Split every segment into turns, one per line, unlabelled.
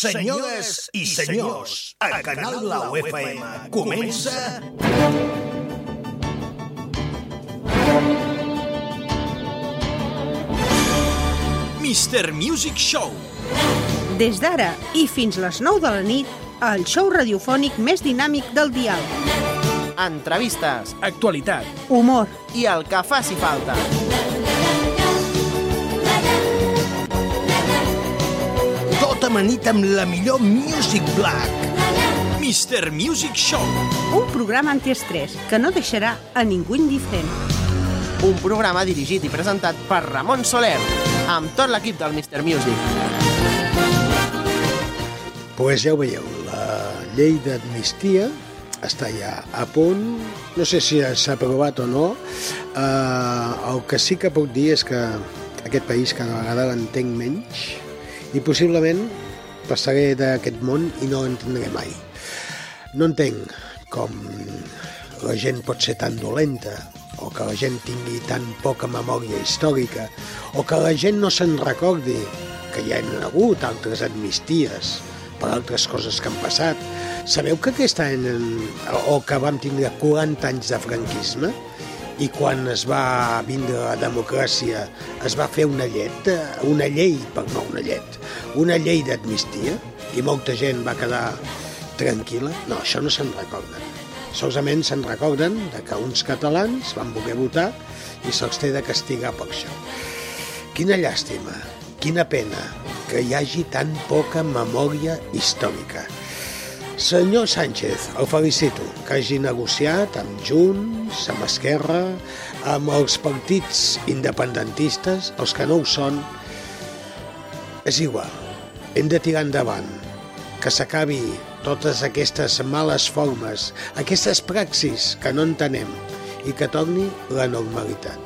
Senyores i senyors, a Canal La UFM comença...
Mr. Music Show.
Des d'ara i fins les 9 de la nit, el show radiofònic més dinàmic del dial.
entrevistes
Actualitat.
Humor,
i el que faci falta.
Tot amanit amb la millor Music Black.
Mr. Music Show.
un programa antiestrès que no deixarà a ningú indiferent.
Un programa dirigit i presentat per Ramon Soler, amb tot l'equip del Mr. Music.
Pues ja ho veieu, la llei d'amnistia està ja a punt, no sé si s'ha aprovat o no, eh, el que sí que puc dir és que aquest país cada vegada l'entenc menys i possiblement passaré d'aquest món i no l'entendré mai. No entenc com la gent pot ser tan dolenta o que la gent tingui tan poca memòria històrica o que la gent no se'n recordi que hi ha hagut altres amnisties per altres coses que han passat. Sabeu que aquest any, o que vam tindre 40 anys de franquisme, i quan es va vindre la democràcia es va fer una llet, una llei, per no una llet, una llei d'amnistia, i molta gent va quedar tranquil·la. No, això no se'n recorden. Solament se'n recorden de que uns catalans van voler votar i se'ls té de castigar per això. Quina llàstima, quina pena que hi hagi tan poca memòria històrica. Senyor Sánchez, el felicito que hagi negociat amb Junts, amb Esquerra, amb els partits independentistes, els que no ho són. És igual, hem de tirar endavant, que s'acabi totes aquestes males formes, aquestes praxis que no entenem i que torni la normalitat,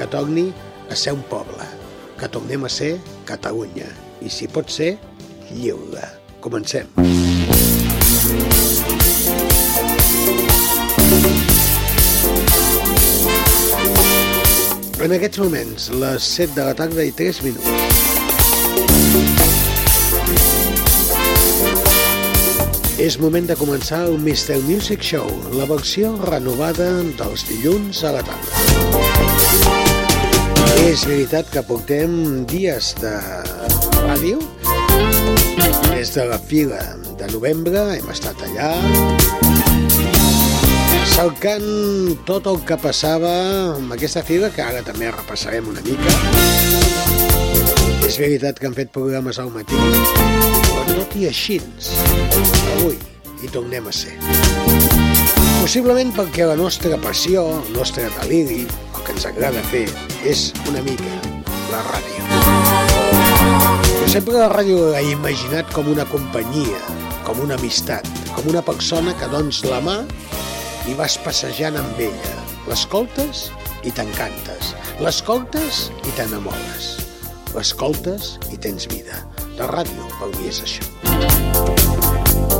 que torni a ser un poble, que tornem a ser Catalunya i, si pot ser, lliure. Comencem. En aquests moments, les 7 de la tarda i 3 minuts. És moment de començar el Mr. Music Show, la versió renovada dels dilluns a la tarda. És veritat que portem dies de ràdio, des de la fila de novembre hem estat allà, cercant tot el que passava amb aquesta fila, que ara també repassarem una mica. És veritat que han fet programes al matí, però tot i així, avui hi tornem a ser. Possiblement perquè la nostra passió, el nostre deliri, el que ens agrada fer, és una mica la ràdio. Jo sempre la ràdio l'he imaginat com una companyia, com una amistat, com una persona que dons la mà i vas passejant amb ella. L'escoltes i t'encantes. L'escoltes i t'enamores. L'escoltes i tens vida. La ràdio per mi és això.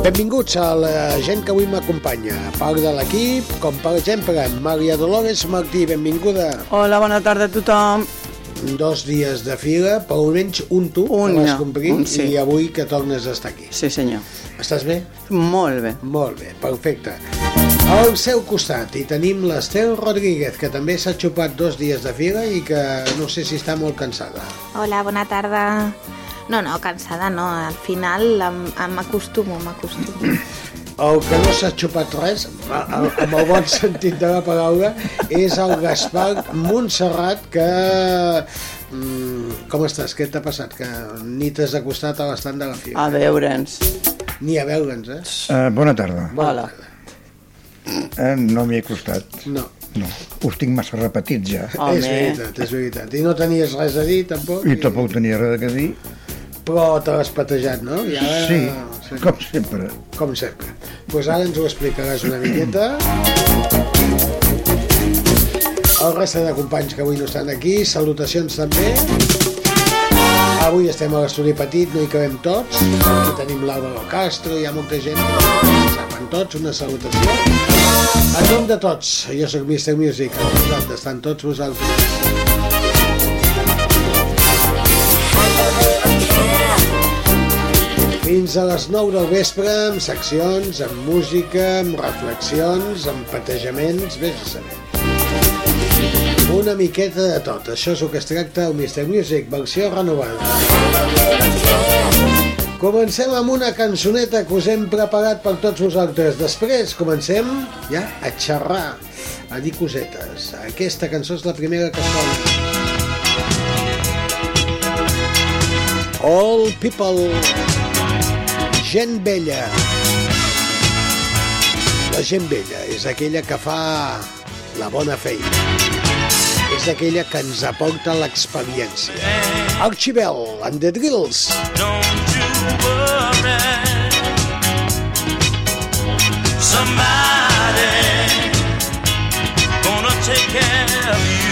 Benvinguts a la gent que avui m'acompanya. Part de l'equip, com per exemple, Maria Dolores Martí, benvinguda.
Hola, bona tarda a tothom.
Dos dies de fila, per almenys un tu,
Un,
que vas complir,
un sí.
i avui que tornes a estar aquí.
Sí, senyor.
Estàs bé?
Molt bé.
Molt bé, perfecte. Al seu costat hi tenim l'Estel Rodríguez, que també s'ha xupat dos dies de fila i que no sé si està molt cansada.
Hola, bona tarda. No, no, cansada no. Al final m'acostumo, m'acostumo.
El que no s'ha xupat res, amb el bon sentit de la paraula, és el Gaspar Montserrat, que... Mm, com estàs? Què t'ha passat? Que ni t'has acostat a l'estant de la fila.
A veure'ns.
Ni a veure'ns, eh?
Uh, bona tarda.
Hola.
Uh, no m'hi he costat.
No.
No, us tinc massa repetits ja.
És
Home,
veritat, és veritat. I no tenies res a dir, tampoc?
I tampoc tenia res a dir.
Però te l'has patejat, no? I ara...
Sí, com sempre.
Com sempre. Doncs pues ara ens ho explicaràs una miqueta. El reste de companys que avui no estan aquí, salutacions també. Avui estem a l'estudi petit, no hi cabem tots. Aquí tenim l'Àlvaro Castro, hi ha molta gent. Saben tots, una salutació. En nom de tots, jo sóc Mr. Music, al costat d'estan tots vosaltres. Fins a les 9 del vespre, amb seccions, amb música, amb reflexions, amb patejaments, vés a saber. Una miqueta de tot. Això és el que es tracta el Mr. Music, versió renovada. Comencem amb una cançoneta que us hem preparat per tots vosaltres. Després comencem ja a xerrar, a dir cosetes. Aquesta cançó és la primera que sona. All People, gent vella. La gent vella és aquella que fa la bona feina. És aquella que ens aporta l'experiència. Archibald and the Drills.
Don't you worry. Somebody gonna take care of you.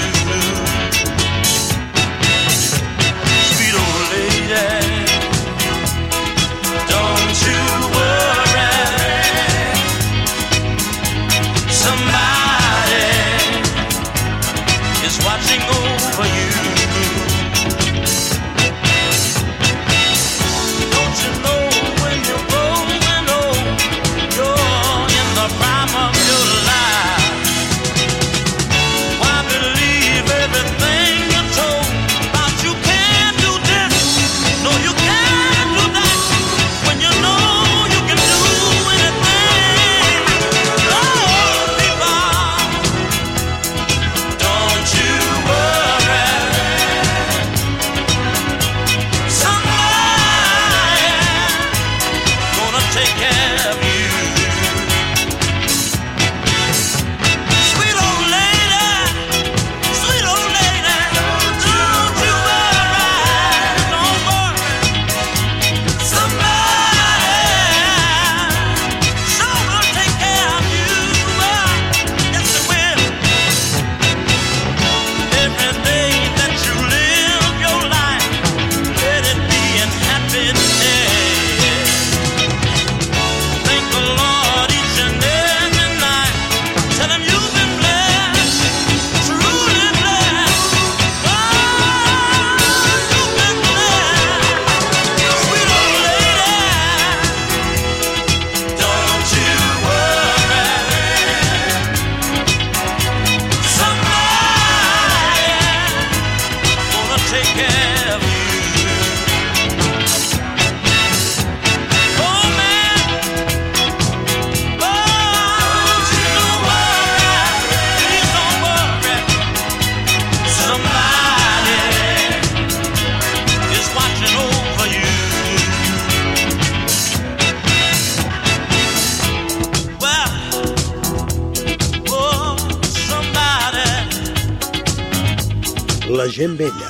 Gent vella.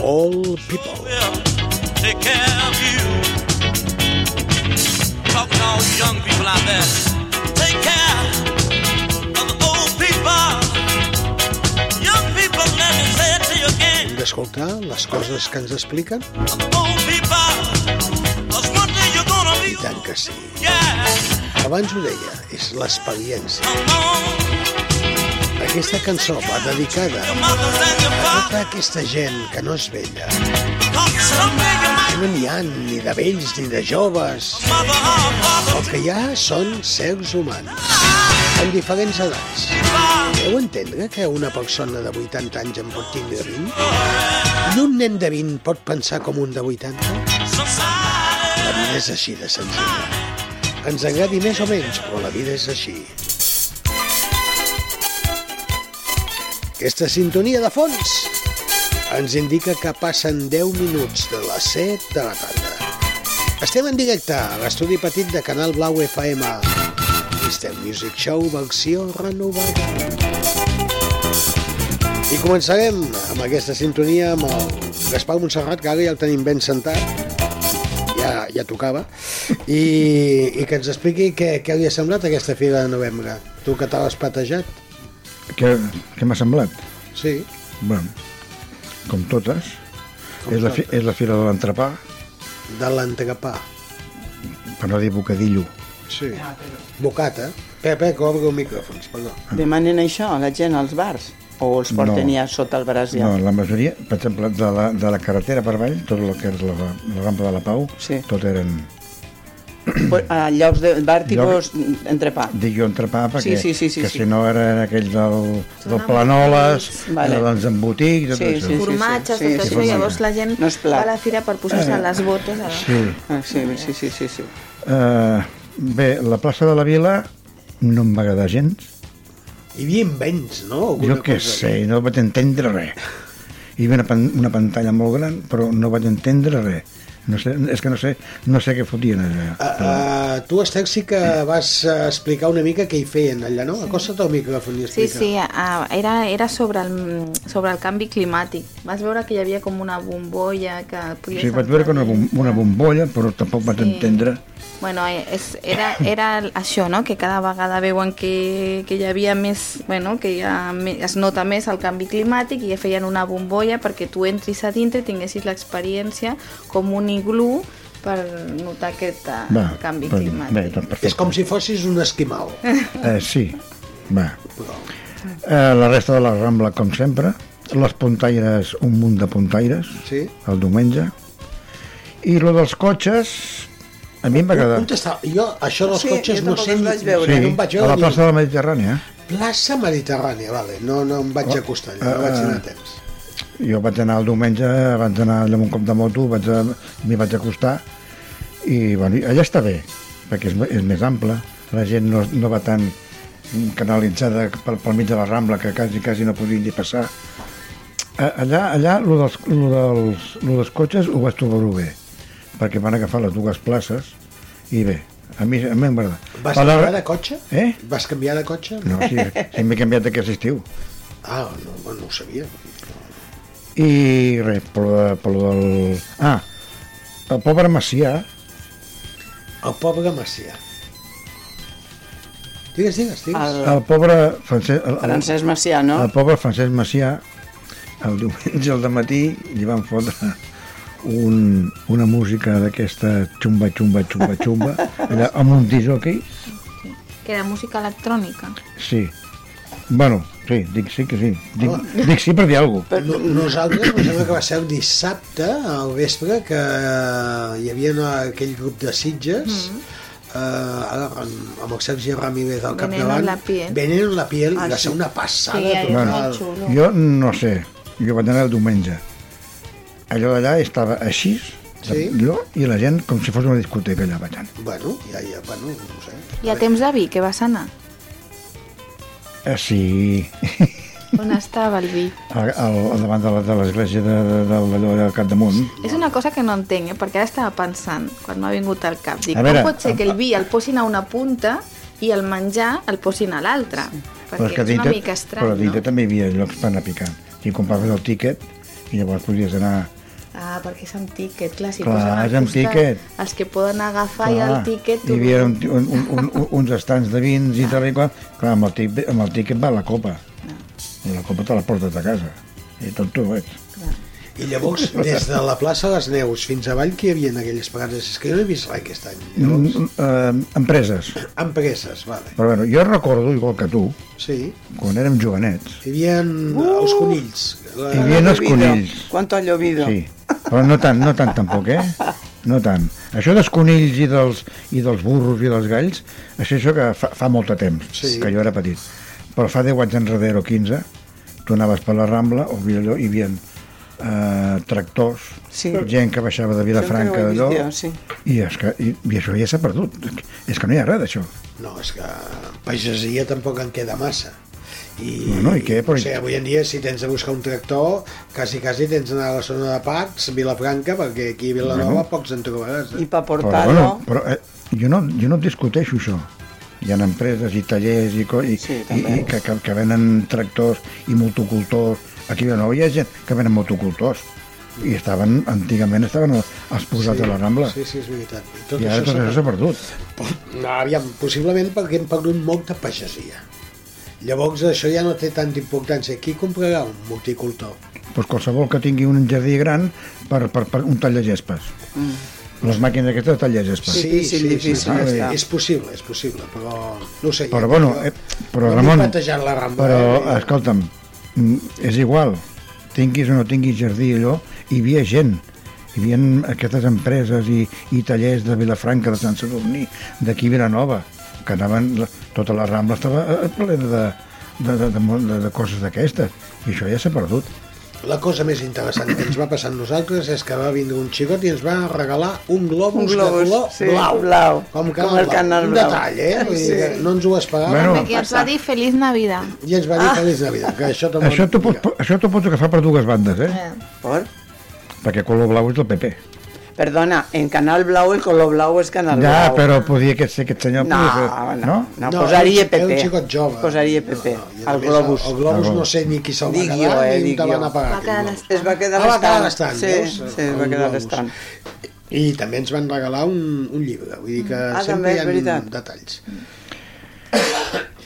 All People.
Talking to all you young people out there. Take care of the old people. Young people, let me say it to you again.
Hem d'escoltar les coses que ens expliquen?
Old people.
I tant que sí. Abans ho deia, és l'experiència. Aquesta cançó va dedicada a tota aquesta gent que no és vella, que no n'hi ha ni de vells ni de joves. El que hi ha són sers humans, amb diferents edats. Deu entendre que una persona de 80 anys en pot tindre 20? I un nen de 20 pot pensar com un de 80? La vida és així de senzilla. Ens agradi més o menys, però la vida és així. Aquesta sintonia de fons ens indica que passen 10 minuts de les 7 de la tarda. Estem en directe a l'estudi petit de Canal Blau FM. Mr. Music Show versió renovada. I començarem amb aquesta sintonia amb el Gaspar Montserrat, que ara ja el tenim ben sentat. Ja, ja tocava. I, I que ens expliqui què, què li ha semblat aquesta fira de novembre. Tu que te l'has patejat?
Què, què m'ha semblat?
Sí.
Bueno, com totes.
Com
és, la, fi, és la fira de l'entrepà,
De l'entrecapà.
per no dir bocadillo.
Sí. Bocata. Espera, espera, que obro el micròfons, perdó.
Demanen això, la gent als bars. O els porten
No.
ja sota el braç ja?
No, la majoria, per exemple, de la, de la carretera per avall, tot el que és la, la rampa de la Pau,
Sí.
tot eren,
A llocs de vèrtigos, entrepà.
dic jo, entrepà, perquè
Sí, sí, sí, sí,
que
sí.
si no era aquell del, del Planoles.
Vale.
dels embotits, tot
Sí,
això.
sí,
formatges,
sí,
tot
sí,
això,
sí.
llavors la gent
No
va a la fira per posar-se les botes. A...
Sí.
Ah, sí, sí, sí, sí, sí.
Uh, bé, la plaça de la Vila no em va agradar gens.
Hi havia vents, no? Alguna
jo què sé, no vaig entendre res. Hi havia una, pan una pantalla molt gran, però no vaig entendre res. No sé, és que no sé, no sé què fotien allà.
Uh, uh, tu, Esther, sí que vas uh, explicar una mica què hi feien allà, no? Acosta't al micròfon i
Sí,
explica.
sí, a, era, era sobre, el, sobre el canvi climàtic. Vas veure que hi havia com una bombolla que podies...
Sí, vaig veure que una, bom una bombolla, però tampoc vaig
Sí.
entendre.
Bueno, és, era, era això, no? que cada vegada veuen que, que hi havia més, bueno, que me- es nota més el canvi climàtic i feien una bombolla perquè tu entris a dintre i tinguessis l'experiència com un iglú per notar aquest eh,
Va,
canvi
però-
climàtic.
Bé, doncs perfecte.
És com si fossis un esquimal.
Eh, sí, va. Eh, la resta de la Rambla, com sempre. Les puntaires, un munt de puntaires,
Sí?
el diumenge. I lo dels cotxes, a mi em va
està? Jo, això dels
Sí,
cotxes no sé
vaig veure.
Sí,
no em vaig
a la
veure
plaça de la Mediterrània.
Plaça Mediterrània, vale. No, no em vaig acostar allà, no vaig tenir temps.
Jo vaig anar el diumenge, abans d'anar allà amb un cop de moto, vaig m'hi vaig acostar i bueno, allà està bé, perquè és, és més ample, la gent no, no va tan canalitzada pel, pel mig de la Rambla que quasi, quasi no podien ni passar. Allà, allà lo dels, lo dels, lo dels cotxes ho vaig trobar bé, perquè van agafar les dues places i bé, a mi, a mi m'agrada.
Vas canviar de cotxe?
Eh?
Vas canviar de cotxe?
No, sí, sí m'he canviat d'aquest estiu.
Ah, no, no ho sabia.
I res, per per lo del... Ah, el pobre Macià,
El pobre Macià. Digues, digues, digues.
El,
el pobre Francesc, el, el,
Francesc Macià, no?
el pobre Francesc Macià, el diumenge al matí li van fotre un, una música d'aquesta xumba, xumba, xumba, xumba, allà amb un disjockey,
Que era música electrònica.
sí. Bueno, sí, dic sí que sí. Dic, dic sí per dir alguna cosa.
No, nosaltres, em sembla que va ser el dissabte al vespre que hi havia una, aquell grup de Sitges mm eh, ara, amb, amb el Sergi Ramírez al capdavant
en la piel.
Ah,
i va
sí.
ser una passada
Sí,
total.
xulo.
Jo no sé, jo vaig anar el diumenge. Allò d'allà estava així,
Sí?
allò, i la gent com si fos una discoteca allà ballant.
Bueno, ja, ja, bueno, no sé.
I a temps de vi, que vas anar?
Eh, sí,
On estava el vi?
al, al, al davant de la- de l'església de, de, de, d'allò del Capdamunt.
És una cosa que no entenc, eh? perquè ara estava pensant, quan m'ha vingut al cap, dic,
A veure,
com pot ser que el vi el posin a una punta i el menjar el posin a l'altra?
Però
Perquè és una mica estrany,
però dintre
no?
també hi havia llocs per anar picant. I compraves el tíquet i llavors podies anar...
Ah, perquè és amb tíquet, clar, si
Clar,
posen
és amb tíquet.
els que poden agafar i el tíquet...
hi havia un, un, un, un, uns estants de vins i tal i qual. Clar, amb el, tíquet, amb el tíquet va la copa. I la copa te la portes a casa. I tot tu ets.
I llavors, des de la plaça de les Neus fins avall, que hi havia en aquelles parades? És que jo no he vist res aquest any. Llavors,
Mm, eh, empreses.
empreses, vale.
Però bueno, jo recordo, igual que tu,
Sí,
quan érem jovenets,
hi havia els conills. La...
hi havia els conills.
Quanto ha llovido?
Sí, però no tant, no tant tampoc, eh? No tant. Això dels conills i dels, i dels burros i dels galls, això, això que fa, fa molt de temps,
Sí.
que jo era petit. Però fa 10 anys enrere o 15, tu anaves per la Rambla, o allò, hi havia eh, tractors,
Sí.
gent que baixava de Vilafranca, d'allò,
sí.
i, és que, i, i això ja s'ha perdut. És que no hi ha res d'això.
No, és que pagesia tampoc en queda massa. I,
Bueno, i què? Però-
O sigui, avui en dia, si tens de buscar un tractor, quasi, quasi tens d'anar a la zona de Pacs, Vilafranca, perquè aquí a Vilanova
Bueno.
pocs en trobaràs.
I
Eh?
per
Però,
portar-lo...
bueno, però eh, jo, no, jo no discuteixo això. Hi ha empreses i tallers i, i,
Sí,
i, i que, que, que venen tractors i motocultors. Aquí a Vilanova hi ha gent que venen motocultors i estaven, antigament estaven als posats de la Rambla.
Sí, sí, és veritat. I tot
I ara tot
s'ha
això s'ha perdut.
No, aviam, possiblement perquè hem perdut molta pagesia. Llavors això ja no té tanta importància. Qui comprarà un multicultor?
Pues qualsevol que tingui un jardí gran per, per, per un tall de gespes. Mm. Les màquines aquestes de tall de gespes.
Sí, difícil, difícil
sí.
està.
És possible, és possible, però no ho sé.
Però
jo-
bueno, eh, però
no
Ramon,
la Rambla.
però
eh?
escolta'm, és igual, tinguis o no tinguis jardí allò, hi havia gent, hi havia aquestes empreses i, i tallers de Vilafranca, de Sant Sadurní, d'aquí Vilanova, que anaven, tota la Rambla estava eh, plena de, de, de, de, de, de coses d'aquestes, i això ja s'ha perdut.
La cosa més interessant que ens va passar a nosaltres és que va vindre un xicot i ens va regalar un globus,
Un globus,
de color
sí,
blau.
blau.
Com,
Com
canal
el canal
Un
blau.
detall, eh? Vull
Sí.
que no ens ho esperàvem.
Bueno,
Aquí ens va dir Feliç Navidad.
I ens va dir Feliç Navidad, que això
t'ho pots, això pots agafar per dues bandes, eh?
Por?
Perquè color blau és del PP.
Perdona, en Canal Blau el color blau és Canal
Ja,
Blau.
però podia que ser aquest senyor...
No,
ser,
no,
no?
no,
No,
posaria
un- era
PP.
un xicot jove.
Posaria PP,
No, a
al globus.
El, el globus no sé ni qui se'l va quedar
jo, eh,
ni on te van
jo.
a pagar.
Va quedar
aquell globus.
Es va quedar
Ah, va quedar
a
l'estant,
Sí,
veus?
sí, es va quedar l'estant.
I també ens van regalar un, un llibre, vull dir que
Ah,
sempre
també,
hi ha
veritat.
detalls.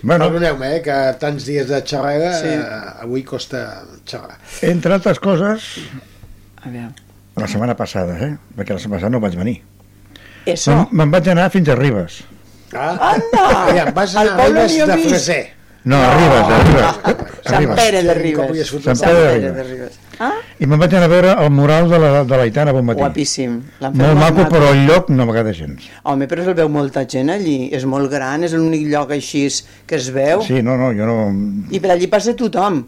Bueno,
Perdoneu-me, eh, que tants dies de xerrada
Sí.
eh, avui costa xerrar.
entre altres coses,
Aviam.
La setmana passada, eh? Perquè la setmana passada no vaig venir.
Eso.
Me'n me'n vaig anar fins a Ribes.
Ah,
Anda!
Aviam, vas
Al
anar a Ribes de. Freser.
No, a Ribes, a Ribes. A
Sant
Ribes.
Pere de Ribes.
Sant Pere de Ribes.
Ah,
I me'n vaig anar a veure el mural de la, de l'Aitana bon matí.
guapíssim.
Molt maco, però el lloc no m'agrada gens.
Home, però es veu molta gent allí. És molt gran, és l'únic lloc així que es veu.
Sí, no, no, jo no...
I per allí passa tothom.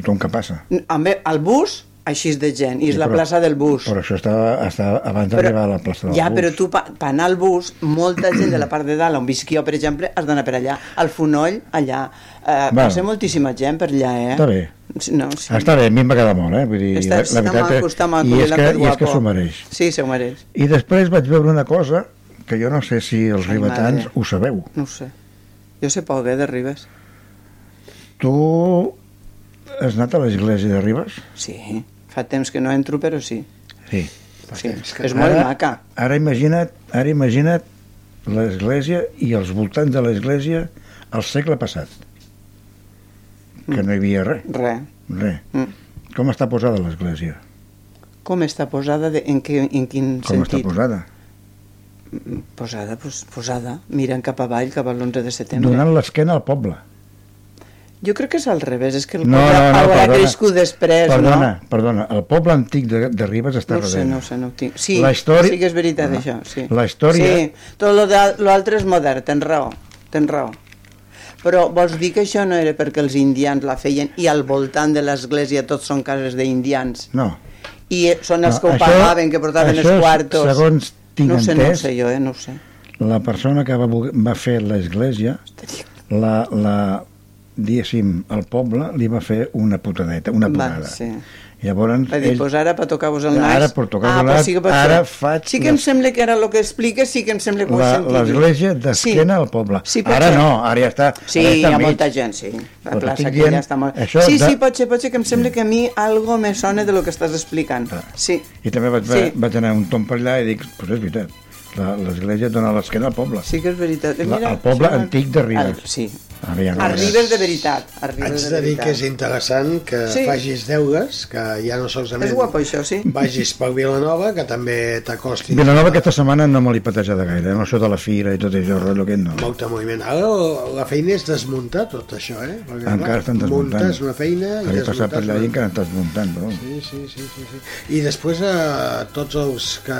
Tothom que passa.
Home, el bus, així de gent. I és
Sí,
la
però-
plaça del bus.
Però això estava, estava abans d'arribar a la plaça del
ja,
bus.
però tu, pa, pa anar al bus, molta gent de la part de dalt, on visc jo, per exemple, has d'anar per allà. Al Fonoll, allà. Eh,
Bueno.
passa moltíssima gent per allà, eh?
Està bé.
No, sí.
Està bé, a mi em va quedar molt, eh? Vull dir,
Està,
la, la veritat
maco, està maco.
I és que, i és que s'ho mereix.
Sí, s'ho mereix.
I després vaig veure una cosa que jo no sé si els
Ai,
ribetans
madre.
ho sabeu.
No ho sé. Jo sé poc, eh, de Ribes.
Tu has anat a l'església de Ribes?
Sí, fa temps que no entro, però sí.
Sí.
sí.
que-
És molt maca.
Ara imagina't, ara imagina't l'església i els voltants de l'església al segle passat. Que no hi havia res,
Re.
res.
Mm.
Com està posada l'església?
Com està posada? De, en, que, en quin
Com està
sentit?
posada?
Posada, pues, posada. Miren cap avall, cap a l'11 de setembre.
Donant l'esquena al poble.
Jo crec que és al revés, és que el
No,
poble
no, no,
haurà
perdona.
crescut després,
Perdona,
no?
perdona. El poble antic de, de Ribes està
No sé, no ho sé, no ho tinc. Sí,
La història-
sí que és veritat,
Ah.
això, sí.
La història-
Sí, tot lo de- lo altre és modern, tens raó, tens raó. Però vols dir que això no era perquè els indians la feien i al voltant de l'església tots són cases d'indians?
No.
I són els
No,
que ho
això-
pagaven, que portaven els quartos.
segons tinc
no sé, no
entès-
sé jo, eh, no sé.
La persona que va, va fer l'església, la, la, diguéssim, el poble li va fer una putadeta, una
Va,
putada.
sí.
Llavors,
Va dir,
ell,
pues ara per tocar-vos el nas...
Ara per tocar-vos el
pues
nas,
sí
ara faig
Sí que em sembla que ara el que expliques sí que em sembla que ho he sentit.
l'església d'esquena al poble.
Sí,
ara
ser.
no, ara ja està.
Sí,
ara
hi ha
mig.
molta gent, sí. La
Però
plaça que ja està molt...
això
Sí,
de-
sí, pot ser, pot ser que em sembla que a mi algo me sona de lo que estàs explicant. Sí.
I també vaig,
Sí.
sí. vaig anar un tom per allà i dic, pues és veritat, l'església dona l'esquena al poble.
Sí que és veritat. Eh,
La-
Mira,
el poble
això-
antic de Ribes.
El, sí.
Ara ja no és.
Arribes de veritat. Arribes
Haig
de
de dir que és interessant que
Sí.
facis deures, que ja no solament
És guapo això, sí.
vagis per Vilanova, que també t'acostis
Vilanova aquesta setmana no me l'he patejada gaire, eh? no això de la fira i tot això, rotllo aquest no.
molt de moviment. Ara la feina és desmuntar tot això, eh? Perquè,
Encara
clar,
estan desmuntant.
Muntes una feina i
Havia passat per
desmuntes
allà i encara estàs muntant, però...
Sí, sí, sí, sí, sí. I després eh, tots els que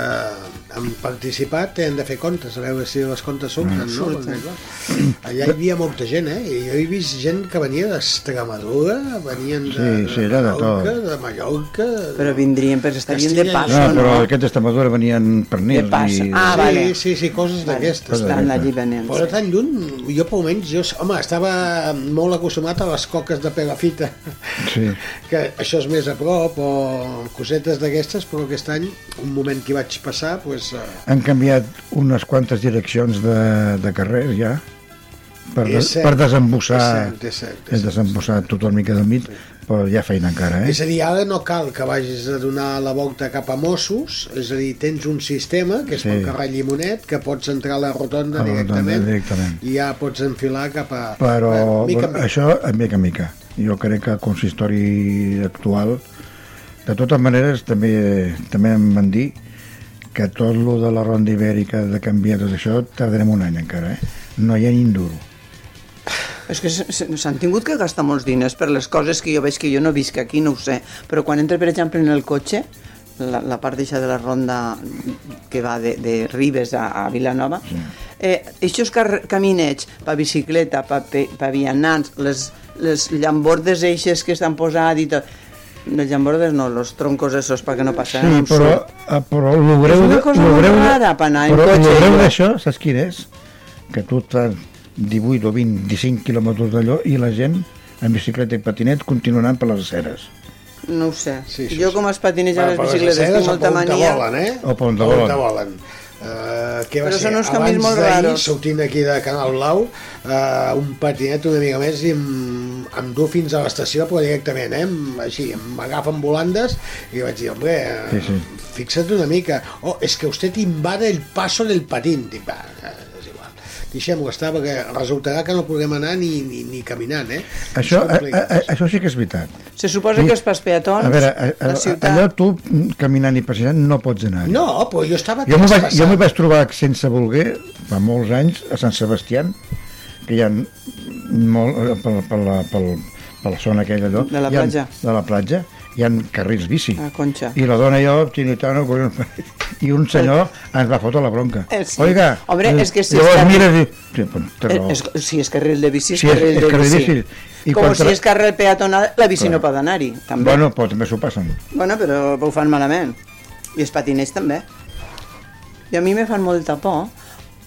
han participat han de fer comptes, a veure si les comptes surten, no?
Surten.
Clar, allà hi havia molta gent, eh? I jo he vist gent que venia d'Extremadura, venien de,
Sí, sí, era de.
Mallorca, de Mallorca...
Però vindrien, però estarien de
Castilla
passo,
No,
no?
però aquests d'Extremadura venien pernils
De passo.
i...
Ah,
sí,
vale.
sí, sí, coses
Vale.
d'aquestes.
Estan allí venent.
Però tan lluny, jo per almenys, jo, home, estava molt acostumat a les coques de Pelafita,
Sí.
que això és més a prop, o cosetes d'aquestes, però aquest any, un moment que hi vaig passar, doncs, eh,
Han canviat unes quantes direccions de, de carrers ja per, de,
És cert,
per desembussar
és cert, és cert, és
és desembussar tot una mica del mig però hi ha feina encara eh?
És a dir, ara no cal que vagis a donar la volta cap a Mossos, és a dir, tens un sistema, que és
Sí.
pel carrer Llimonet, que pots entrar a la rotonda,
A la rotonda
directament,
directament.
i ja pots enfilar cap a...
però
Bueno, mica mica.
això a mica en mica jo crec que el consistori actual de totes maneres també, també em van dir que tot lo de la ronda ibèrica de canviar tot això tardarem un any encara eh? no hi ha ni un duro
És que s'han tingut que gastar molts diners per les coses que jo veig que jo no visc aquí, no ho sé. Però quan entra, per exemple, en el cotxe, la, la part deixa de la ronda que va de, de Ribes a, a Vilanova, sí. eh, aquests caminets per bicicleta, per, per, per vianants, les, les llambordes eixes que estan posats i tot, les llambordes no, los troncos esos perquè no passen
Sí, però, eh, però el greu...
una
de-
cosa
lo
molt
greu de-
rara per anar en
però
cotxe,
el greu
jo.
d'això, saps quin és? Que tu fas 18 o 20, 25 quilòmetres d'allò i la gent en bicicleta i patinet continuaran per les aceres.
No ho sé.
Sí,
jo com es patineja
Va,
les bicicletes tinc
o
molta
per on te
mania...
volen, eh?
O per on te volen.
Uh, què va
Però
ser?
són uns canvis
Abans
molt
d'ahir, sortint aquí de Canal Blau, uh, un patinet una mica més i em, em du fins a l'estació, però directament, eh? Em- Així, m'agafen volandes i vaig dir, hombre, eh,
Sí, sí.
fixa't una mica. Oh, és que usted invade el paso del patín. Dic, va. Deixem-ho estar, perquè resultarà que no podrem anar ni, ni, ni caminant, eh?
Això,
És
a,
complicat.
a, això sí que és veritat.
Se suposa
Sí.
que els pas peatons,
A veure, a, a,
la ciutat...
allò tu mm, caminant i passejant no pots anar.
No, però jo estava
Jo m'ho vaig, jo vaig trobar sense voler fa molts anys a Sant Sebastià que hi ha molt, eh, per, per, la, per, per la zona aquella allò,
De la
hi ha-
platja.
de la platja hi ha carrils bici
A Conxa.
i la dona i jo, xinitano, collons, i un senyor ens va fotre la bronca
Eh, sí.
oiga,
Hombre,
eh,
és que si
llavors
està-
mira i sí, té
Eh, és, si és carril de bici, és
Sí, és-
carril
és
de
carril de
bici.
bici. I
Com
quan
si és carril peatonal, la bici
Clar.
no pot anar-hi, també.
bueno, però també s'ho passen
Bueno, però ho fan malament. I els patinets també. I a mi me fan molta por,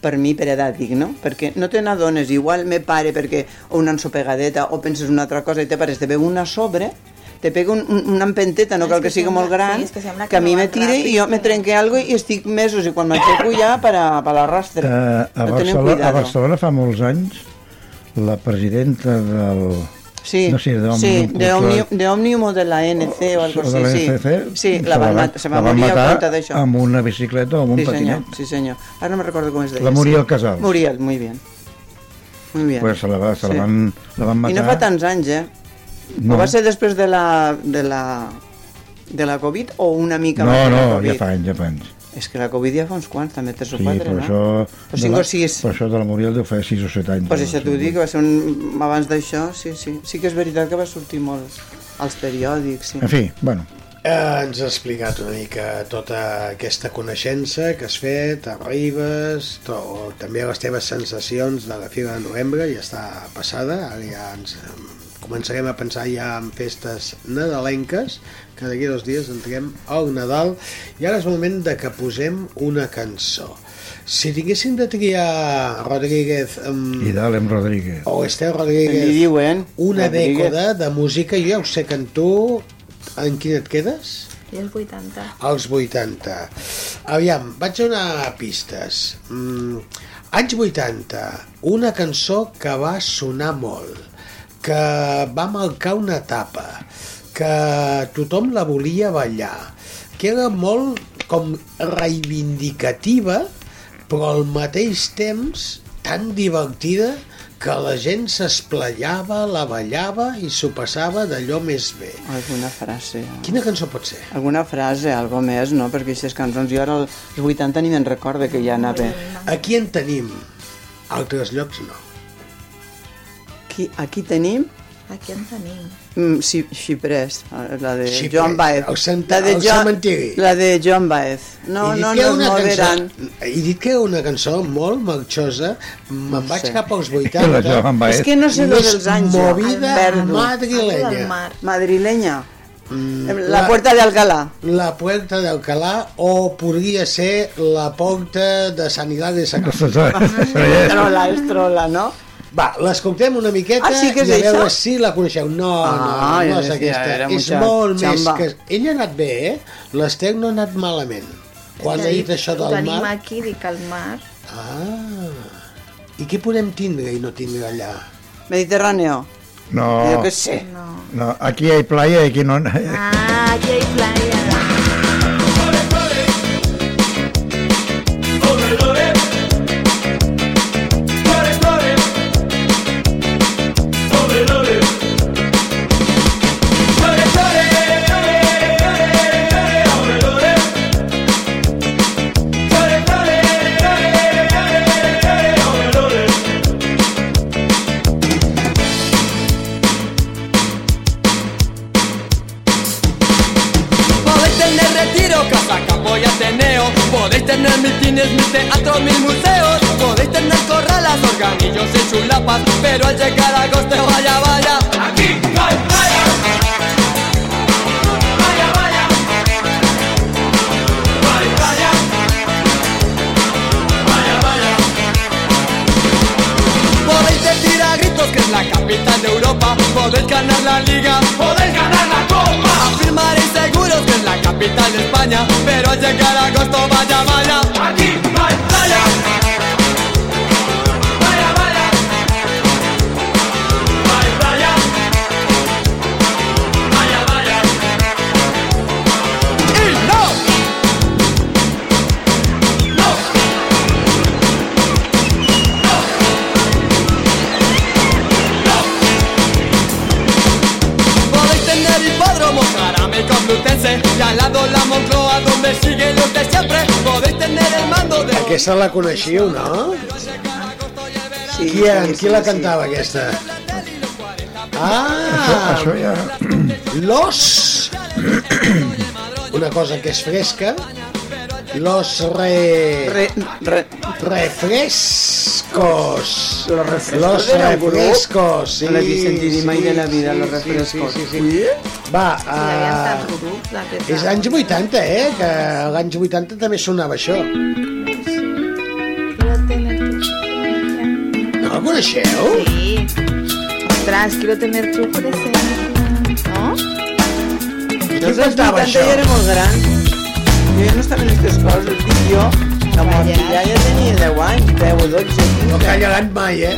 per mi per edat dic, no? Perquè no te n'adones, igual me pare perquè o una ensopegadeta o penses una altra cosa i te pares, te ve una sobre, te pega un, un, una empenteta, no
És
cal
que
que sigui
sembla-
molt gran,
sí, que
que,
que
a mi me tire
ràpid,
i jo me trenque algo i estic mesos i quan m'aixeco ja per a, per a l'arrastre.
Eh, a,
no
Barcelona, a. Barcelona fa molts anys la presidenta del...
Sí,
no sé, d'Òmnium
sí, de. Òmnium, de Òmnium o de la NC o algo
o
así,
de la
sí.
NCC,
Sí, la
se
van,
va-
mat- se va morir a
matar
compte d'això.
amb una bicicleta o amb un
sí, senyor,
patinet.
sí, senyor. Ara no me recordo com es deia.
La Muriel
sí.
Casals.
Muriel, muy bien. Muy bien.
Pues se la, va, se
Sí.
la, van, la van
I
matar.
no fa tants anys, eh?
No.
O va ser després de la, de la, de la Covid o una mica
No,
abans de la
no,
Covid?
ja fa anys, ja fa anys.
És que la Covid ja fa uns quants, també, tres o
Sí,
quatre,
per
no?
això...
O
de
cinc
la-
o sis.
Per això de la Muriel deu fer 6 o 7 anys.
Pues
no?
això t'ho dic, va ser un... abans d'això, sí, sí. Sí que és veritat que va sortir molt als periòdics, sí.
En fi, bueno,
Eh, ens ha explicat una mica tota aquesta coneixença que has fet, arribes, to, també les teves sensacions de la Fira de Novembre, ja està passada, ara ja ens començarem a pensar ja en festes nadalenques, que d'aquí dos dies entrem al Nadal, i ara és moment de que posem una cançó. Si tinguéssim de triar Rodríguez um,
i d'Alem Rodríguez.
o Esther
Li
Rodríguez
diuen...
una
Rodríguez.
dècada de música, jo ja ho sé que en tu en quin et quedes?
I els 80.
als 80. Aviam, vaig donar pistes. Mm, anys 80, una cançó que va sonar molt, que va marcar una etapa, que tothom la volia ballar, que era molt com reivindicativa, però al mateix temps tan divertida que la gent s'esplayava, la ballava i s'ho passava d'allò més bé.
Alguna frase. eh?
Quina cançó pot ser?
Alguna frase, algo més, no? Perquè aquestes cançons, jo ara als 80 ni me'n recorde que ja anava...
Aquí en tenim, altres llocs no.
Aquí, aquí tenim
Aquí en tenim.
mm, sí, Xiprés, eh, la de
Xiprés,
Joan Baez.
el cent-
la de
el cementiri.
La de Joan Baez. No, no, no moveran.
cançó, he dit que era una cançó molt marxosa, me'n vaig
sé.
cap als
La
80,
Joan Baez.
És que no sé dos dels anys. jo.
movida.
Del
madrilenya.
mar.
Madrileña.
Mm,
La puerta de Alcalá.
La Puerta d'Alcalà o podria ser la porta de Sant Hilari de Sacalm.
Trola, és trola, no?
Va, l'escoltem una miqueta
Ah, sí que és
i a veure
això?
si la coneixeu. No,
Ah,
no,
jo
no és aquesta.
era
És molt
chamba.
més que... Ella ha anat bé, eh? L'Ester no ha anat malament. Quan ha dit això del
tenim
mar...
aquí, dic al mar.
Ah, i què podem tindre i no tindre allà?
Mediterráneo.
No,
Jo què sé.
No.
no, aquí hay playa y aquí no...
Ah, aquí hay playa.
Teatros, mil museos. Podéis tener corralas, organillos y chulapas, pero al llegar a agosto, vaya, vaya. Aquí no hay playa. Vaya, vaya. No hay playa. Vaya, vaya. Podéis decir a gritos que es la capital de Europa Podéis ganar la liga, podéis ganar la Afirmaréis seguros que es la capital de España. Pero al llegar a agosto, vaya, vaya. Aquí 13 y al lado la Moncloa donde sigue los de siempre. Podéis tener el mando de...
Aquesta la coneixíeu, no?
Sí,
qui,
sí,
qui la cantava, sí.
aquesta?
Ah!
Això, això ja...
Los... Una cosa que és fresca. Los re...
Re... re...
Refres refrescos.
Los refrescos
Los refrescos, sí.
No l'he vist en dir mai de la vida, los
sí,
refrescos.
Sí, sí, sí. Va,
Hi havia
uh,
tants grups
és anys 80, eh? Que als anys 80 també sonava això. No la coneixeu?
Sí. Ostras, quiero tener tu presencia. ¿No?
Qui
Los
cantava
80
això?
ja era molt gran. Jo ja no estava en aquestes coses, dic jo. La Montilla ja tenia 10 anys, 10 o 12.
No callaran mai, eh?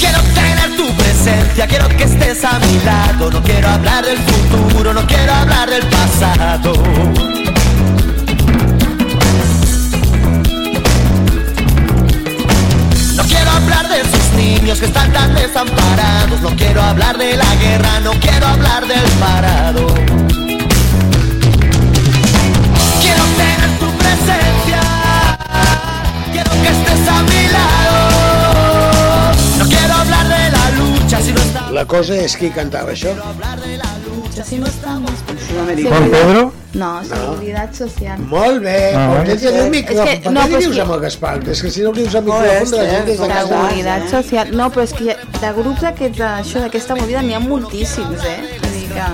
Quiero tener tu presencia, quiero que estés a mi lado. No quiero hablar del futuro, no quiero hablar del pasado. No quiero hablar de esos niños que están tan desamparados. No quiero hablar de la guerra, no quiero hablar del parado. La lucha si no está.
La cosa és qui cantava això.
Así no estamos.
Juan Pedro?
No, seguridad social.
Molt bé,
Ah,
però tens el micròfon.
És que-
per
no,
què li
és
dius
que-
amb el Gaspar? És que si no li dius al
No,
micròfon,
és,
la gent des de casa...
Seguretat social. No, però és que de grups d'aquesta movida, n'hi ha moltíssims, eh? Vull dir que...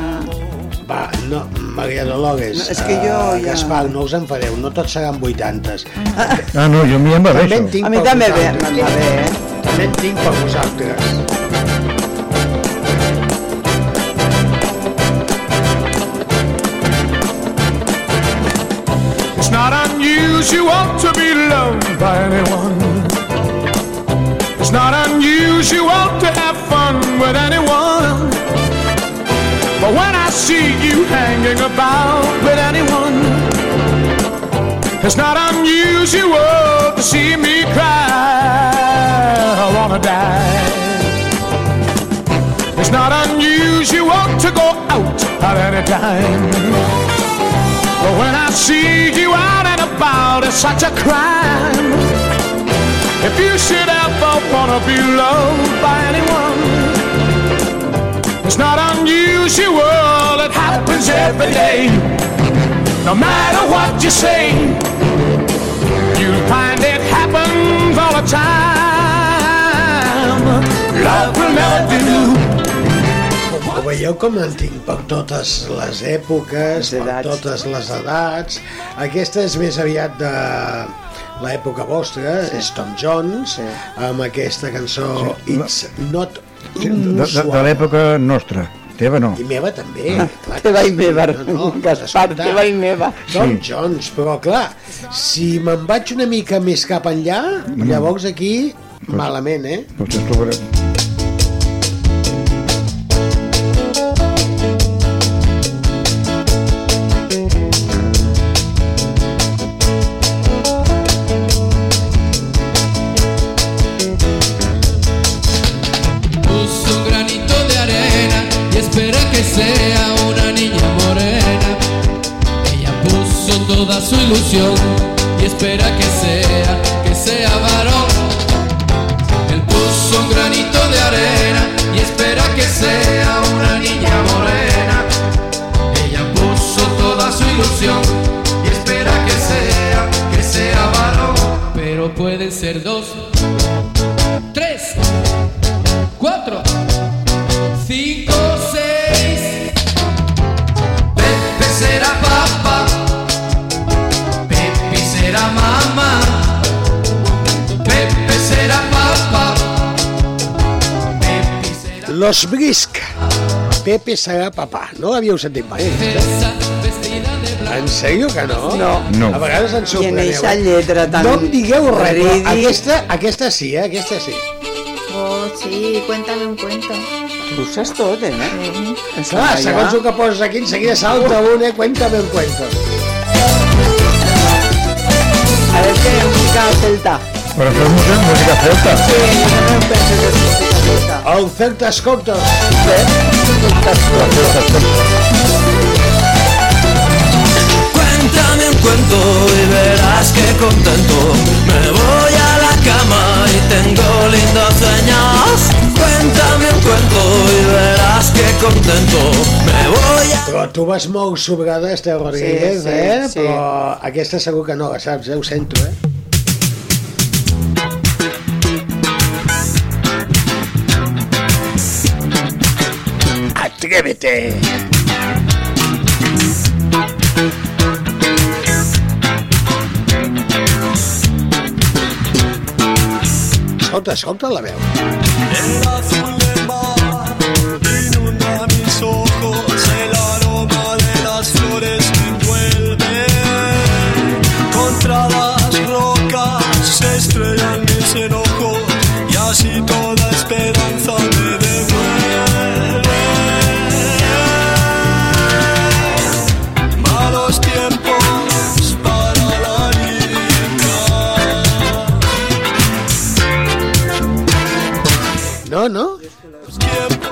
Va, no, Maria Dolores,
No, és que jo
eh,
ja-
Gaspar, no us enfadeu, no tots seran 80.
Ah, no, jo a mi em va bé
en
això.
A mi també bé,
vosaltres.
em va bé, eh?
També en tinc per vosaltres.
It's not unusual to be loved by anyone. It's not unusual to have fun with anyone. But when I see you hanging about with anyone, it's not unusual to see me cry. I wanna die. It's not unusual to go out at any time. But when I see you out and about, it's such a crime. If you should ever wanna be loved by anyone, it's not unusual, it happens every day. No matter what you say, you'll find it happens all the time. Love will never do.
Ho veieu com en tinc per totes les èpoques,
Les
per totes les edats. Aquesta és més aviat de l'època vostra, sí. és Tom Jones, sí. amb aquesta cançó
Sí.
It's Not
de, de, de l'època nostra. Teva no.
I meva també.
Ah,
clar
teva i meva, Gaspar,
escolta.
teva i meva.
Tom Jones, però clar, si me'n vaig una mica més cap enllà, llavors aquí, malament, eh?
Potser ens trobarem.
y espera que sea, que sea varón. Él puso un granito de arena y espera que sea una niña morena. Ella puso
toda su ilusión y espera que sea, que sea varón. Pero pueden ser dos.
Los Brisk. Pepe serà papà. No l'havíeu sentit mai? En sèrio que no?
No.
No.
A vegades ens
I en
sorpreneu.
eixa lletra tan...
No em digueu res, aquesta, aquesta sí, eh? Aquesta sí.
Oh, sí, cuéntame un cuento.
Tu ho saps tot, eh? És
Clar,
que
segons el que poses aquí, enseguida salta un, eh? Cuéntame un cuento.
A veure què música celta.
Però això és música, música celta.
Sí, jo també penso que és música celta.
El Celta Escolta.
Cuéntame un cuento y verás que contento me voy a la cama y tengo lindos sueños. Cuéntame un cuento y verás que contento me voy a...
Però tu vas molt sobrada, Esteu Rodríguez,
Sí, sí,
eh?
sí.
Però aquesta segur que no la saps, eh? Ho sento, eh? Atrévete. Escolta, escolta la veu.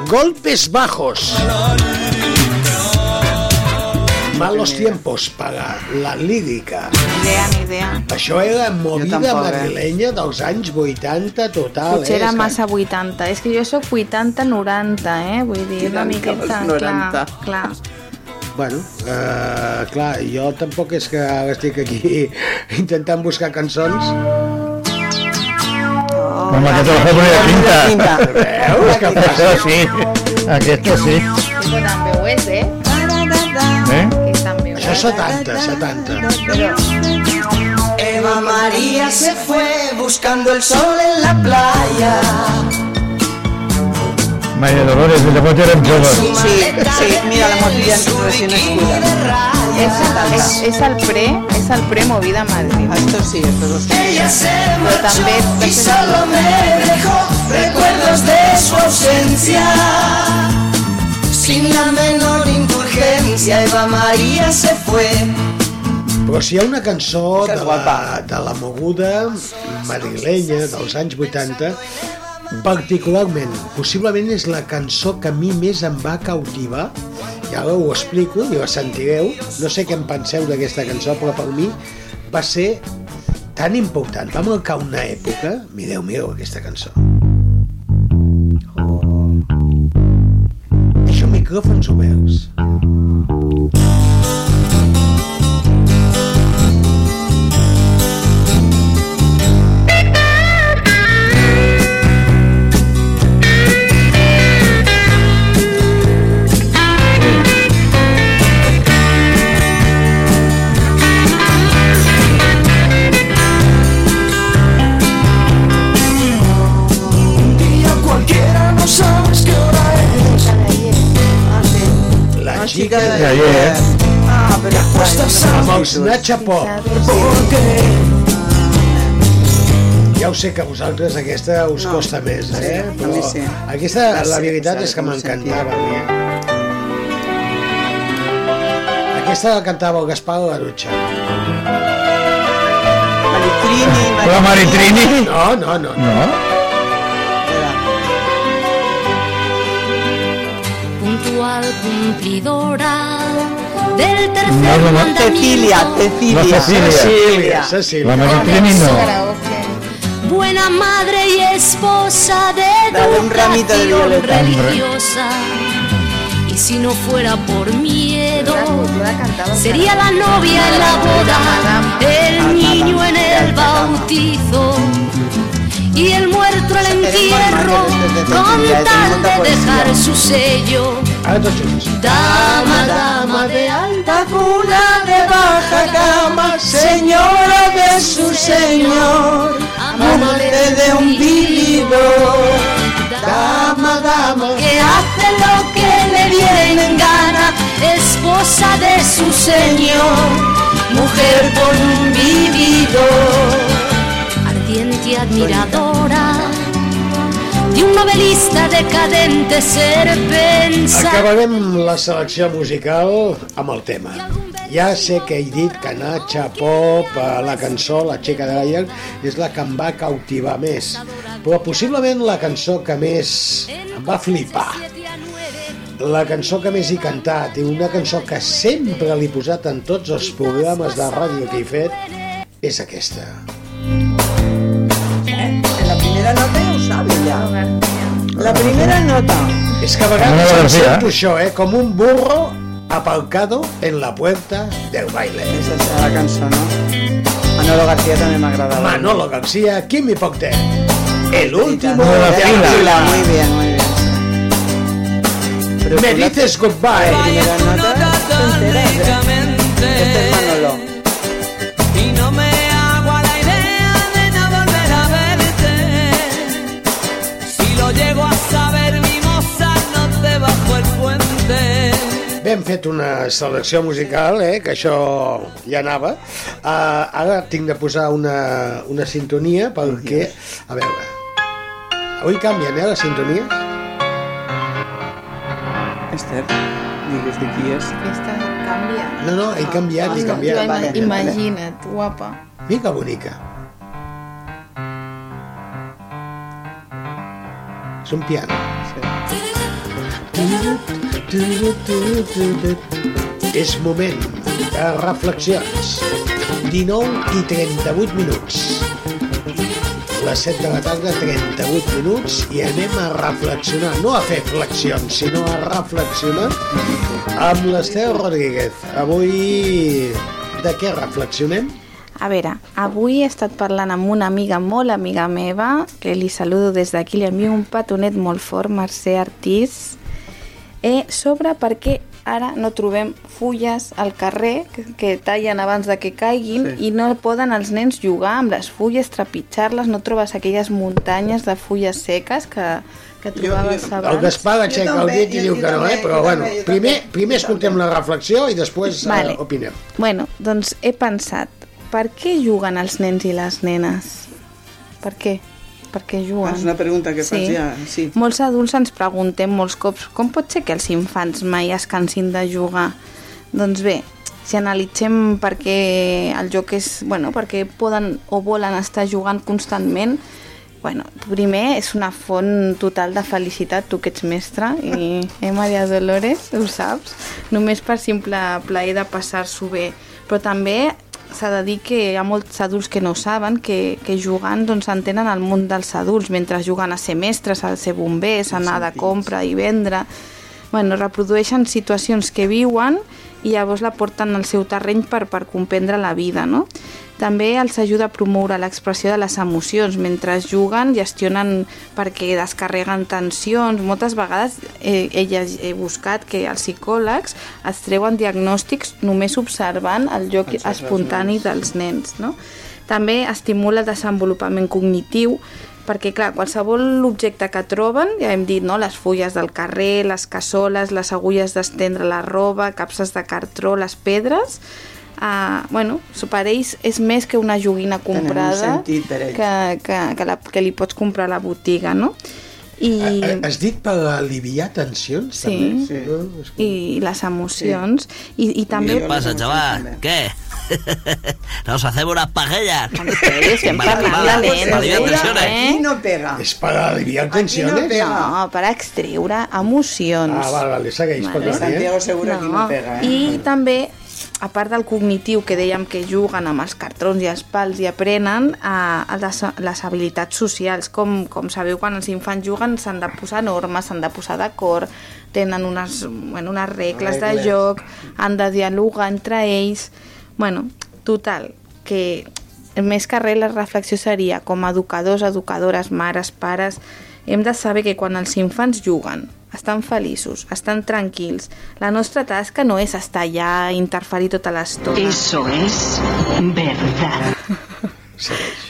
Golpes bajos. Malos tiempos para la lírica.
Idea, ni idea.
Això era movida
tampoc, eh?
madrilenya dels anys 80 total,
Potser
eh?
era massa 80. És que jo sóc 80-90, eh? Vull dir, una miqueta...
als 90.
Clar, clar.
Bueno, eh, clar, jo tampoc és que ara estic aquí intentant buscar cançons.
Home, aquesta la fa bonita pinta.
Pinta.
Veus que
Això sí, aquesta sí.
Això també ho és, eh?
Eh?
Que també ho
Això
és.
70, 70.
Eva María se fue buscando el sol en la playa.
Maria Dolores, de llavors érem joves.
Sí, sí, mira, la motilla recién escuela.
És, el pre, és el pre movida Madrid.
Esto sí, esto lo sé.
Ella se
Però també
marchó y solo me dejó recuerdos de su ausencia. Sin la menor indulgencia, Eva María se fue.
Però si hi ha una cançó de la, de la moguda madrilenya dels anys 80, particularment, possiblement és la cançó que a mi més em va cautivar, ara ho explico i la sentireu, no sé què en penseu d'aquesta cançó, però per mi va ser tan important, va marcar una època, mireu, mireu aquesta cançó. Això micròfons oberts. La
chica
xica
de
de...
ayer.
Ah, però
Apuestas a
amb els Pop. Ja ho sé que a vosaltres aquesta us
No.
costa més, eh?
a mi sí.
aquesta, la veritat és que m'encantava a mi. eh? Aquesta la cantava el Gaspar a la dutxa.
Maritrini,
La Maritrini?
No, no, no.
No?
Cumplidora del
No,
tercer
no, no.
Cecilia, Cecilia.
Cecilia. La Maritrini no.
buena madre y esposa de
Dale un ramito de violeta.
religiosa. Y si no fuera por miedo, sería la novia en la boda, el niño en el bautizo.
y el muerto al entierro con tal de dejar su sello.
Ara tots junts.
Dama, dama de alta
Cuna de baja cama, señora de su señor, amante de un vividor. Dama, dama,
que hace lo que le viene en gana, esposa de su señor, mujer con un vividor, ardiente admiradora de un novelista decadente ser pensar.
Acabarem la selecció musical amb el tema. Ja sé que he dit que Nacha Pop, eh, la cançó, la Xeca de Gaia, és la que em va cautivar més. Però possiblement la cançó que més em va flipar. La cançó que més he cantat i una cançó que sempre l'he posat en tots els programes de ràdio que he fet és aquesta.
la primera nota sabe. La primera nota.
És que a vegades em sento això, eh? Com un burro aparcado en la puerta del baile.
Esa es la cançó, no? Manolo García també m'agradava.
Manolo García, ¿quién me pocte? El último
De la fila.
fila.
Muy bien, muy bien.
Me dices goodbye.
Primera nota, ¿eh?
Fet una selecció musical, eh, que això ja anava. Uh, ara tinc de posar una, una sintonia perquè... A veure... Avui canvien, eh, les sintonies?
Esther, digues de qui és.
Aquesta canvia.
No, no, he canviat, he canviat.
Ima- Imagina't, guapa.
Mira que bonica. És un piano. És moment de reflexions. 19 i 38 minuts. Les 7 de la tarda, 38 minuts, i anem a reflexionar, no a fer flexions, sinó a reflexionar amb l'Esteu Rodríguez. Avui de què reflexionem?
A veure, avui he estat parlant amb una amiga molt amiga meva, que li saludo des d'aquí, li envio un petonet molt fort, Mercè Artís, eh, sobre per què ara no trobem fulles al carrer que, que tallen abans de que caiguin sí. i no poden els nens jugar amb les fulles, trepitjar-les, no trobes aquelles muntanyes de fulles seques que, que trobaves abans.
El Gaspar aixeca el dit i diu que no, eh? però bueno, primer, primer escoltem la reflexió i després
Vale.
vale. uh, opinem.
Bueno, doncs he pensat, per què juguen els nens i les nenes? Per què? Per què juguen?
És una pregunta que fas ja, sí.
Molts adults ens preguntem molts cops com pot ser que els infants mai es cansin de jugar? Doncs bé, si analitzem per què el joc és... Bueno, perquè poden o volen estar jugant constantment, bueno, primer és una font total de felicitat, tu que ets mestra, i eh, Maria Dolores, ho saps? Només per simple plaer de passar-s'ho bé. Però també s'ha de dir que hi ha molts adults que no saben, que, que jugant doncs, entenen el món dels adults, mentre juguen a ser mestres, a ser bombers, a anar de compra i vendre... Bueno, reprodueixen situacions que viuen i llavors la porten al seu terreny per, per comprendre la vida, no? També els ajuda a promoure l'expressió de les emocions. Mentre juguen, gestionen perquè descarreguen tensions. Moltes vegades eh, he, lleg- he buscat que els psicòlegs es treuen diagnòstics només observant el joc espontani dels nens. No? També estimula el desenvolupament cognitiu perquè, clar, qualsevol objecte que troben, ja hem dit, no? les fulles del carrer, les cassoles, les agulles d'estendre la roba, capses de cartró, les pedres, uh, bueno, so per ells és més que una joguina comprada
sentit
que, que, que, la, que li pots comprar a la botiga, no? I...
Eh, Has dit per aliviar tensions,
Sí.
també?
Sí.
No? És
i les emocions i, i també
¿Qué pasa, chaval? ¿Qué? Nos hacemos unas pagellas. aliviar
eh?
tensiones.
Aquí no pega.
És per aliviar tensions?
No, per extreure emocions.
Ah, vale, vale, segueix,
Vale.
eh?
Santiago Segura aquí no pega, eh?
I també, a part del cognitiu que dèiem que juguen amb els cartrons i els pals i aprenen a, a les, les habilitats socials. Com, com sabeu, quan els infants juguen s'han de posar normes, s'han de posar d'acord, tenen unes, bueno, unes regles,
Regles.
de joc, han de dialogar entre ells... Bueno, total, que més que res la reflexió seria, com a educadors, educadores, mares, pares, hem de saber que quan els infants juguen, estan feliços, estan tranquils, la nostra tasca no és estar allà i interferir tota l'estona.
Eso es verdad.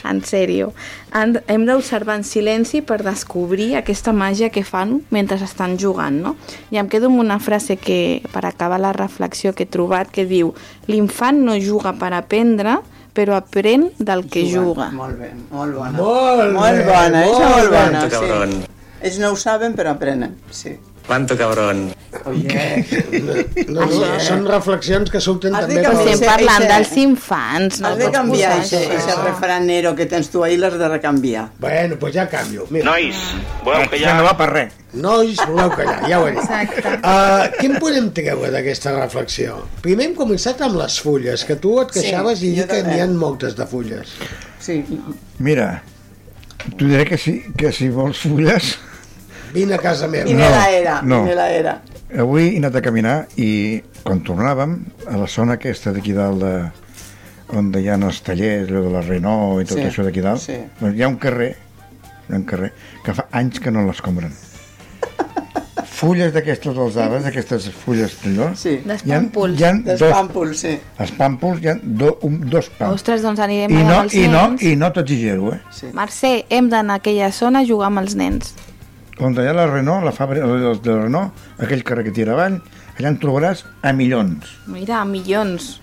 En sèrio. Hem d'observar en silenci per descobrir aquesta màgia que fan mentre estan jugant, no? I em quedo amb una frase que, per acabar la reflexió que he trobat, que diu l'infant no juga per aprendre, però aprèn del que juga.
Molt bé, molt bona.
Molt
molt
bé,
bona,
molt
això molt bona,
Quanto cabrón.
Sí. Ells no ho saben, però aprenen, sí.
Quanto cabrón.
Oye.
No, no, són reflexions que surten
Has
també...
canviar
Estem parlant
ese-
dels infants, no
Has de canviar ese refranero que tens tu ahí, l'has de recanviar.
Bueno, doncs ja canvio. Mira.
Nois, voleu que ja...
no va per res.
Nois, voleu callar, ja ho he dit.
Exacte.
Uh, què en podem treure d'aquesta reflexió? Primer hem començat amb les fulles, que tu et
Sí,
queixaves i
jo
dic que n'hi ha moltes de fulles.
Sí.
Mira, tu diré que si, que si vols fulles...
Vine a casa meva.
Vine la era,
no.
vine la era.
Avui he anat a caminar i quan tornàvem a la zona aquesta d'aquí dalt de, on hi ha els tallers, allò de la Renault i tot
Sí,
això d'aquí dalt,
sí.
doncs hi ha un carrer, hi ha un carrer que fa anys que no l'escombren. Fulles d'aquestes dels arbres, aquestes fulles d'allò,
Sí.
hi ha, hi ha dos,
sí.
els pàmpols, hi ha do, un, dos pàmpols.
Ostres, doncs anirem
I no,
amb els
i no,
nens.
i no t'exigero, eh?
Sí.
Mercè, hem d'anar a aquella zona a jugar amb els nens.
On hi ha la Renault, la fàbrica de la Renault, aquell carrer que tira avall, allà en trobaràs a milions.
Mira, milions.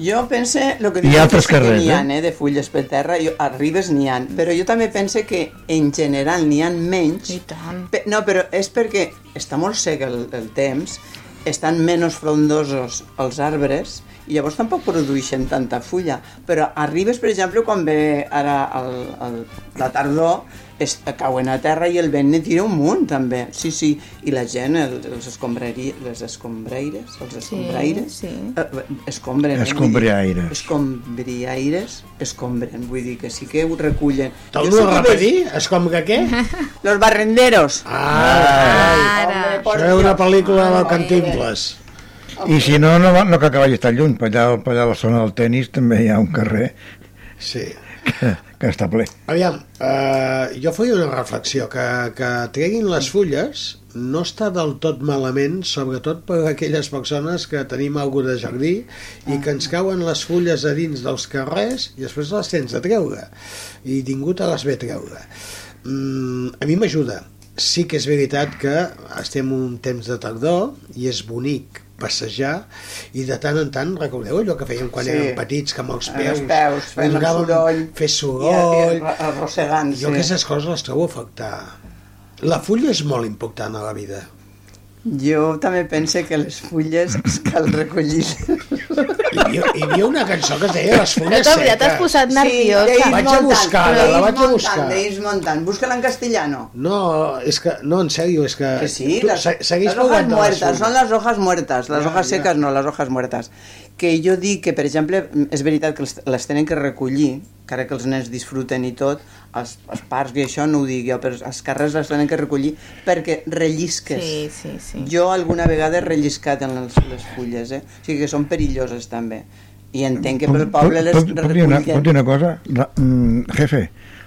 Jo pense, el que
I
dius
altres
que
carrers,
ha,
eh?
eh, de fulles per terra, jo, a Ribes n'hi ha, però jo també pense que en general n'hi ha menys.
I tant.
Pe no, però és perquè està molt sec el, el temps, estan menys frondosos els arbres, i llavors tampoc produeixen tanta fulla. Però a Ribes, per exemple, quan ve ara el, el, la tardor, es, cauen a terra i el vent ne tira un munt, també. Sí, sí, i la gent, el, els escombreri, les escombreires, els escombraires,
sí.
eh, escombren. eh, vull dir,
Escombriaires.
Escombriaires, escombren, vull dir que sí que ho recullen. Sí
a repetir?
veig-
És com que què?
Los barrenderos.
Ah,
Ara.
por
això és una pel·lícula del
Ay,
Cantinfles.
I si no, no, no cal que vagi tan lluny, per allà, per allà a la zona del tennis també hi ha un carrer
Sí.
que, que està ple.
Aviam, eh, jo feia una reflexió, que, que treguin les fulles no està del tot malament, sobretot per aquelles persones que tenim alguna de jardí i que ens cauen les fulles a dins dels carrers i després les tens de treure i ningú te les ve treure. Mm, a mi m'ajuda. Sí que és veritat que estem un temps de tardor i és bonic passejar i de tant en tant, recordeu allò que fèiem quan
Sí.
érem petits, que amb els
Amb
peus,
els peus,
buscàvem
soroll.
fer
I,
soroll
i arrossegant,
jo
sí.
aquestes coses les trobo a afectar la fulla és molt important a la vida
Jo també pense que les fulles es cal recollir.
hi havia, hi havia una cançó que es deia les fulles
Ja t'has- ja t'has
seques
posat nerviosa.
d'ells
Vaig a buscar-la,
d'ells
la vaig a buscar.
D'ells muntant. Búscala en castellano.
no, és que, no, en sèrio, és que,
Que sí,
tu, segueix
las hojas
les
muertas, son las hojas muertas, las
Ja,
hojas
ja.
secas no, las hojas muertas. Que jo dic que, per exemple, és veritat que les, les tenen que recollir, encara que els nens disfruten i tot, als, als parcs i això no ho dic jo, però als carrers les tenen que recollir perquè rellisques.
Sí, sí, sí.
Jo alguna vegada he relliscat en les, les fulles, eh? O sigui que són perilloses també. I entenc que pel poble les
Pot, pot, dir una,
recullen.
pot dir una cosa? La, mm, jefe,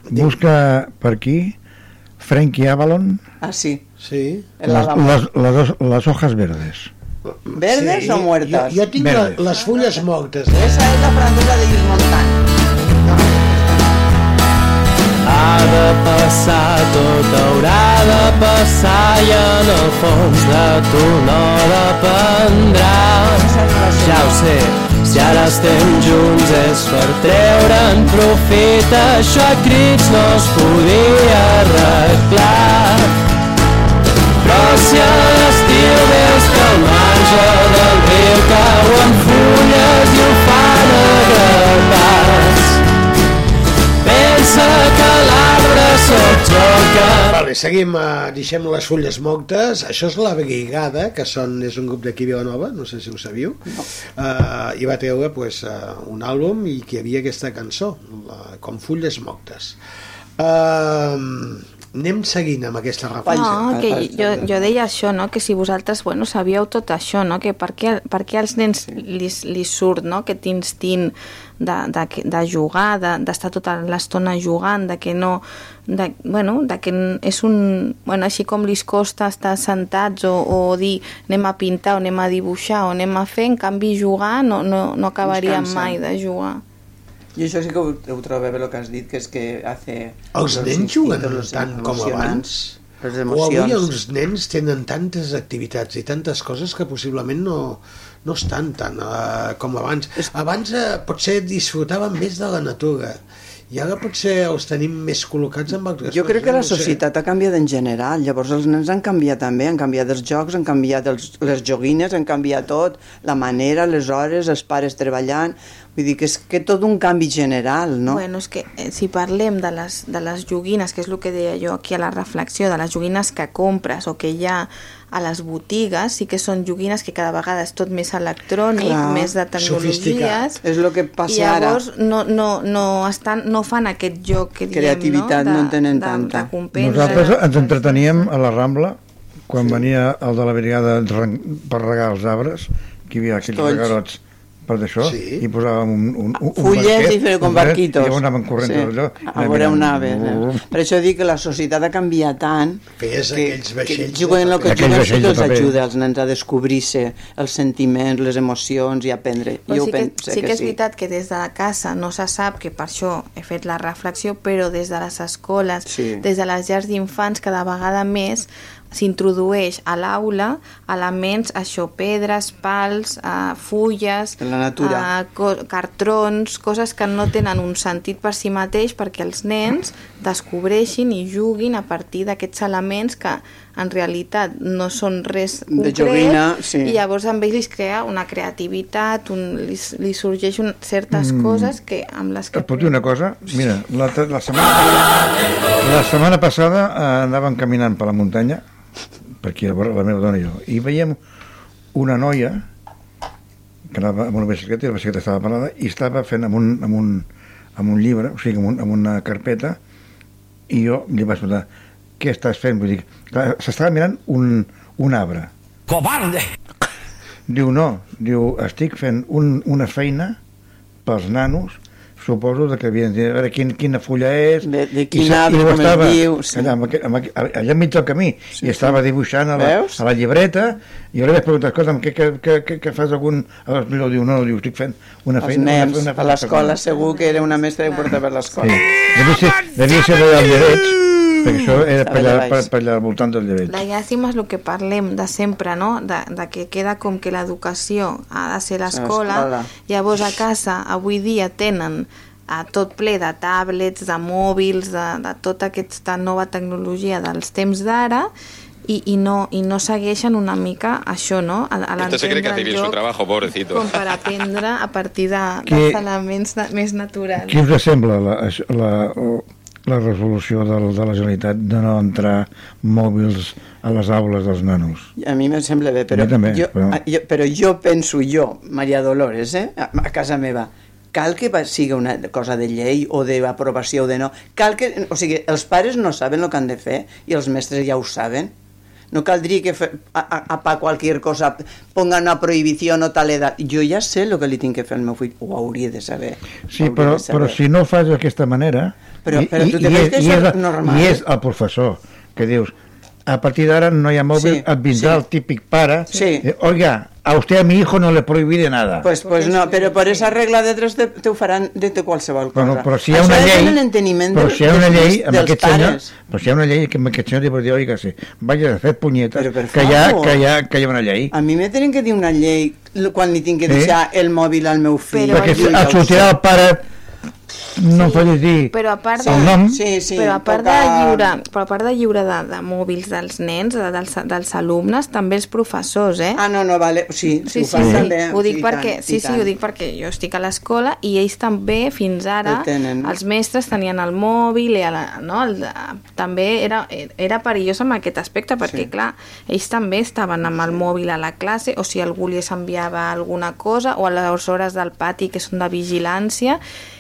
busca per aquí Frankie Avalon
Ah, sí.
Sí.
Las, las, las, dos- las hojas verdes.
¿Verdes
Sí,
o muertas?
Jo, jo tinc la,
Verdes.
les fulles mortes. Eh?
Esa es la francesa de Yves Montand.
Ha de passar, tot haurà de passar i en el fons de tu no dependrà. Ja ho sé, si ara estem junts és per treure'n profit, això a crits no es podia arreglar. Però si a l'estiu veus que al marge del riu cauen fulles i ho fan a grapats, pensa que l'arbre sóc jo que...
Vale, seguim, uh, deixem les fulles mortes. Això és la Brigada, que són, és un grup d'aquí Vilanova, no sé si ho sabíeu. No. Uh, I va treure pues, uh, un àlbum i que hi havia aquesta cançó, la, com fulles mortes. Uh, anem seguint amb aquesta reflexió.
No, que jo, jo deia això, no? que si vosaltres bueno, sabíeu tot això, no? que per què, per què als nens li, li surt no? aquest instint de, de, de jugar, de- d'estar tota l'estona jugant, de que no... De, bueno, de que és un... Bueno, així com li costa estar sentats o, o dir anem a pintar o anem a dibuixar o anem a fer, en canvi jugar no, no, no acabaríem mai de jugar.
Jo això sí que ho, ho trobo bé el que has dit, que és que hace...
Els
los
nens juguen tant com abans?
Les
O avui els nens tenen tantes activitats i tantes coses que possiblement no, no estan tan uh, com abans. Abans uh, potser disfrutaven més de la natura i ara potser els tenim més col·locats amb altres
Jo crec que la
no
societat ha canviat en general, llavors els nens han canviat també, han canviat els jocs, han canviat els, les joguines, han canviat tot, la manera, les hores, els pares treballant, vull dir que és que tot un canvi general, no?
Bueno, és que eh, si parlem de les, de les joguines, que és el que deia jo aquí a la reflexió, de les joguines que compres o que hi ha a les botigues, sí que són joguines que cada vegada és tot més electrònic,
Clar,
més de tecnologies,
És el que
i
passa ara.
llavors no, no, no, estan, no fan aquest joc que diem,
Creativitat
no?
no en tenen
de,
tanta.
De recompensa.
Nosaltres ens entreteníem a la Rambla quan venia el de la brigada per regar els arbres, que hi havia aquells
Tolls.
regarots per d'això,
Sí.
i posàvem un, un, un,
Fulles
barquet,
i fer com
barquet,
barquitos.
I llavors anàvem corrent
Sí.
allò.
A veure on anaves. Eh? Per això dic que la societat ha canviat tant
Feies
que,
aquells
que
vaixells de
juguen el que juguen sí que
vaixells
els ajuda als nens a descobrir-se els sentiments, les emocions i aprendre.
Però
jo
sí, que,
penso
sí que és
sí.
veritat que des de la casa no se sap, que per això he fet la reflexió, però des de les escoles,
Sí.
des de les llars d'infants, cada vegada més s'introdueix a l'aula elements, això, pedres, pals, uh, fulles,
De la natura.
eh, co cartrons, coses que no tenen un sentit per si mateix perquè els nens descobreixin i juguin a partir d'aquests elements que en realitat no són res
De
concret
joguina, sí.
i llavors amb ells crea una creativitat, un, li, li sorgeix un, certes
Mm.
coses que amb les que...
Et puc dir una cosa? Mira, la, la, setmana, la setmana passada eh, anàvem caminant per la muntanya, per aquí, la, la meva dona i jo, i veiem una noia que anava amb una bicicleta i la bicicleta estava parada i estava fent amb un, amb un, amb un llibre, o sigui, amb, un, amb una carpeta, i jo li vaig preguntar, què estàs fent? Vull dir, s'estava mirant un, un arbre.
Cobarde!
Diu, no, diu, estic fent un, una feina pels nanos, suposo de que havien de dir a veure quin, quina fulla és...
De, de
i
quin arbre,
ho
com
estava
es diu... Sí.
allà, amb, allà enmig del camí sí, i estava dibuixant a la,
Veus?
a la llibreta i jo li vaig preguntar, escolta'm, què, què, què, què, què fas algun... Aleshores diu, no, diu, estic fent una
Els
feina...
nens,
una, una
a l'escola segur que era una mestra que portava per l'escola.
Sí. Devia ser, devia ser al Llebeig, perquè això era
Estava
per allà, per, per allà al voltant del Llebeig.
La llàstima és el que parlem de sempre, no? De, de que queda com que l'educació ha de ser l'escola, llavors a casa avui dia tenen a tot ple de tablets, de mòbils, de, de tota aquesta nova tecnologia dels temps d'ara i, i, no, i no segueixen una mica això, no? A, a
Usted se cree que hace bien su trabajo, pobrecito.
com per aprendre a partir de,
Que-
dels elements de, més naturals.
Què us sembla la, això- la, la resolució del, de la Generalitat de no entrar mòbils a les aules dels nanos?
A mi em sembla bé, però,
també,
jo,
però-
jo, però jo penso, jo, Maria Dolores, eh, a, casa meva, cal que sigui una cosa de llei o d'aprovació o de no. Cal que, o sigui, els pares no saben el que han de fer i els mestres ja ho saben. No caldria que fe, a, a, a pa qualsevol cosa pongan una prohibició o tal edat. Jo ja sé el que li tinc que fer al meu fill, ho hauria de saber.
Sí, però,
de saber.
però si no fas d'aquesta manera...
Però- però tu te creus que
i
això
és,
és normal?
I és el professor que dius, a partir d'ara no hi ha mòbil,
Sí,
et vindrà
sí.
el típic pare,
Sí.
eh, oiga, a usted a mi hijo no le prohibiré nada.
Pues, pues no, però per esa regla de tres te, te ho faran de, qualsevol cosa.
Però, però si hi ha
Això
una llei, però si hi ha una llei amb
dels
aquest senyor,
pares.
però si hi ha una llei que amb aquest senyor li pot dir, oiga, sí, vaya a fer punyetes,
Però per
que hi, ha, que, hi ha, que hi ha una llei.
A mi me tenen que dir una llei quan li tinc que
Sí.
deixar el mòbil al meu fill.
Perquè et sortirà el pare, no em facis dir
Però a part de,
el nom.
Sí, sí,
però a part de
toca-
lliure, però a part de lliure de, de mòbils dels nens, de, dels, dels alumnes, també els professors, eh?
Ah, no, no, vale, sí,
Sí,
ho
sí, sí.
també.
Ho dic
i
perquè,
tant,
sí, sí,
tant.
ho dic perquè jo estic a l'escola i ells també, fins ara,
tenen.
els mestres tenien el mòbil i la, no, el, també era, era perillós amb aquest aspecte perquè,
Sí.
clar, ells també estaven amb el mòbil a la classe o si algú li enviava alguna cosa o a les hores del pati que són de vigilància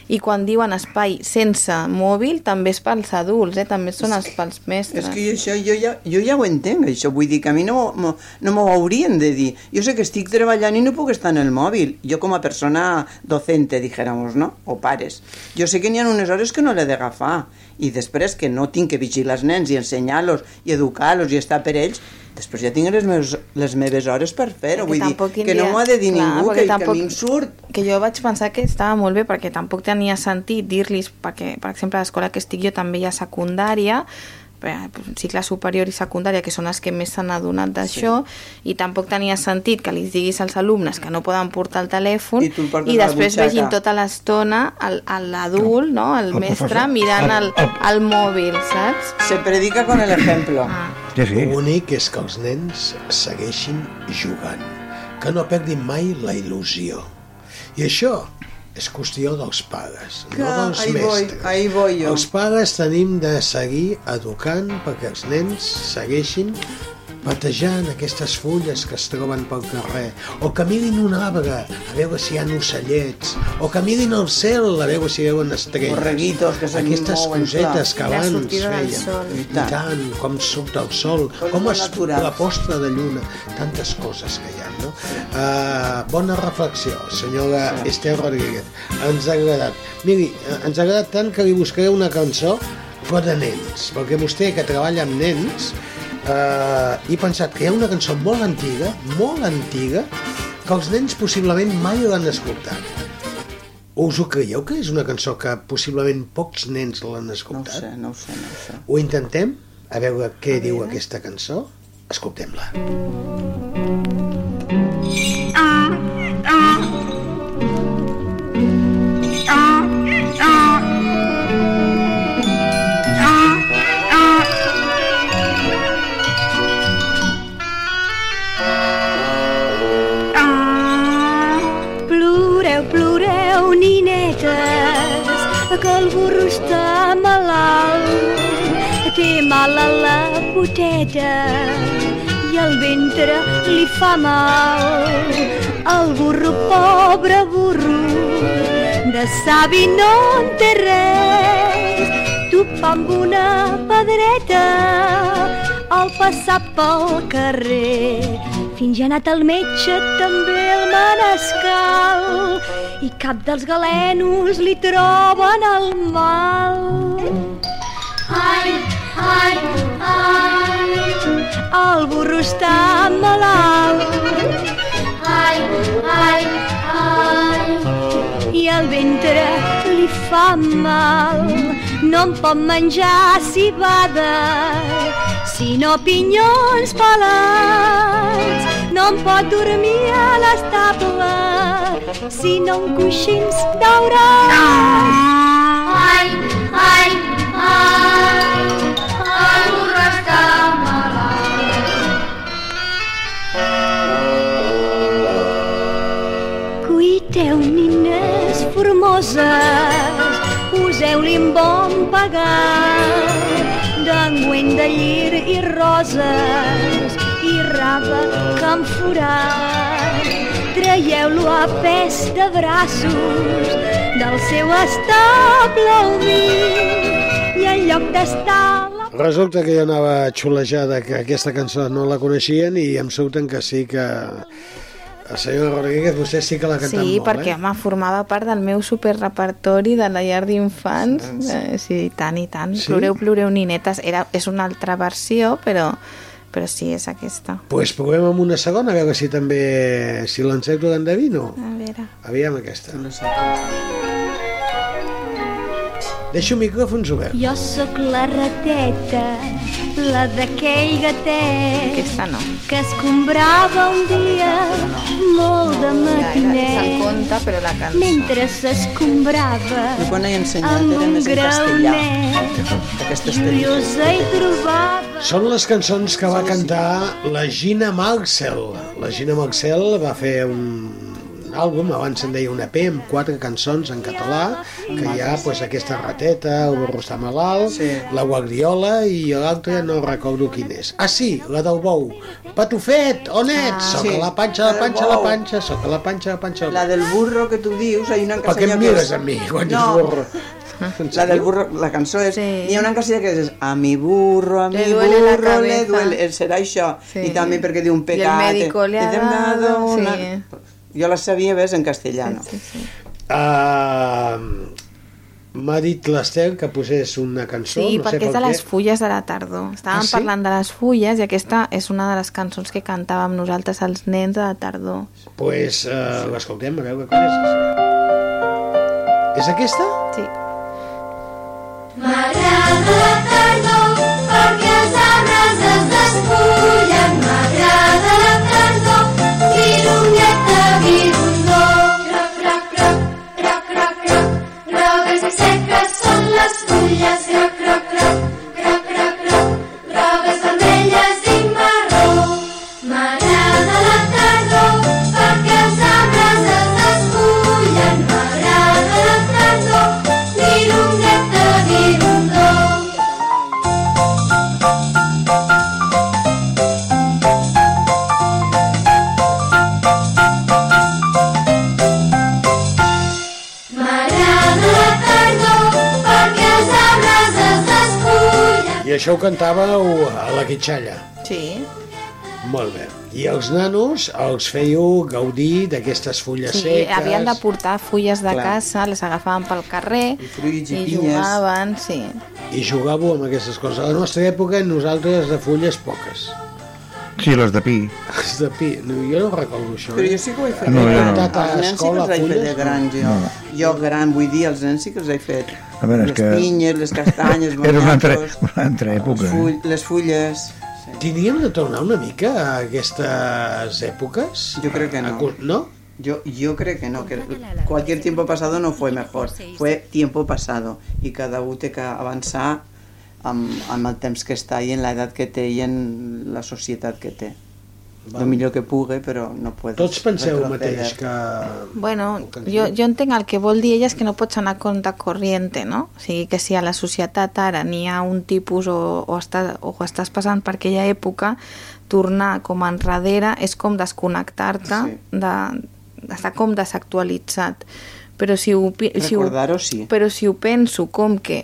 i quan diuen espai sense mòbil, també és pels adults, eh? també són els pels mestres.
És que jo, això, jo, ja, jo ja ho entenc, això. Vull dir que a mi no, m'ho- no m'ho haurien de dir. Jo sé que estic treballant i no puc estar en el mòbil. Jo com a persona docente, dijéramos, no? O pares. Jo sé que n'hi ha unes hores que no l'he d'agafar. I després que no tinc que vigilar els nens i ensenyar-los i educar-los i estar per ells, després ja tinc les meves, les meves hores per fer-ho. Vull dir,
tampoc
que
tindria-
no m'ho ha de dir
clar,
ningú, que, que a
tampoc-
mi em surt.
que jo vaig pensar que estava molt bé perquè tampoc tenia sentit dir-los, perquè, per exemple, a l'escola que estic jo també hi ha secundària, cicle superior i secundària, que són els que més s'han adonat d'això, i tampoc tenia sentit que li diguis als alumnes que no poden portar el telèfon
I
i després vegin tota l'estona el- el- l'adult, no? el
El
mestre,
professor.
mirant el, el mòbil, saps?
Se predica con el ejemplo.
Sí, sí.
L'únic és que els nens segueixin jugant, que no perdin mai la il·lusió. I això és qüestió dels pares,
Que
no dels
ahí voy,
mestres.
ahí voy jo.
Els pares tenim de seguir educant perquè els nens segueixin patejant aquestes fulles que es troben pel carrer, o que mirin un arbre a veure si hi ha ocellets, o que mirin el cel a veure si veuen estrelles.
Borreguitos que se
Aquestes
mouen,
cosetes
clar.
que abans feien.
sol.
I
I tant.
tant, com surt el sol,
Coses
com es
naturals.
la posta de lluna, tantes coses que hi ha, no? Uh, bona reflexió, senyora sí. Esther Rodríguez. Ens ha agradat. Miri, eh, ens ha agradat tant que li buscaré una cançó però de nens, perquè vostè que treballa amb nens eh, he pensat que hi ha una cançó molt antiga, molt antiga, que els nens possiblement mai l'han escoltat. Us ho creieu que és una cançó que possiblement pocs nens l'han
No ho
escoltat?
sé, no ho sé, no ho sé.
Ho intentem? A veure què diu aquesta cançó? Escoltem-la.
Ploreu, que burro està malalt. Té mal a la poteta i el ventre li fa mal. El burro, pobre burro, de savi no en té res. Topa amb una pedreta al passar pel carrer. Fins ja ha anat al metge també el manescal i cap dels galenos li troben el mal. Ai, ai, ai, el burro està malalt. Ai, ai, ai, i el ventre li fa mal. No em pot menjar cibada, sinó pinyons pelats. No em pot dormir a l'estable, sinó en coixins daurats. Ai, ai, ai, el burro està malalt. Cuiteu, nines formoses, poseu-li un bon pagar d'engüent de llir i roses que en forat. Traieu-lo a pes de braços del seu estable humit i en lloc d'estar la
Resulta que jo anava xulejada que aquesta cançó no la coneixien i em surten que sí que... El senyor Rodríguez, vostè sí que l'ha cantat
Sí,
molt,
perquè
eh?
home, formava part del meu superrepertori de la llar d'infants. Eh, sí, i tant, i tant.
Sí?
Ploreu, ploreu, ninetes. Era, és una altra versió, però, però sí, és aquesta.
pues provem amb una segona, a veure si també... si l'encerto d'endevino.
A veure...
Aviam aquesta. Deixo micròfons oberts.
Jo sóc la rateta, la d'aquell gatet
Aquesta no.
que escombrava un dia molt de
Ja, era, és conte, però la cançó.
mentre s'escombrava
quan he ensenyat
amb
era més en castellà. Aquestes
curiosa i trobava
Són les cançons que va cantar la Gina Marcel. La Gina Marcel va fer un àlbum, abans se'n deia un EP, amb quatre cançons en català, que hi ha pues, aquesta rateta, el burro està malalt, sí. la guardiola i l'altra no recordo quin és. Ah, sí, la del bou. Patufet, on ets?
Ah,
Soc
sí.
a la panxa, la panxa, la panxa, soc a la panxa, la panxa.
La del burro que tu dius, hi ha una
Per què em mires a mi quan
no,
dius burro?
La del burro, la cançó és... Sí. Hi ha una casella que és a mi burro, a mi
Le duele la
burro, le duele... Serà això.
Sí.
I també perquè diu un
Y el
pecat.
médico le ha
i
dado,
una...
sí.
Jo la sabia, ves, en castellano.
Sí, sí.
Uh, M'ha dit l'Estel que posés una cançó,
Sí,
no sé
perquè és
per
de les fulles de la tardor. Estàvem
Ah, sí?
parlant de les fulles i aquesta és una de les cançons que cantàvem nosaltres els nens de la tardor.
pues, uh, l'escoltem, a veure com és. És aquesta?
Sí.
M'agrada la tardor
això ho cantàveu a la Quitxalla.
Sí.
Molt bé. I els nanos els fèieu gaudir d'aquestes fulles
Sí,
seques.
havien de portar fulles de
Clar.
casa, les agafaven pel carrer i,
fruits i
i
pinyes.
jugaven, sí.
I jugàveu amb aquestes coses. A la nostra època, nosaltres de fulles poques.
Sí, les de pi.
Els de pi. No, jo no recordo això.
Però
eh?
jo sí que ho he fet.
No, jo no.
A
Els nens sí que els he fet de gran, jo.
No.
Jo gran, vull dir, els nens sí que els he fet.
A veure,
les
que-
pinyes, les castanyes,
Era una altra, una altra època.
els
Eh?
full, les fulles...
Tindríem de tornar una mica a aquestes èpoques?
Yo creo que no.
¿No?
Yo, yo creo que no, que cualquier tiempo pasado no fue mejor, fue tiempo pasado y cada uno té que avançar amb, amb el temps que està i en l'edat que té i en la societat que té.
Val.
El millor que pugui, però no puedes
Tots penseu el mateix que...
Bueno, jo, jo entenc el que vol dir ella és que no pots anar contra corriente, no? O sigui, que si a la societat ara n'hi ha un tipus o, o, està, o estàs passant per aquella època, tornar com enrere és com desconnectar-te,
Sí.
de, d'estar com desactualitzat. Però si ho, si ho,
sí.
però si ho penso com que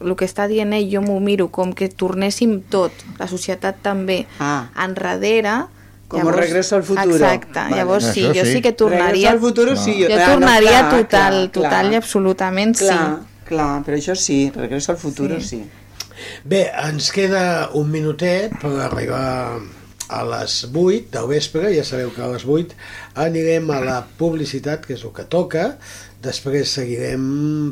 el que està dient ell jo m'ho miro com que tornéssim tot, la societat també,
Ah.
enrere...
Com Regreso al futuro.
Exacte,
Vale.
llavors sí,
Això
jo
sí.
sí que tornaria...
Regreso al futuro sí.
Jo
Ah, no,
tornaria
clar,
total,
clar,
total
clar.
i absolutament
Clar,
sí.
clar, però això sí, regreso al futuro
Sí.
sí.
Bé, ens queda un minutet per arribar a les 8 del vespre, ja sabeu que a les 8 anirem a la publicitat, que és el que toca, després seguirem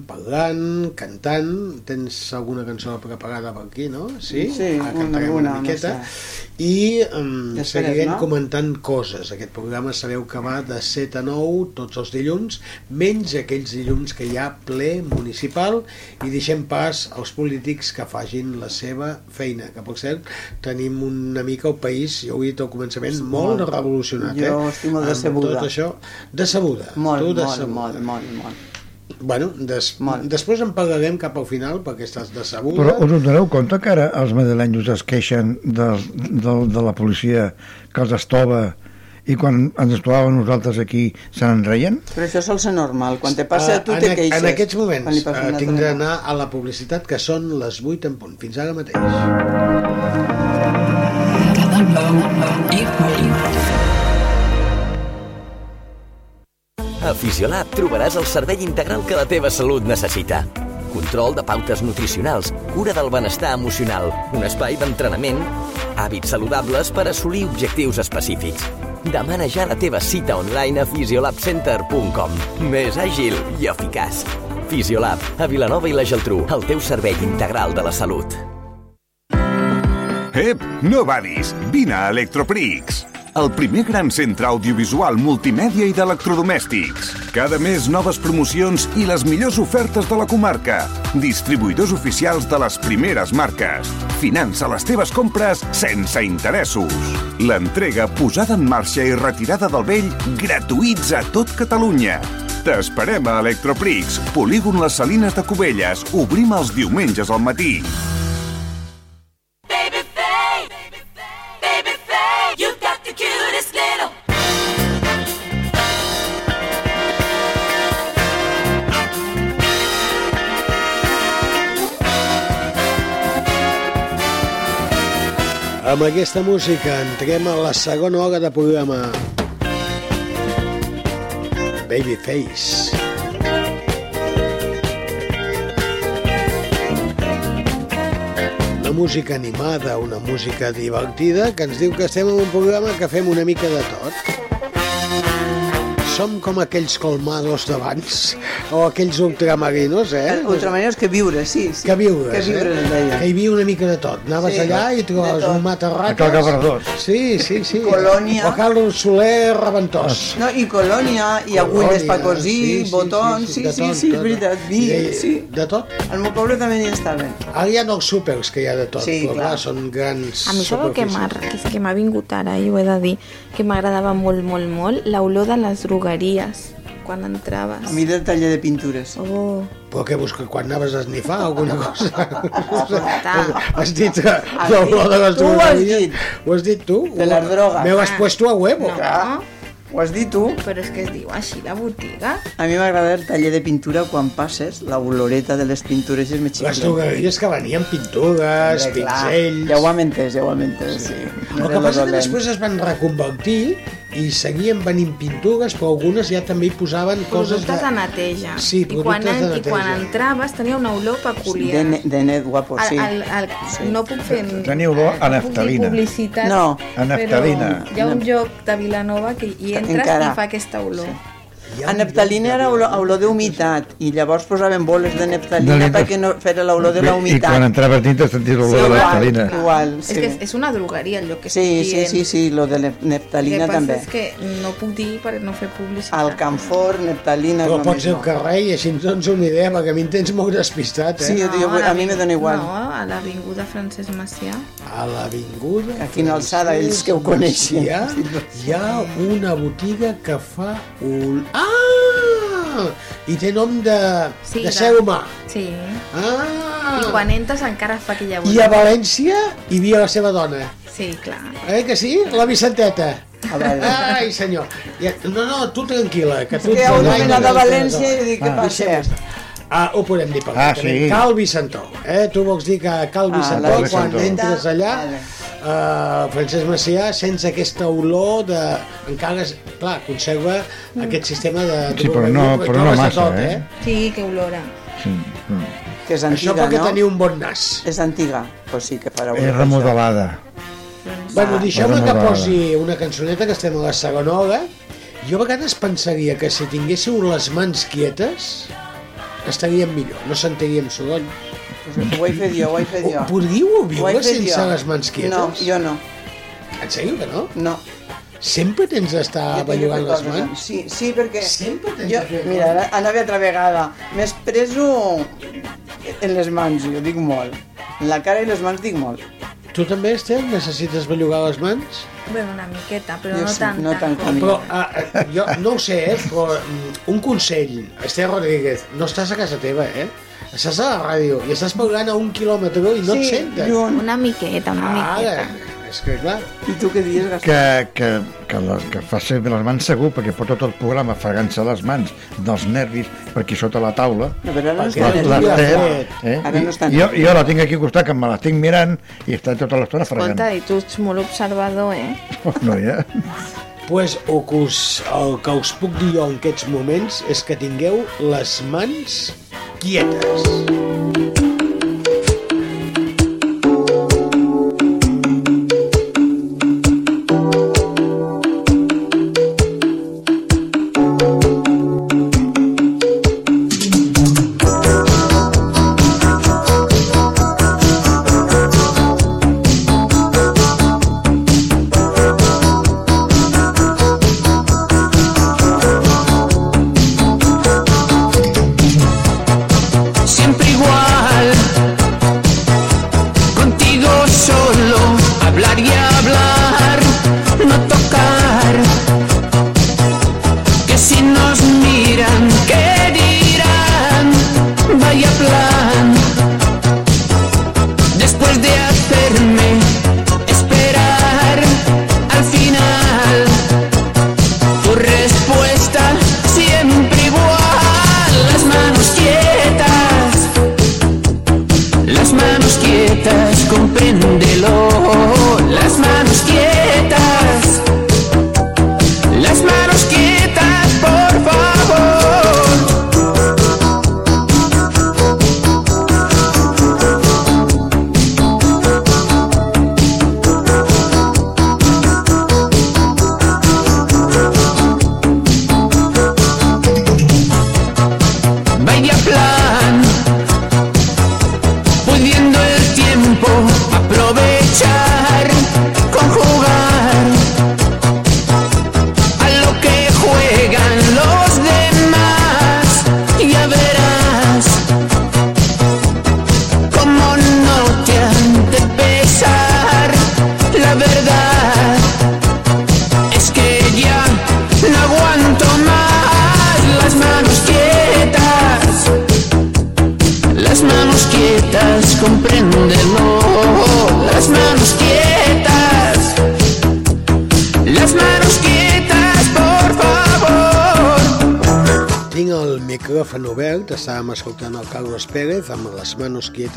parlant, cantant, tens alguna cançó preparada per aquí, no? Sí?
Sí,
Ah,
una, una,
una
no
miqueta.
sé.
I um,
Ja esperes,
seguirem
no?
comentant coses. Aquest programa sabeu que va de 7 a 9 tots els dilluns, menys aquells dilluns que hi ha ple municipal i deixem pas als polítics que fagin la seva feina, que per cert tenim una mica el país, jo ho he dit al començament, molt,
Molt.
revolucionat.
Jo
eh?
estic molt
Amb
decebuda.
Tot això, decebuda.
Molt,
tu
molt,
decebuda.
molt, molt, molt.
Bueno, des, després en parlarem cap al final perquè estàs decebuda.
Però us doneu compte que ara els madrilenys es queixen del, del, de la policia que els estova i quan ens trobàvem nosaltres aquí se n'enreien?
Però això sol ser normal. Quan te passa a tu
Ah,
te
en,
queixes.
en aquests moments uh, tinc d'anar a la publicitat que són les 8 en punt. Fins ara mateix.
A Fisiolab trobaràs el servei integral que la teva salut necessita. Control de pautes nutricionals, cura del benestar emocional, un espai d'entrenament, hàbits saludables per assolir objectius específics. Demana ja la teva cita online a fisiolabcenter.com. Més àgil i eficaç. Fisiolab, a Vilanova i la Geltrú, el teu servei integral de la salut.
Ep, no badis, vine a Electroprix. El primer gran centre audiovisual multimèdia i d'electrodomèstics. Cada mes noves promocions i les millors ofertes de la comarca. Distribuïdors oficials de les primeres marques. Finança les teves compres sense interessos. L'entrega, posada en marxa i retirada del vell gratuïts a tot Catalunya. T'esperem a Electroprix, polígon Les Salines de Cubelles. Obrim els diumenges al matí.
Amb aquesta música entrem a la segona hora de programa. Babyface. Una música animada, una música divertida que ens diu que estem en un programa que fem una mica de tot. Som com aquells colmados d'abans, o aquells ultramarinos, eh?
Ultramarinos que viure, sí. sí.
Que viures,
Que viure,
eh?
en deia.
Que hi havia una mica de tot. Anaves
Sí,
allà i trobaves
de tot.
un matarrates.
A Cal Gavardós.
Sí, sí, sí.
Colònia.
O Carlos Soler Reventós.
No, i colònia, i agulles per cosir, botons, sí,
de
sí,
tot,
sí,
tot.
és veritat, vi,
I-
sí.
De tot.
Al meu poble també n'hi estaven.
Ara hi ha els súpers que hi ha de tot,
Sí,
però clar,
clar.
són grans
A mi sabeu que m'ha vingut ara, i ho he de dir, que m'agradava molt, molt, molt, l'olor de les drogueries quan entraves.
A mi del taller de pintures.
Oh.
Però què busca, quan anaves a esnifar alguna cosa? Has dit que
Has
l'olor
dit-
de les
tu ho has
drogueries?
dit.
Ho has dit tu?
De les drogues.
Me ho has
Ah.
puesto a huevo.
No,
Ho has dit tu?
però és que es diu així la botiga.
A mi m'agrada el taller de pintura quan passes, la oloreta de les pintures és més
Les
xicleta.
drogueries que venien pintures,
Hombre, clar.
pinzells...
Ja ho hem entès, ja ho hem entès, sí.
El que passa que després es van reconvertir i seguien venint pintures, però algunes ja també hi posaven coses
Productes de neteja.
Sí,
I quan,
productes de
en- I quan
neteja.
entraves tenia una olor peculiar.
De, ne- de net guapo, sí.
El, el, el,
Sí.
No puc fer...
Tenia olor a naftalina.
publicitat,
No.
A naftalina.
Però hi ha un lloc de Vilanova que hi entres
Encara.
i fa aquesta olor.
A neptalina era olor, olor d'humitat i llavors posaven boles de neptalina
De
perquè no fera l'olor de la
I quan
humitat.
entraves dintre senties l'olor de la
igual,
naftalina.
igual,
És
sí.
que és, és una drogueria el lloc que
Sí,
estic
sí,
dient.
sí, sí, lo de la
El que
neptalina
passa
també.
és que no puc dir per no fer publicitat.
Al Camfor, neptalina... és
Però
lo
pot ser el
mismo.
carrer i així ens dones una idea, perquè a mi em tens molt despistat, eh?
Sí, jo dic, a mi me dona igual.
No, a l'avinguda Francesc Macià.
A l'avinguda...
A quina alçada, ells que ho coneixen.
Hi ha, hi ha una botiga que fa un... Ah! I té nom de,
Sí,
de ser humà.
Sí.
Ah!
I quan entres encara fa aquella
I a València hi havia la seva dona.
Sí, clar.
Eh que sí? La Vicenteta.
A veure.
Ai, senyor. No, no, tu tranquil·la. Que tu
que hi ha
ets
una mena de
90.
València i dic, què
Ah.
passa?
Ah, ho podem dir perfectament.
sí.
Cal Vicentó. Eh? Tu vols dir que Cal
Ah,
Vicentó,
la
quan
Vicentó.
entres allà, uh, Francesc Macià, sense aquesta olor de... Encara, és, clar, conserva aquest sistema de...
Sí, però no- però no massa,
tot,
eh?
Sí, que olora.
Sí. mm.
Que és
Això
antiga,
perquè
no?
teniu un bon nas.
És antiga, pues sí que farà
És remodelada.
Bueno, deixeu-me que posi una cançoneta que estem a la segona hora. Jo a vegades pensaria que si tinguéssiu les mans quietes estaríem millor, no sentiríem soroll.
Ho he fet jo, ho he fet jo.
Podríeu viure sense
jo.
les mans quietes?
No, jo no.
En sèrio que no?
No.
Sempre tens d'estar bellugant les mans?
Sí, sí, perquè...
Sempre tens
jo,
de
Mira, ara anava altra vegada. M'he preso en les mans, jo dic molt. En la cara i les mans dic molt.
Tu també, Estel, necessites bellugar les mans?
Bueno, una miqueta, però
Jo
no
sí,
tant.
no tant com
Però ah, ah, jo no ho sé, eh, però mm, un consell, Esther Rodríguez, no estàs a casa teva, eh? Estàs a la ràdio i estàs parlant a un quilòmetre i no et
Sí,
senten.
lluny.
Una miqueta, una miqueta.
És que clar...
I tu què dius, Gastó?
Que, que, que, la, que fa servir les mans segur perquè porta tot el programa fregant-se les mans dels nervis per aquí sota la taula
No, però ara no està nerviós.
les-
eh?
Ara no està
jo, jo la tinc aquí al costat que me la tinc mirant i està tota l'estona fregant
Escolta, i tu ets molt observador, eh?
oh, no, ja.
pues, o que us, el que us puc dir jo en aquests moments és que tingueu les mans quietes.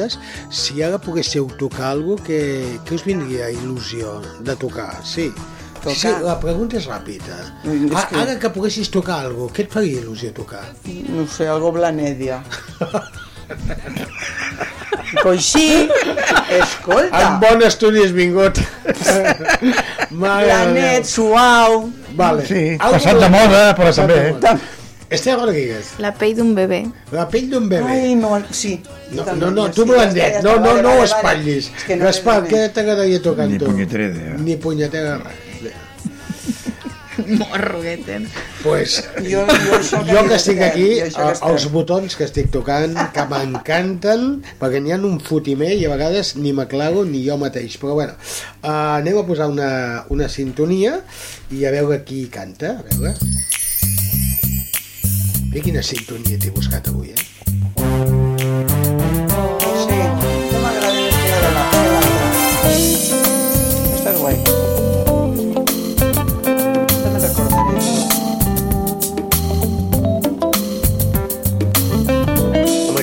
Quietes. Si ara poguéssiu tocar alguna cosa, què, què us vindria il·lusió de tocar? Sí.
Tocar?
Sí, la pregunta és ràpida.
Mm, és que-
Ara que poguessis tocar alguna cosa, què et faria il·lusió tocar?
No sé, algo blanedia. Coixí, escolta.
En bon estudi has vingut. Déu.
suau.
Vale.
Sí,
Algo
passat de moda, però també.
moda. Esther Rodríguez.
La pell d'un bebè.
La pell d'un bebè.
Ai, no, sí.
No, no, no, tu blandet,
ja està,
no, no, no ho espatllis.
No
Gaspar, què t'agradaria tocar amb
Ni
tu?
punyetera idea.
Ni punyetera res.
Morrugueten.
Pues,
Jo- jo
jo que estic
que-
aquí, els botons que estic tocant, que m'encanten, perquè n'hi ha un fotimer i a vegades ni m'aclaro ni jo mateix. Però bueno, uh, anem a posar una, una sintonia i a veure qui canta, a veure. Mira quina sintonia t'he buscat avui, eh?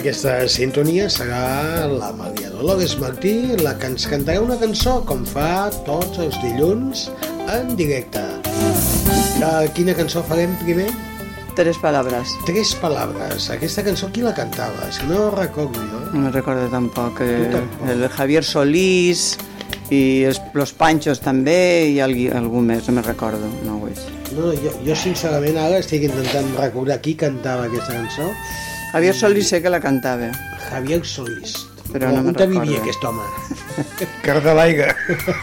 Aquesta sintonia serà la Maria Dolores Martí, la que ens cantarà una cançó com fa tots els dilluns en directe. Quina cançó farem primer?
Tres palabras.
Tres palabres. Aquesta cançó qui la cantava? És que no recordo jo.
No recordo tampoc.
Tu
Eh,
tampoc.
el Javier Solís i els, los Panchos també i algú, algú més, no me recordo. No ho veig.
No, jo, jo sincerament ara estic intentant recordar qui cantava aquesta cançó.
Javier Solís sé que la cantava.
Javier Solís.
Però no
On
me'n
te vivia
recordo.
aquest home?
Car de l'aigua.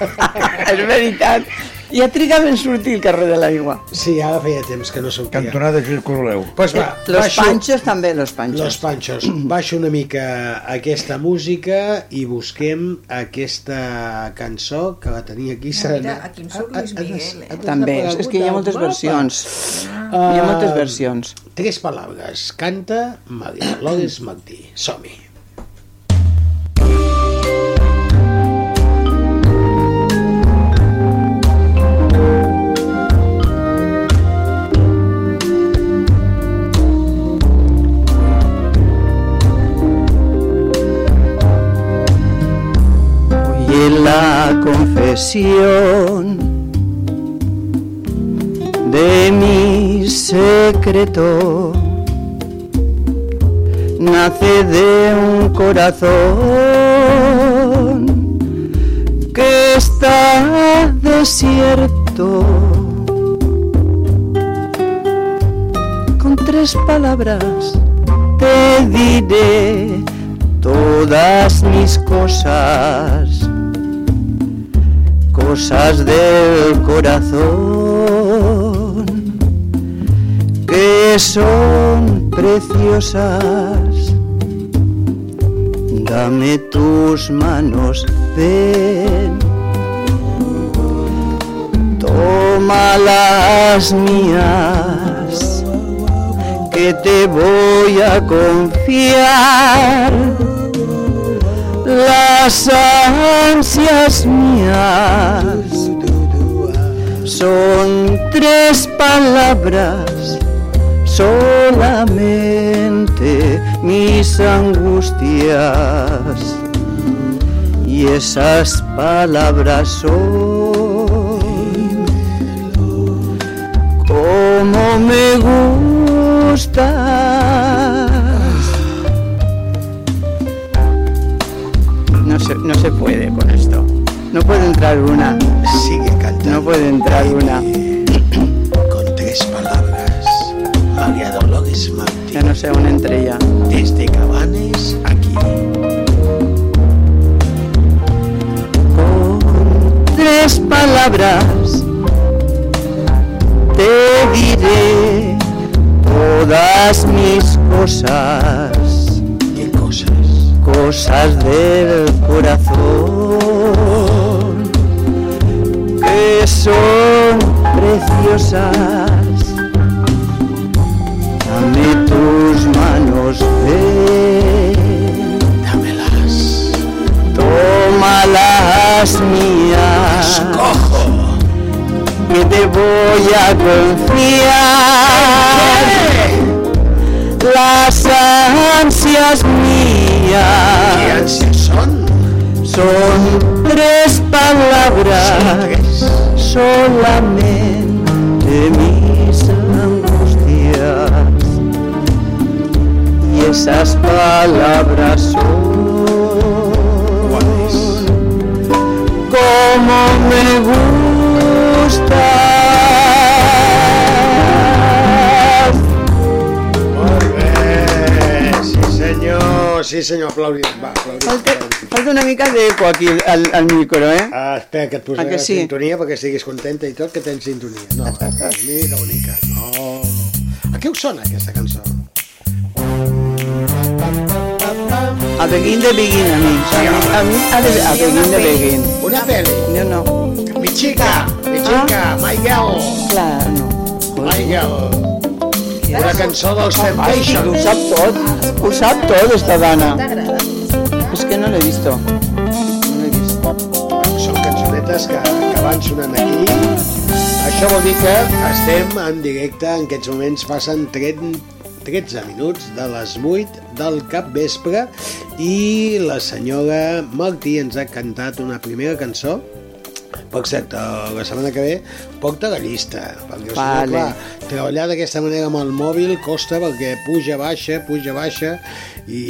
És veritat. Ja trigava en sortir el carrer de l'aigua.
Sí, ara feia temps que no sortia.
Cantonada Gil Coroleu.
Pues va,
Eh, Los
baixo-
Panchos també, los Panchos.
Los Panchos. Baixo una mica aquesta música i busquem aquesta cançó que la tenia aquí.
Ah,
Serà-
mira, aquí em surt Luis Miguel, eh? També, és- és que hi ha moltes versions.
mapa.
Hi ha moltes
Ah,
versions.
Tres paraules. Canta Maria Dolores Martí. Som-hi.
De mi secreto nace de un corazón que está desierto. Con tres palabras te diré todas mis cosas, cosas del corazón que son preciosas. Dame tus manos, ven, toma las mías, que te voy a confiar las ansias mías son tres palabras solamente mis angustias. Y esas palabras son como me gustas no se, no se puede con esto. No puede entrar una.
Sigue cantando.
No puede entrar una.
Con tres palabras. María Dolores Martí.
Ya no dónde entre ya.
Desde Cabanes, aquí.
Tres palabras te diré todas mis cosas
cosas
del corazón que son preciosas. Dame tus manos, ven,
dámelas, tómalas mías. Escojo.
Que te voy a confiar las ansias mías.
¿Qué ansias son?
Son tres palabras. Solamente mis angustias. Y esas palabras son. Como me gustas.
Sí senyor, aplaudint, va, aplaudint.
Falta, falta una mica d'eco aquí al, al micro, eh?
Ah, espera, que et posaré
Ah, que
la
sí?
sintonia perquè estiguis contenta i tot, que tens sintonia. No, mica bonica. Oh. A què us sona aquesta cançó?
A begin de begin, a mi. A mi, a mi a, begin de begin.
Una pel·li?
Jo no.
Mi chica, mi chica, my girl.
Clar, no.
My girl. Una cançó dels Temptations.
ho sap tot. Ho sap tot, esta dona.
T'agrada?
És que no l'he vist. No l'he vist.
Són cançonetes que, que van sonant aquí. Això vol dir que estem en directe, en aquests moments passen 30, 13 minuts de les 8 del cap vespre i la senyora Martí ens ha cantat una primera cançó cert, eh, la setmana que ve porta la llista, perquè si no,
Vale.
clar, treballar d'aquesta manera amb el mòbil costa perquè puja, baixa, puja, baixa i,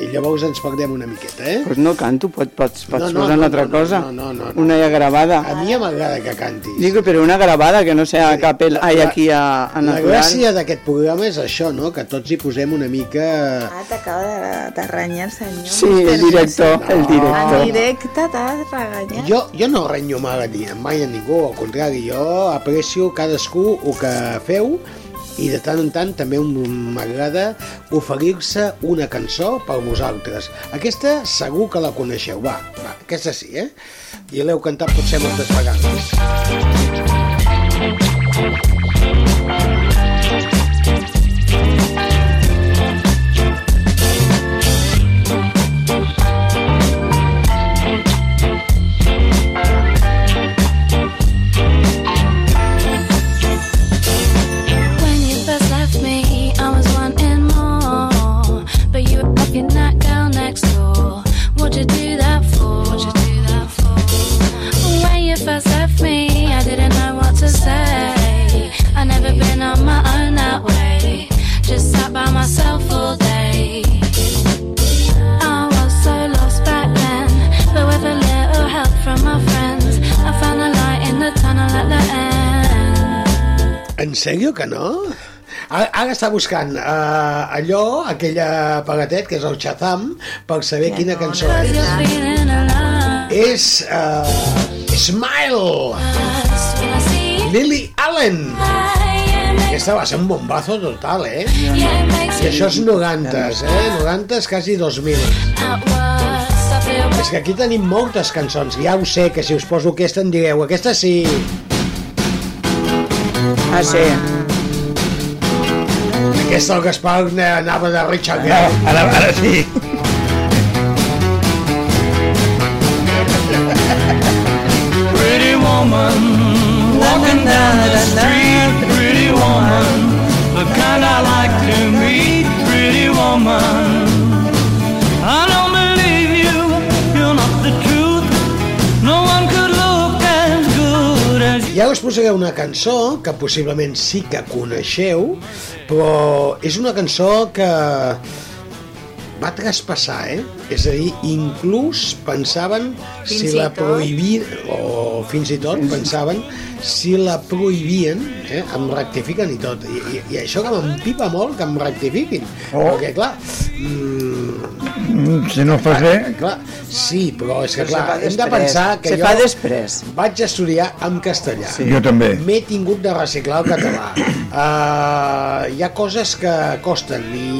i llavors ens perdem una miqueta, eh?
Pues no canto, pot, pots, pots
No, no,
posar
no,
una altra
no,
cosa.
no, no, no, no.
Una ja gravada.
A mi ja m'agrada que cantis.
Digo, però una gravada que no sea capel... Ai, aquí a, a
La
natural.
gràcia d'aquest programa és això, no? Que tots hi posem una mica...
Ah, t'acaba de, de renyar el senyor.
Sí, el director, el director.
En directe t'ha reganyat.
Jo, jo no renyo mai, ni, mai a ningú, al contrari, jo aprecio cadascú el que feu i de tant en tant també m'agrada oferir-se una cançó per vosaltres. Aquesta segur que la coneixeu, va, va, aquesta sí, eh? I l'heu cantat potser moltes vegades.
When
En sèrio que no? Ara, està buscant uh, allò, aquell apagatet, que és el Shazam, per saber quina cançó és. És uh, Smile, Lily Allen. Aquesta va ser un bombazo total, eh? I això és 90s, eh? 90s, quasi 2000. És que aquí tenim moltes cançons. Ja ho sé, que si us poso aquesta em direu, aquesta sí.
Ah, sí.
Aquesta el Gaspar anava de Richard Gere.
Ara, ara sí.
Pretty woman, walking down the street, pretty woman, the kind I like to meet, pretty woman.
Ja us posaré una cançó que possiblement sí que coneixeu, però és una cançó que va traspassar, eh? És a dir, inclús pensaven
Fins
si la
tot?
prohibien, o fins i tot pensaven si la prohibien, eh? em rectifiquen i tot. I, i, i això que m'empipa molt que em rectifiquin.
Oh.
Perquè, clar, mm,
Si no fas bé,
clar, sí, però és que clar, hem de pensar que
Se
jo
fa després.
vaig estudiar en castellà.
Sí. Jo també.
M'he tingut de reciclar el català. Uh, hi ha coses que costen i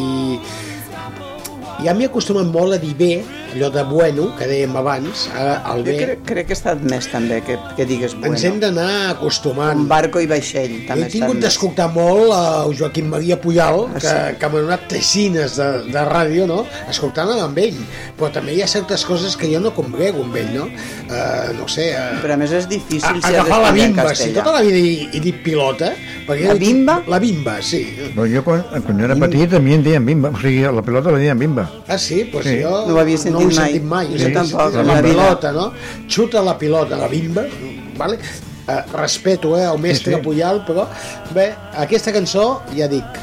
ja m'he acostumat molt a dir bé, allò de bueno, que dèiem abans, ara el
Jo
bé.
crec, crec que està admès també que, que digues bueno.
Ens hem d'anar acostumant.
Un barco i vaixell
He
també està
tingut d'escoltar molt el Joaquim Maria Puyal,
Ah,
que,
sí?
que m'ha donat tresines de, de ràdio, no? escoltant amb ell. Però també hi ha certes coses que jo no combrego amb ell, no? Uh, no sé... Uh,
Però a més és difícil si has
agafar la bimba, si tota la vida he, he dit pilota... Perquè
La bimba?
La bimba, sí.
Però jo quan, quan era petit a mi em deien bimba, o sigui, la pilota la deien bimba.
Ah, sí? Pues
Sí.
jo
No ho havia sentit
no ho he sentit mai.
Jo
Sí,
tampoc,
la, pilota, no? Xuta la pilota, la bimba, vale? Uh, respeto eh, el mestre
Sí,
sí. Puyal, però bé, aquesta cançó, ja dic,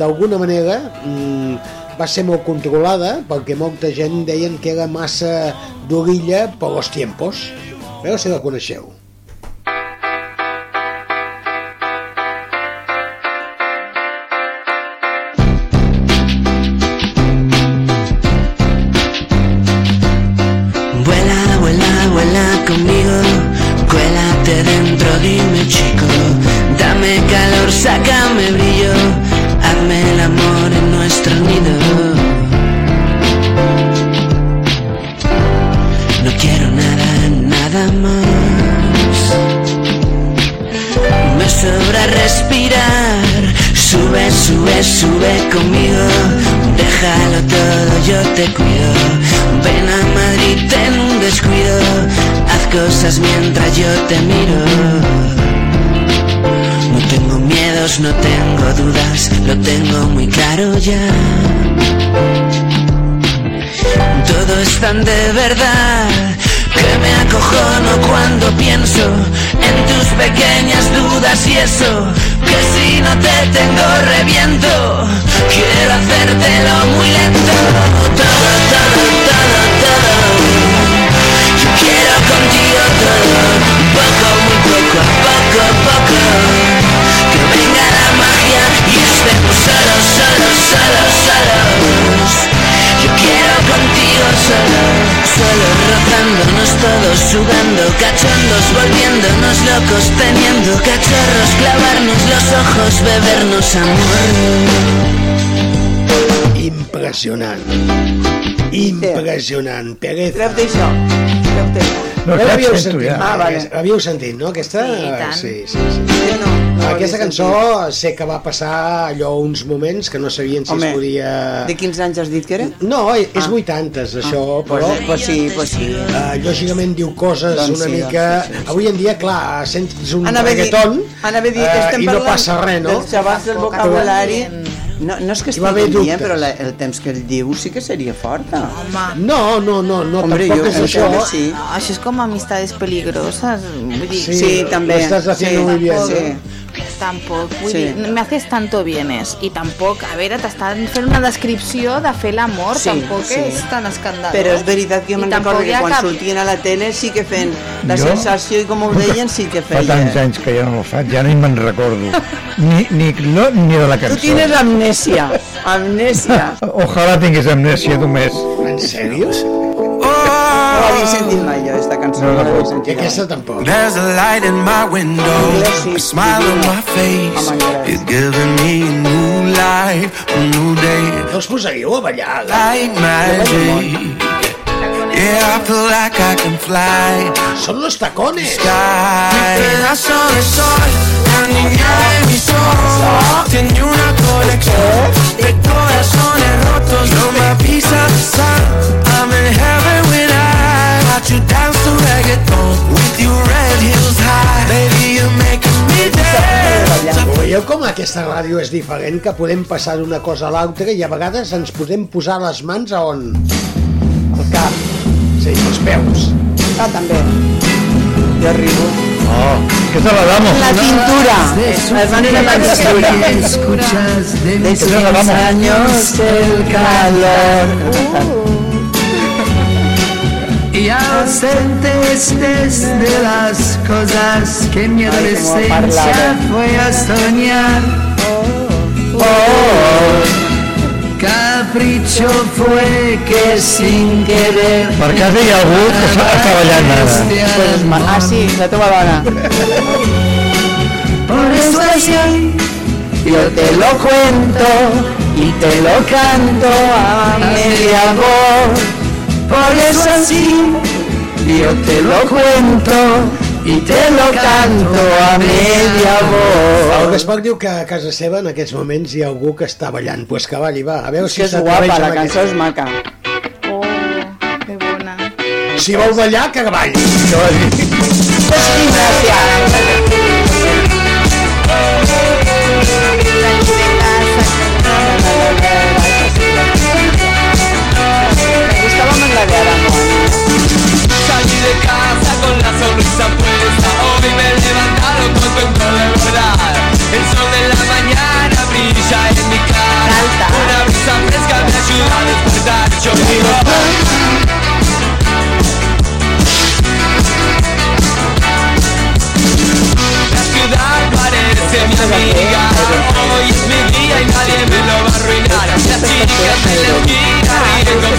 d'alguna manera mm, va ser molt controlada perquè molta gent deien que era massa d'orilla per los tiempos. A veure si la coneixeu.
De verdad que me acojono cuando pienso en tus pequeñas dudas y eso que si no te tengo reviento quiero hacértelo muy lento. Todo todo todo todo yo quiero contigo todo poco muy poco a poco poco. Que venga la magia y estemos solos solos solos solos. Yo quiero contigo solo, solo rozándonos todos, sudando, cachondos, volviéndonos locos, teniendo cachorros, clavarnos los ojos, bebernos amor.
Impressionant. Impressionant. Pereza.
Treu-te això.
No,
ja l'havíeu sentit,
ja.
ah,
Ah, vale.
l'havíeu sentit, no? Aquesta...
Sí, i tant.
sí, sí, sí.
Jo no. no
Aquesta cançó
sentit.
sé que va passar allò uns moments que no sabien si
Home,
es podia...
De quins anys has dit que era?
No, és
Ah.
80, això,
Pues,
però...
pues sí, pues sí.
Uh, lògicament diu coses
Doncs
una
sí,
mica...
doncs sí, sí, sí.
Avui en dia, clar, sents un
Anava
reggaeton
anava a dir, estem
i no
parlant
passa res, no?
dels xavals del vocabulari.
estem
No, no és que estigui dient,
dubtes.
però la, el temps que ell diu sí que seria forta.
Home,
No, no, no, no
Hombre,
tampoc
jo
és això.
sembla sí.
no, això és com amistades peligrosas. Vull dir,
Sí,
Sí, també.
Haciendo
Sí,
muy bien.
sí.
Tampoc, vull
Sí.
dir, me haces tanto bienes i tampoc, a veure, t'estan fent una descripció de fer l'amor,
Sí,
tampoc
sí.
és tan escandalós.
Però és veritat que jo me'n recordo que quan
cap-
sortien a la tele sí que feien la
Jo?
sensació i com ho deien sí que
Fa tants anys que ja no el faig, ja ni me'n recordo. Ni, ni, no, ni de la
Tu
cançó.
tienes amnèsia, amnèsia.
Ojalà tingués amnèsia només.
En sèrio?
No l'havia sentit mai jo, aquesta cançó. No, l'havia
I
sentit mai.
aquesta tampoc.
There's a light in my window, a smile on my face. It's giving me a new life, a new day.
No us posaríeu a ballar?
Like magic. Yeah, I feel like I can fly.
Són los tacones.
Mi pedazo de sol, la niña de mis ojos. Tiene una colección de corazones rotos. No me pisa sal. I'm in heaven when You dance to reggaeton with your red heels high. Baby, you're making me dance.
Veieu com aquesta ràdio és diferent, que podem passar d'una cosa a l'altra i a vegades ens podem posar les mans a on? Al cap. Sí, als peus.
Ah, també. Jo arribo.
Oh, que te la damos.
La cintura. Las manos en la cintura.
escuchas de
De
mis
años el calor.
Y ausentes de las cosas que mi adolescencia fue a soñar. Capricho fue que sin querer
Per casa hi ha algú que està, està ballant ara.
Pues ma- ah, sí, la teva dona.
Por eso así
yo te lo cuento y te lo canto a media voz. Por eso así, yo te lo cuento i te lo canto a media voz.
El Gaspar diu que a casa seva en aquests moments hi ha algú que està ballant. Pues que balli, va. A veure
És
si
és guapa, la cançó és maca.
Que bona.
Si vol ballar, que balli. Jo he dit.
La
ciudad parece mi amiga Hoy es mi día y nadie me lo va a arruinar Las chicas de la esquina ríen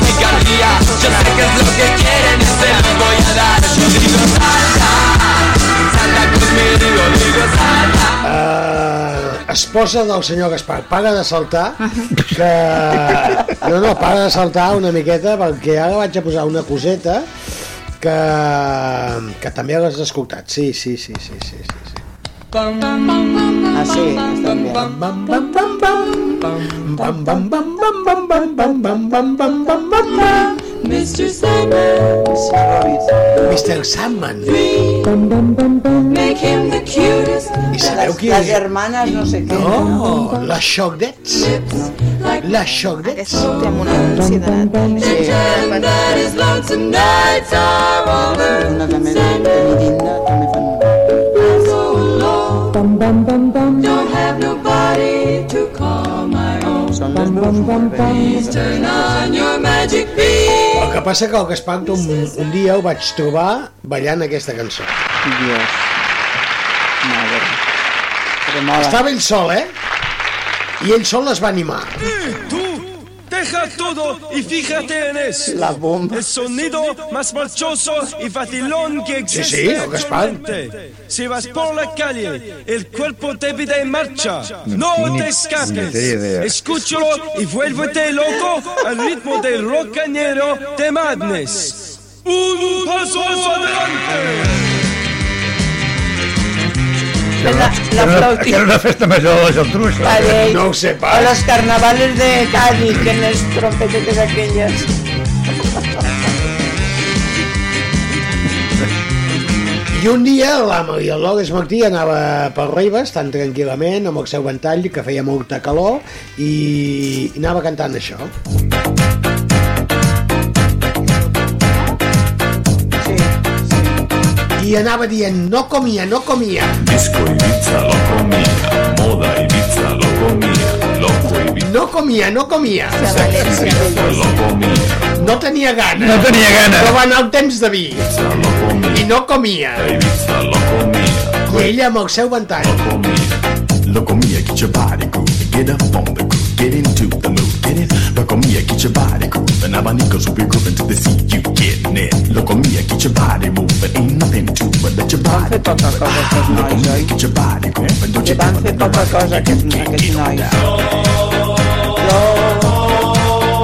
esposa del senyor Gaspar, paga de saltar que... No, no, paga de saltar una miqueta perquè ara vaig a posar una coseta que, que també l'has escoltat. Sí, sí, sí, sí, sí, sí. sí.
Ah, sí, està bien.
Bam, bam, bam, bam, bam. Bam, bam, bam, bam, bam, bam, bam, bam, bam, bam, bam, bam, bam.
Mr. Sandman.
Mr. Sandman.
Make him the cutest.
I sabeu qui
Les
és?
hermanes no sé què.
No, les Xogdets. Les Xogdets.
that his lonesome nights are over
Una també de Mirinda també fan...
I'm so alone Don't have nobody to call my own
Són les veus
Please turn on your magic beam
que passa que el Gaspar un, un dia ho vaig trobar ballant aquesta cançó.
Dios. Madre. Però mola.
Estava ell sol, eh? I ell sol les va animar.
Tú, deja todo y fíjate en eso.
La bomba.
El sonido más marchoso y vacilón que
Sí,
existe
sí,
actualmente. Si vas por la calle, el cuerpo te pide en marcha.
No
te escapes. Escúchalo y vuélvete loco al ritmo del rocañero de Madness. Un paso adelante.
Que era,
La- la
una,
flauti-
que era una festa major de la Geltrú,
La
això.
de-
No ho sé
O
pas.
los carnavales de Cádiz, que en les trompetetes aquelles.
I un dia l'amo i el Loges Martí anava per Ribes tan tranquil·lament amb el seu ventall que feia molta calor i, i anava cantant això. I anava dient no comia, no comia.
Disco Ibiza lo comía, moda Ibiza lo comía, loco Ibiza
No comia, no comia.
lo comía,
No tenia gana.
No tenia gana.
No va anar el temps de vi. I no comia.
Ibiza lo comía,
I ella amb el seu ventall.
lo comía, get your body grooving, get up on the groove, get into the mood, get it. Buckle me get your body grooving. Abanicos will be grooving to the sea you getting it. Look at me get your body moving. Ain't nothing to it. Let your body
move
it.
Look
get your body grooving. Don't you ever let
the
right that
you
can't get on down.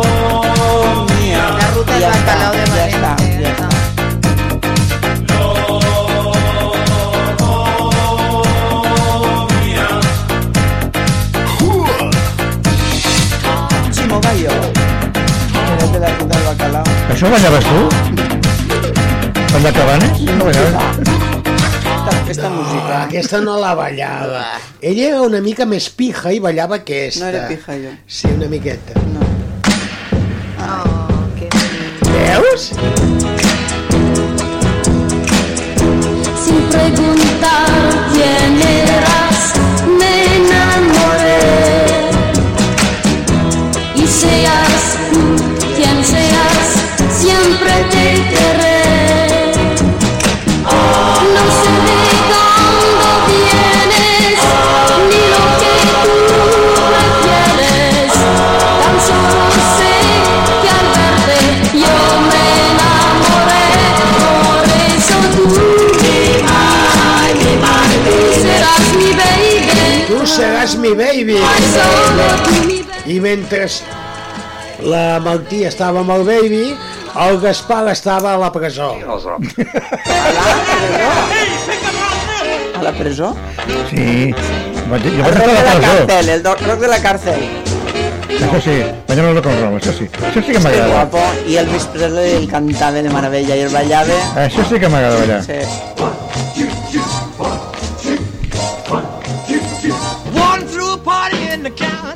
Lo mío. La ruta del bacalao de Valencia.
Això ballaves tu? Per la cabanes? No ballaves?
Aquesta música.
Aquesta no la ballava. Ella era una mica més pija i ballava aquesta.
No era pija, jo.
Sí, una miqueta.
No.
Oh, que
Veus?
Sin preguntar quién eras, me enamoré. Y seas tú
seràs mi baby. I mentre la Martí estava amb el baby, el Gaspar estava a la presó.
A la presó?
Sí, vaig, jo
El
vaig
rock
estar
de
a
la
la presó.
cárcel, el rock de la cárcel.
Això sí, vaig anar rock and roll, això sí. Això sí que m'agrada.
guapo. I Elvis Presley el cantava de meravella i el ballava.
Això sí que m'agrada ballar.
Sí.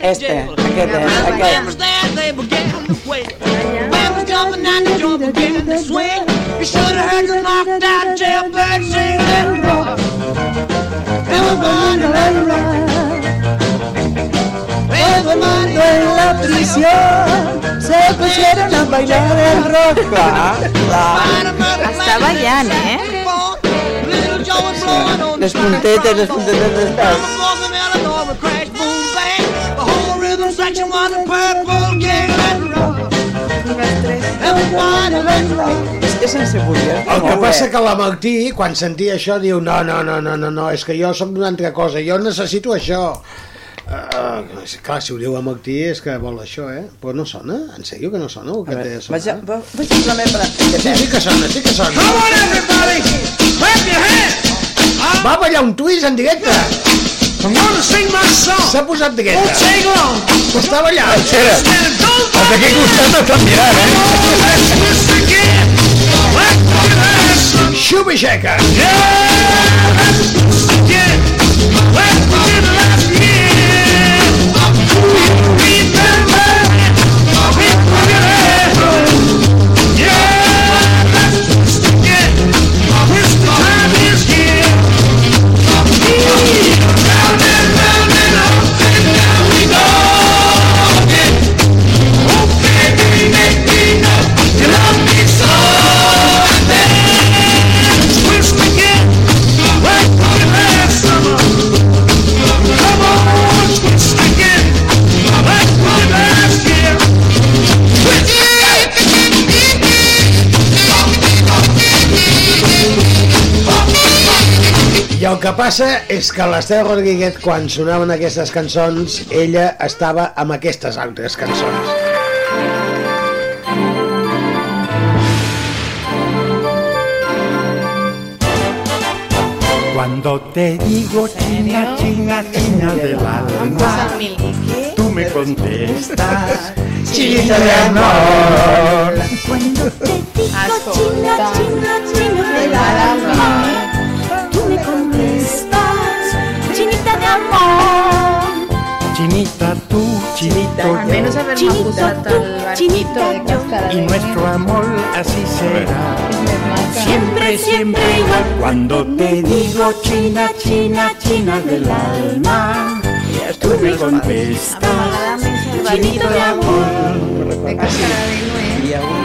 A
Este, aquest és,
When
aquest.
Was there, they began to wail. When was jumping and the drum began to swing. You should have heard the knocked out jailbird sing that rock. Everybody let it rock. Everybody
en la prisión se pusieron a bailar el rock. Clar, clar.
Està ballant, eh?
Little Joe was blowing on the
Les puntetes, les puntetes d'estats.
The whole rhythm section was a purple gang
És que sense voler.
El que passa que la Martí, quan sentia això, diu no, no, no, no, no, no és que jo som d'una altra cosa, jo necessito això. Uh, clar, si ho diu la Martí és que vol això, eh? Però no sona? En sèrio que no sona? O que té de
Vaig a,
sonar?
va- vaig a posar-me per...
Sí, sí que sona, sí que sona.
Come on, everybody, clap your hands.
Va ballar un twist en directe.
I'm gonna sing my song.
S'ha posat directe.
Won't take long.
Està ballant.
Xera, els d'aquí costat estan mirant, eh?
Xubixeca. I el que passa és que l'Estela Rodríguez, quan sonaven aquestes cançons, ella estava amb aquestes altres cançons.
Cuando te digo china, china, china del alma, tú me contestas china de amor.
Cuando te digo china, china, china Chinita
tú, chinito
Almenys
yo,
haver-me posat el barquito de cascada
y nuestro amor así será.
Siempre, siempre igual.
Cuando te digo china, china, china del alma, tú me contestas chinito de amor.
de cascada de nuez.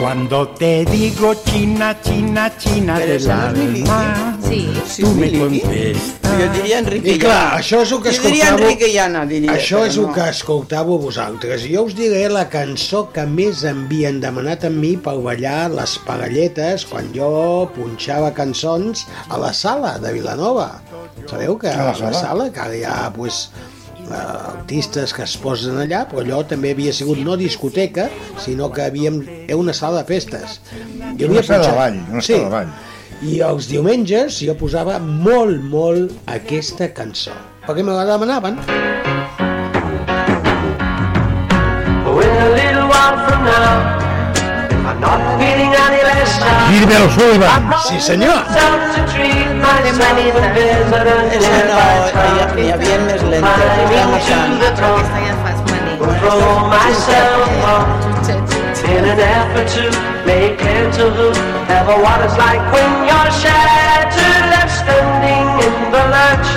Cuando te digo china, china, china
Pero
del alma,
Sí.
tú me contestas.
Jo diria Enrique
I clar,
Llana.
això és el que
Jo diria
escoltàveu...
Enrique Llana, diria.
Això és el
no.
que escoltàveu vosaltres. Jo us diré la cançó que més m'havien demanat a mi per ballar les parelletes quan jo punxava cançons a la sala de Vilanova. Sabeu que
A la
a la
sala?
que ara ha pues, eh, artistes que es posen allà, però allò també havia sigut no discoteca, sinó que havíem, era una sala de festes. Jo
Una sala de ball, una sala de ball.
I els diumenges jo posava molt, molt aquesta cançó. Perquè me la demanaven.
When a little while from now,
lenta, estava marxant.
Aquesta ja fa esmanir.
throw myself in an effort to make clear to whoever what it's like when you're shattered left standing in the lurch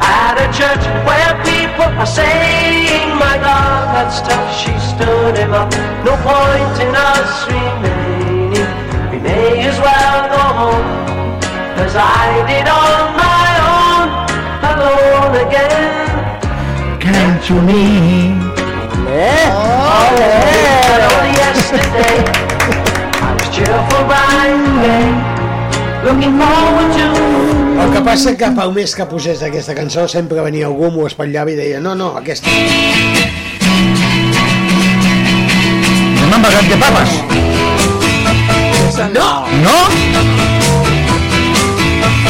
at a church where people are saying my God that's tough she stood him up no point in us remaining we may as well go home cause I did on my own alone again
Can't you mean?
Oh, only yesterday I was.
Looking forward to
El que passa que pel mes que posés aquesta cançó sempre venia algú, m'ho espatllava i deia no, no, aquesta.
M'han pagat de papas.
No!
No?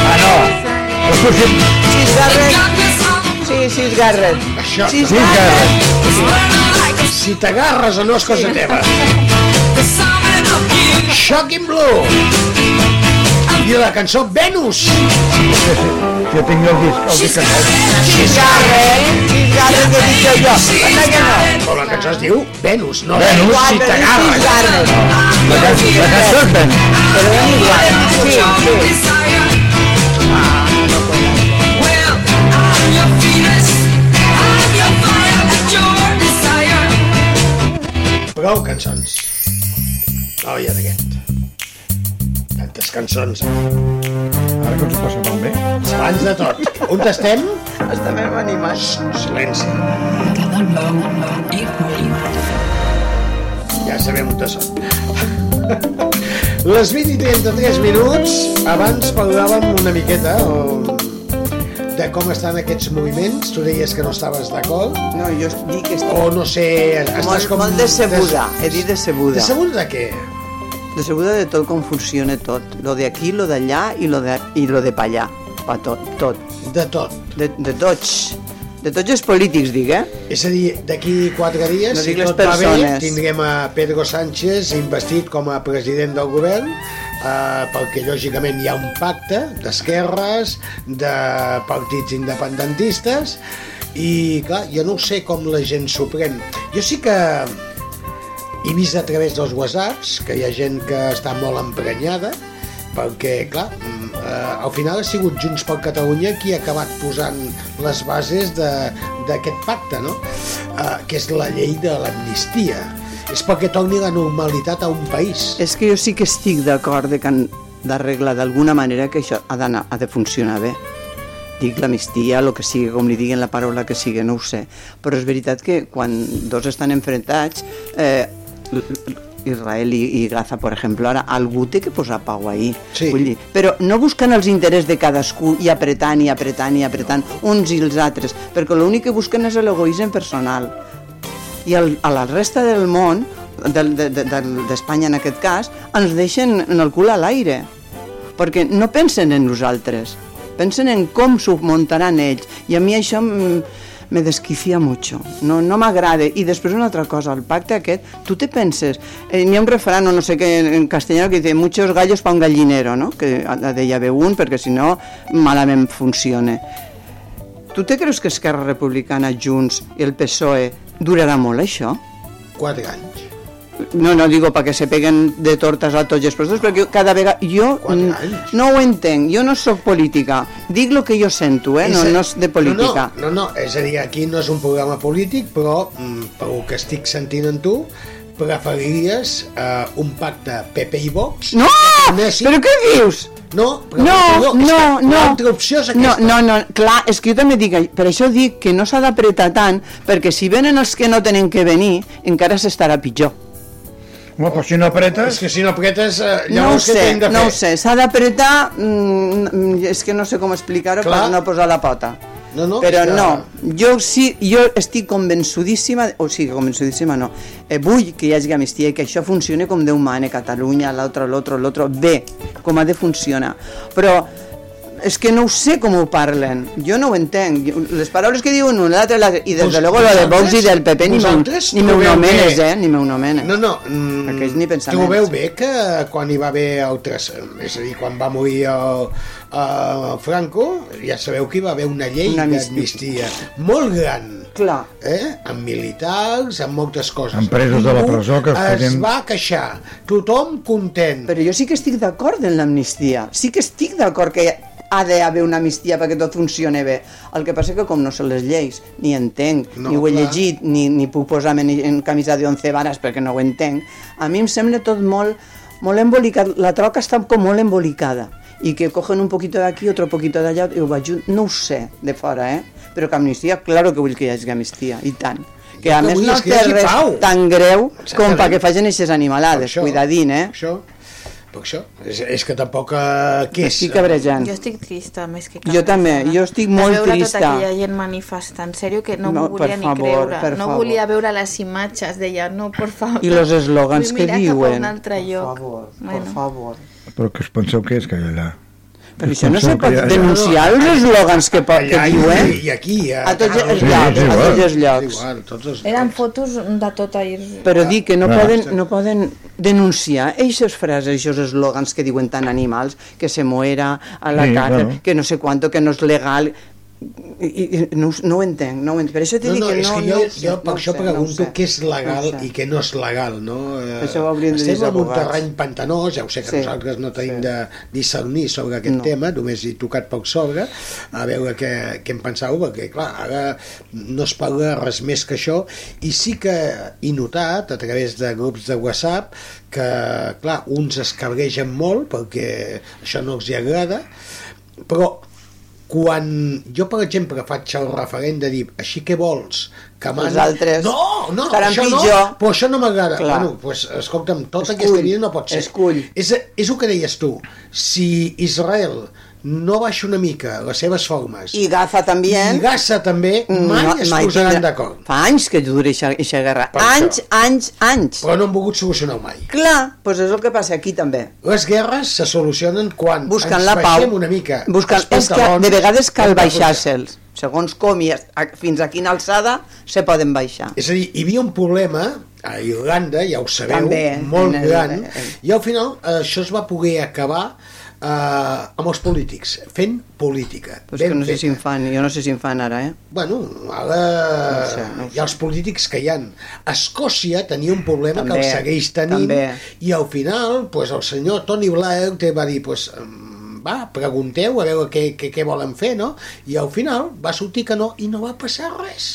Ah, no.
Sis Garret. Sí, sis Garret.
Això,
Sis
sis
Garret.
Si t'agarres o no és cosa teva. Shocking Blue. I la cançó Venus.
Jo tinc el disc, el disc en
Sis Garret. Sis Garret que dit jo. Que no.
Però la cançó es diu Venus, no
Venus.
Venus si t'agarres.
La, can la cançó és ben.
Però ben igual. Sí, sí.
Prou cançons. Oh, ja d'aquest. Tantes cançons.
Ara que ens ho passem molt bé.
Abans de tot, on estem?
Estem animats.
Silenci. Ja sabem on són. Les 20 i 33 minuts, abans parlàvem una miqueta o, de com estan aquests moviments. Tu deies que no estaves d'acord.
No, jo dic que estic
O no sé, estàs
molt,
com...
molt decebuda. He dit decebuda.
Decebuda de què?
Decebuda de tot com funciona tot. Lo de aquí, lo d'allà i lo de, i lo de pa allà. Pa tot, tot.
De tot.
De, de tots. De tots els polítics, dic, eh?
És a dir, d'aquí quatre dies,
No
si tot va bé, tindrem a Pedro Sánchez investit com a president del govern, eh, perquè lògicament hi ha un pacte d'esquerres, de partits independentistes, i clar, jo no sé com la gent s'ho pren. Jo sí que he vist a través dels whatsapps que hi ha gent que està molt emprenyada, perquè, clar, mm, eh, al final ha sigut Junts per Catalunya qui ha acabat posant les bases d'aquest pacte, no? Eh, que és la llei de l'amnistia. És perquè torni la normalitat a un país.
És que jo sí que estic d'acord de que han d'arreglar d'alguna manera que això ha ha de funcionar bé. Dic l'amistia, el que sigui, com li diguen la paraula que sigui, no ho sé. Però és veritat que quan dos estan enfrontats, eh, Israel i, i Gaza, per exemple, ara algú té que posar pau ahir.
Sí.
Vull dir, però no buscant els interessos de cadascú i apretant i apretant i apretant uns i els altres, perquè l'únic que busquen és l'egoisme personal i el, a la resta del món del- de- de- d'Espanya en aquest cas ens deixen en el cul a l'aire perquè no pensen en nosaltres pensen en com s'ho muntaran ells i a mi això me desquicia mucho no, no m'agrada i després una altra cosa, el pacte aquest tu te penses, eh, n'hi ha un refrán no sé què en castellano que dice muchos gallos pa un gallinero no? que ha de haver un perquè si no malament funciona Tu te creus que Esquerra Republicana, Junts i el PSOE durarà molt això?
Quatre anys.
No, no digo para que se peguen de tortes a tots els professors, perquè cada vegada jo mm, no ho entenc, jo no sóc política, dic el que jo sento, eh? no, no és de política.
No, no, no, és a dir, aquí no és un programa polític, però mm, pel que estic sentint en tu, preferiries eh, un pacte PP i Vox?
No! Però què dius?
No, però
No, no, no.
L'altra opció és
No, no, no, clar, és que jo també dic, per això dic que no s'ha d'apretar tant, perquè si venen els que no tenen que venir, encara s'estarà pitjor.
Home, però si no apretes...
És que si no apretes, eh,
No ho
llavors què
sé,
hem de fer?
no ho sé, s'ha d'apretar, mm, és que no sé com explicar-ho per no posar la pota.
No, no,
Però
que-
no, jo sí, jo estic convençudíssima, o sigui, convençudíssima no, eh, vull que hi hagi amnistia i que això funcioni com Déu mana, Catalunya, l'altre, l'altre, l'altre, bé, com ha de funcionar. Però és que no ho sé com ho parlen, jo no ho entenc. Les paraules que diuen un, l'altre, l'altre, i des de luego lo de Vox i del PP ni, ni me
trobeu
nomenes, eh, ni me nomenes.
No, no, mm,
Aquells ni pensaments.
Trobeu bé que quan hi va haver el tres, és a dir, quan va morir el, el Franco, ja sabeu que hi va haver una llei d'amnistia molt gran.
Clar.
Eh? Amb militars, amb moltes coses.
Amb presos de la presó que es
es
feien-
va queixar. Tothom content.
Però jo sí que estic d'acord en l'amnistia. Sí que estic d'acord que ha d'haver una amnistia perquè tot funcioni bé. El que passa que com no són les lleis, ni entenc,
No,
ni ho he
clar.
llegit, ni, ni puc posar-me en, camisa de 11 vares perquè no ho entenc, a mi em sembla tot molt, molt embolicat. La troca està com molt embolicada i que cogen un poquito d'aquí, otro poquito d'allà, i ho va junt. No ho sé, de fora, eh? Però que amnistia, claro que vull que hi hagi amnistia, i tant. Que a més no té res
pau.
tan greu com perquè facin aquestes animalades,
Això,
cuidadín, eh?
Això. Per això. És, és que tampoc... Eh, què és?
Estic cabrejant.
Jo estic trista, més que
Jo també, jo estic molt
de veure
trista.
tota aquella gent manifestar, en sèrio que no,
No,
m'ho volia
per
ni
favor,
creure.
per
no
favor.
volia veure les imatges, deia, no, por favor.
I los eslògans
Vull
que
mirar cap a
diuen.
un altre lloc.
favor,
bueno.
per favor.
Però què us penseu que és que allà?
Però això no se pot denunciar els eslògans que, que diuen
I aquí, a,
a tots els llocs, a tots els llocs.
Eren fotos de tot ahir.
Però dic que no, poden, no poden denunciar aquestes frases, aquests eslògans que diuen tan animals, que se muera a la
Sí, claro.
que no sé quanto, que no és legal... I, i, no, no ho entenc, no ho entenc. Per això t'he
No,
dit
no,
que no,
que
no
jo,
sé,
jo
no
per
ho
això
sé, no
pregunto
sé.
què és legal
No
i què no és legal, no? Eh,
Això ho haurien de dir
Estem en un terreny pantanós, ja ho sé que
Sí,
nosaltres no tenim de discernir sobre aquest
No.
tema, només he tocat poc sobre, a veure què, què en penseu, perquè, clar, ara no es parla res més que això, i sí que he notat, a través de grups de WhatsApp, que, clar, uns es cabregen molt perquè això no els hi agrada, però quan jo, per exemple, faig el referent de dir així que vols que mani...
Els altres
no, no,
estaran
això
pitjor.
no, però això no m'agrada bueno, pues, escolta'm, tota
Escull,
aquesta vida no pot ser
escull.
és, és el que deies tu si Israel no baixa una mica les seves formes
I Gaza també.
i Gaza també mai es posaran
tindrà-
d'acord
Fa anys que dura aquesta guerra.
Per
anys,
això.
anys, anys.
però no han volgut solucionar mai
Clar, doncs és el que passa aquí també.
les guerres se solucionen quan
Buscant
ens
la pau.
una mica
Buscant, és que de vegades cal baixar-se'ls. Segons com i fins a quina alçada se poden baixar.
És a dir, hi havia un problema a Irlanda, ja ho sabeu,
També,
molt
el-
gran,
en-
i al final eh, això es va poder acabar eh, amb els polítics, fent política.
Però és que no sé si en fan, jo no sé si en fan ara, eh?
Bueno, ara
No sé, no
hi ha els polítics que hi han. Escòcia tenia un problema
També,
que el segueix tenint
també.
i al final pues, el senyor Tony Blair te va dir pues, em, va, pregunteu a veure què, què, què volen fer, no? I al final va sortir que no i no va passar res.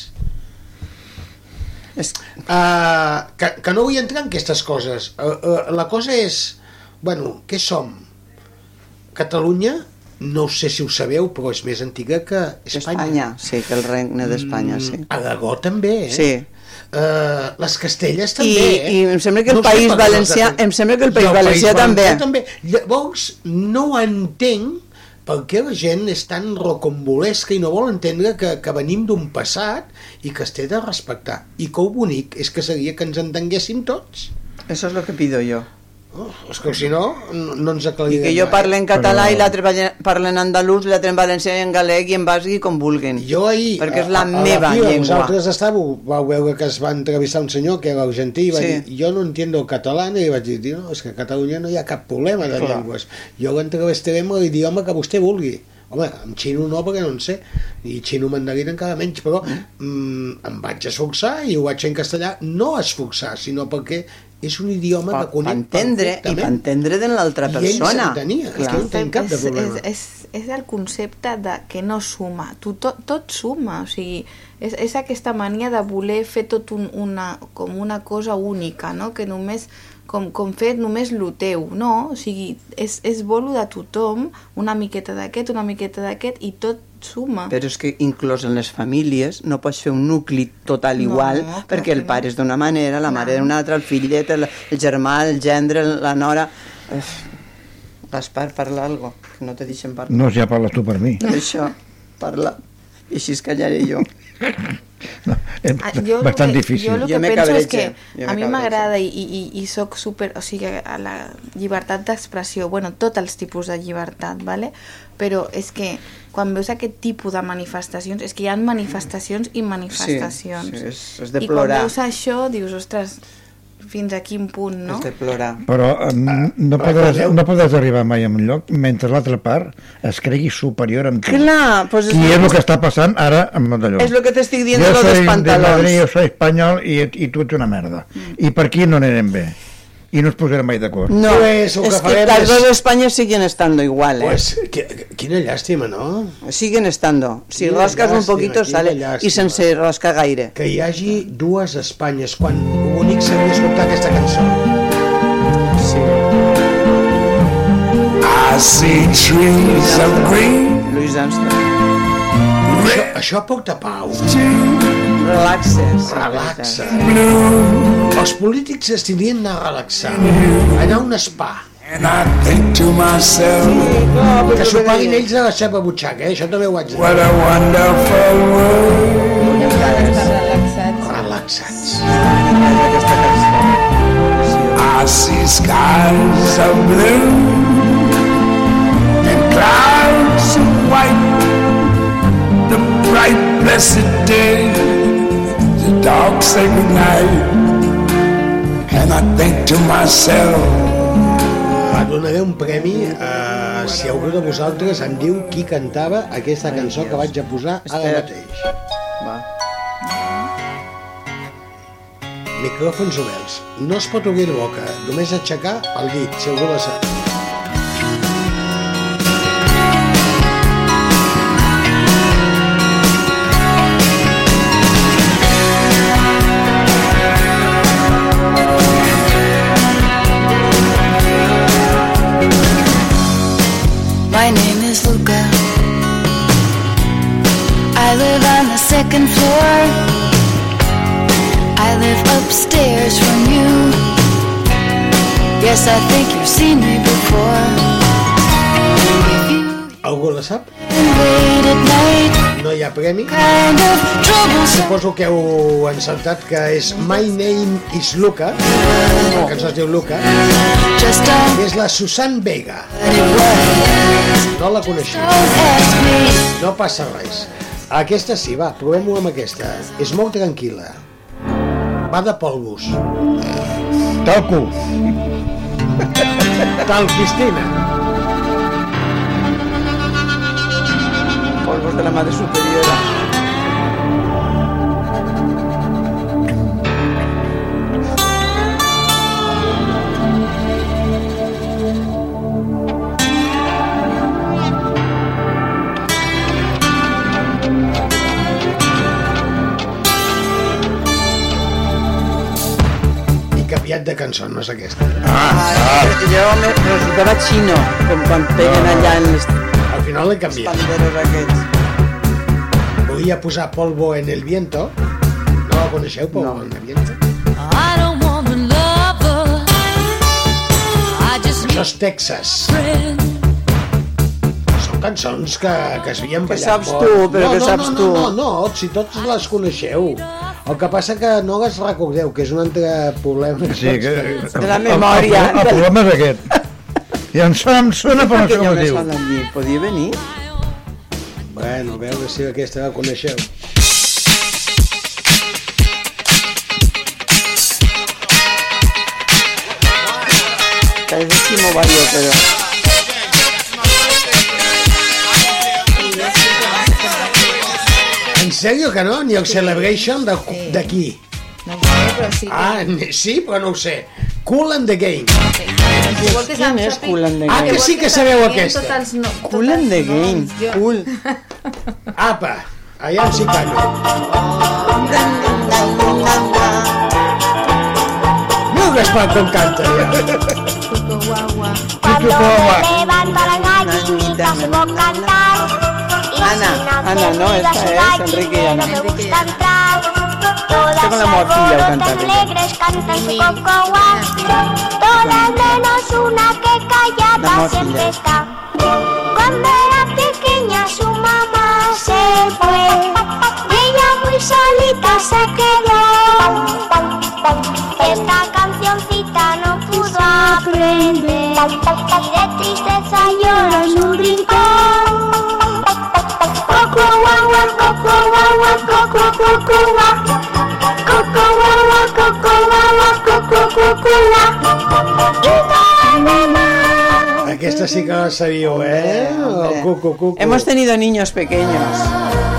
És...
Uh, que, que no vull entrar en aquestes coses. Uh, uh, la cosa és, bueno, què som? Catalunya, no sé si ho sabeu, però és més antiga que Espanya.
Espanya, sí, que el regne d'Espanya, sí.
Aragó també, eh?
Sí.
Uh, les Castelles
I,
també, eh?
I em sembla que el
No
País Valencià, em sembla que el
I
País Valencià també.
també. Llavors, no entenc per què la gent és tan rocambolesca i no vol entendre que, que venim d'un passat i que es té de respectar. I que el bonic és que seria que ens entenguéssim tots.
Eso es lo que pido yo.
Oh, és que si no, no, ens
I
aclarirem
que jo
mai.
parle en català i l'altre parle en andalús, l'altre en valencià i en galec i en basc i com vulguin.
Jo ahir,
Perquè és la
a, a
meva
la fira,
llengua.
Vosaltres estàveu, vau veure que es va entrevistar un senyor que era argentí i va
Sí.
dir, jo no entiendo el català i vaig dir, no, és que a Catalunya no hi ha cap problema de
Clar.
llengües. Jo l'entrevistaré amb l'idioma que vostè vulgui. Home, en xino no, perquè no en sé. I xino mandarín encara menys, però mm, em vaig esforçar i ho vaig fer en castellà, no esforçar, sinó perquè és un idioma
Pa,
que conec
entendre, i per entendre de l'altra
I ell
persona.
s'entenia, és que no tenc cap de problema.
és, és, és el concepte de que no suma, tu, tot, tot suma, o sigui, és, és aquesta mania de voler fer tot un, una, com una cosa única, no? que només, com, com fer només lo teu, no? O sigui, és, és bolo de tothom, una miqueta d'aquest, una miqueta d'aquest, i tot suma.
Però és que inclús en les famílies no pots fer un nucli total
No,
igual
clar
perquè el
no.
pare és d'una manera, la mare d'una altra, el fillet, el, el germà, el gendre, la nora... Uf. Gaspar, parla algo, que no te deixen parlar.
No, ja parles tu per mi.
Això, parla. I així es callaré jo.
És
Ah, jo
bastant
lo que,
difícil.
Jo el que
Jo
penso és que
jo
a mi m'agrada i, i, i soc super... O sigui, a la llibertat d'expressió, bueno, tots els tipus de llibertat, ¿vale? però és que quan veus aquest tipus de manifestacions, és que hi ha manifestacions i manifestacions.
Sí, sí, és- és de
I quan
plorar.
veus això, dius, ostres, fins a quin punt, no?
És de plorar.
Però eh, no, podràs, no podràs arribar mai a un lloc mentre l'altra part es cregui superior amb tu.
Clar, pues és,
I és el que està passant ara amb d'allò.
és lo que t'estic dient
jo
de lo
soy
dels
de
pantalons.
Madrid, jo soy espanyol i, i tu ets una merda. I per aquí no anirem bé. I no es posarem mai d'acord.
No,
Pues,
es
que
que las dos de España siguen estando igual, ¿eh?
Pues, que- quina llàstima, no?
Siguen estando. Si
Quina
rascas un
llàstima,
poquito
quina
sale
llàstima.
i sense rascar gaire.
Que hi hagi dues Espanyes, quan bonic seria escoltar aquesta cançó.
Sí.
I see trees of green.
Louis Armstrong.
Això, això porta pau.
Relaxes.
Relaxa. Els polítics es tindrien d'anar a relaxar, anar a un spa,
And I think to myself,
Que s'ho paguin ells de la seva butxaca, eh? això també ho haig de dir.
what a wonderful world.
Relaxats.
I see skies of blue and clouds of white. The bright blessed day, the dark sacred night. And I think to myself,
Va, donaré un premi a si algú de vosaltres em diu qui cantava aquesta cançó que vaig a posar ara mateix.
Va.
Micròfons oberts. No es pot obrir la boca, només aixecar el dit, si algú la sap.
My name is Luca. I live on the second floor. I live upstairs from you. Yes, I think you've seen me before.
Algú la sap? No hi ha premi? Suposo que heu encertat que és My Name is Luca, la cançó es diu Luca, i és la Susan Vega. No la coneixia. No passa res. Aquesta sí, va, provem-ho amb aquesta. És molt tranquil·la. Va de polvos.
Talco.
Tal Cristina.
Polvos de la madre superiora.
Canviat de cançó, no és aquesta.
Ah, jo me resultava xino, com quan peguen allà en les
final l'he canviat. Volia posar polvo en el viento. No la coneixeu, polvo no. en el viento?
I don't want a lover. I just
Això és Texas. Són cançons que, que es havien
Que
ballat
saps
molt.
tu, però
no,
que
no,
saps
no,
tu.
No, no, no, si tots les coneixeu. El que passa que no les recordeu, que és un altre problema.
Sí, que...
De la memòria.
El, el, el problema és aquest. I em sona, em sona però no sé com es diu.
Podia venir?
Bueno, a veure si aquesta la coneixeu.
Que és Ximo Bayo, però...
En sèrio que no? Ni el Celebration de- d'aquí?
No ho sé, però sí que...
Ah, sí, però no ho sé. Cool and the Game.
Si vol que
Quin
sap-
és
sàpiga-
Cool and the
Ah,
Game?
que sí que sabeu
sàpiguen
aquesta.
Tots els no,
Cool and the Game.
Jo-
Cool.
Apa, allà si callo. Mira el Gaspar com canta, ja.
Cuando me levanto a las gallinitas debo cantar. Y
Ana,
sin hacer
Ana, no,
ruido
esta
a su
es Enrique y Ana.
gallinero me gusta entrar. Todas
con la morcilla
alegres cantan su cocoa. Todas menos una que
La
callada siempre está. Cuando era pequeña su mamá se fue. Y ella muy solita se quedó. Esta cancioncita no pudo aprender y de tristeza llora en un rincón.
Aquesta sí que la sabíeu, eh? El cucu, cucu.
Hemos tenido niños pequeños.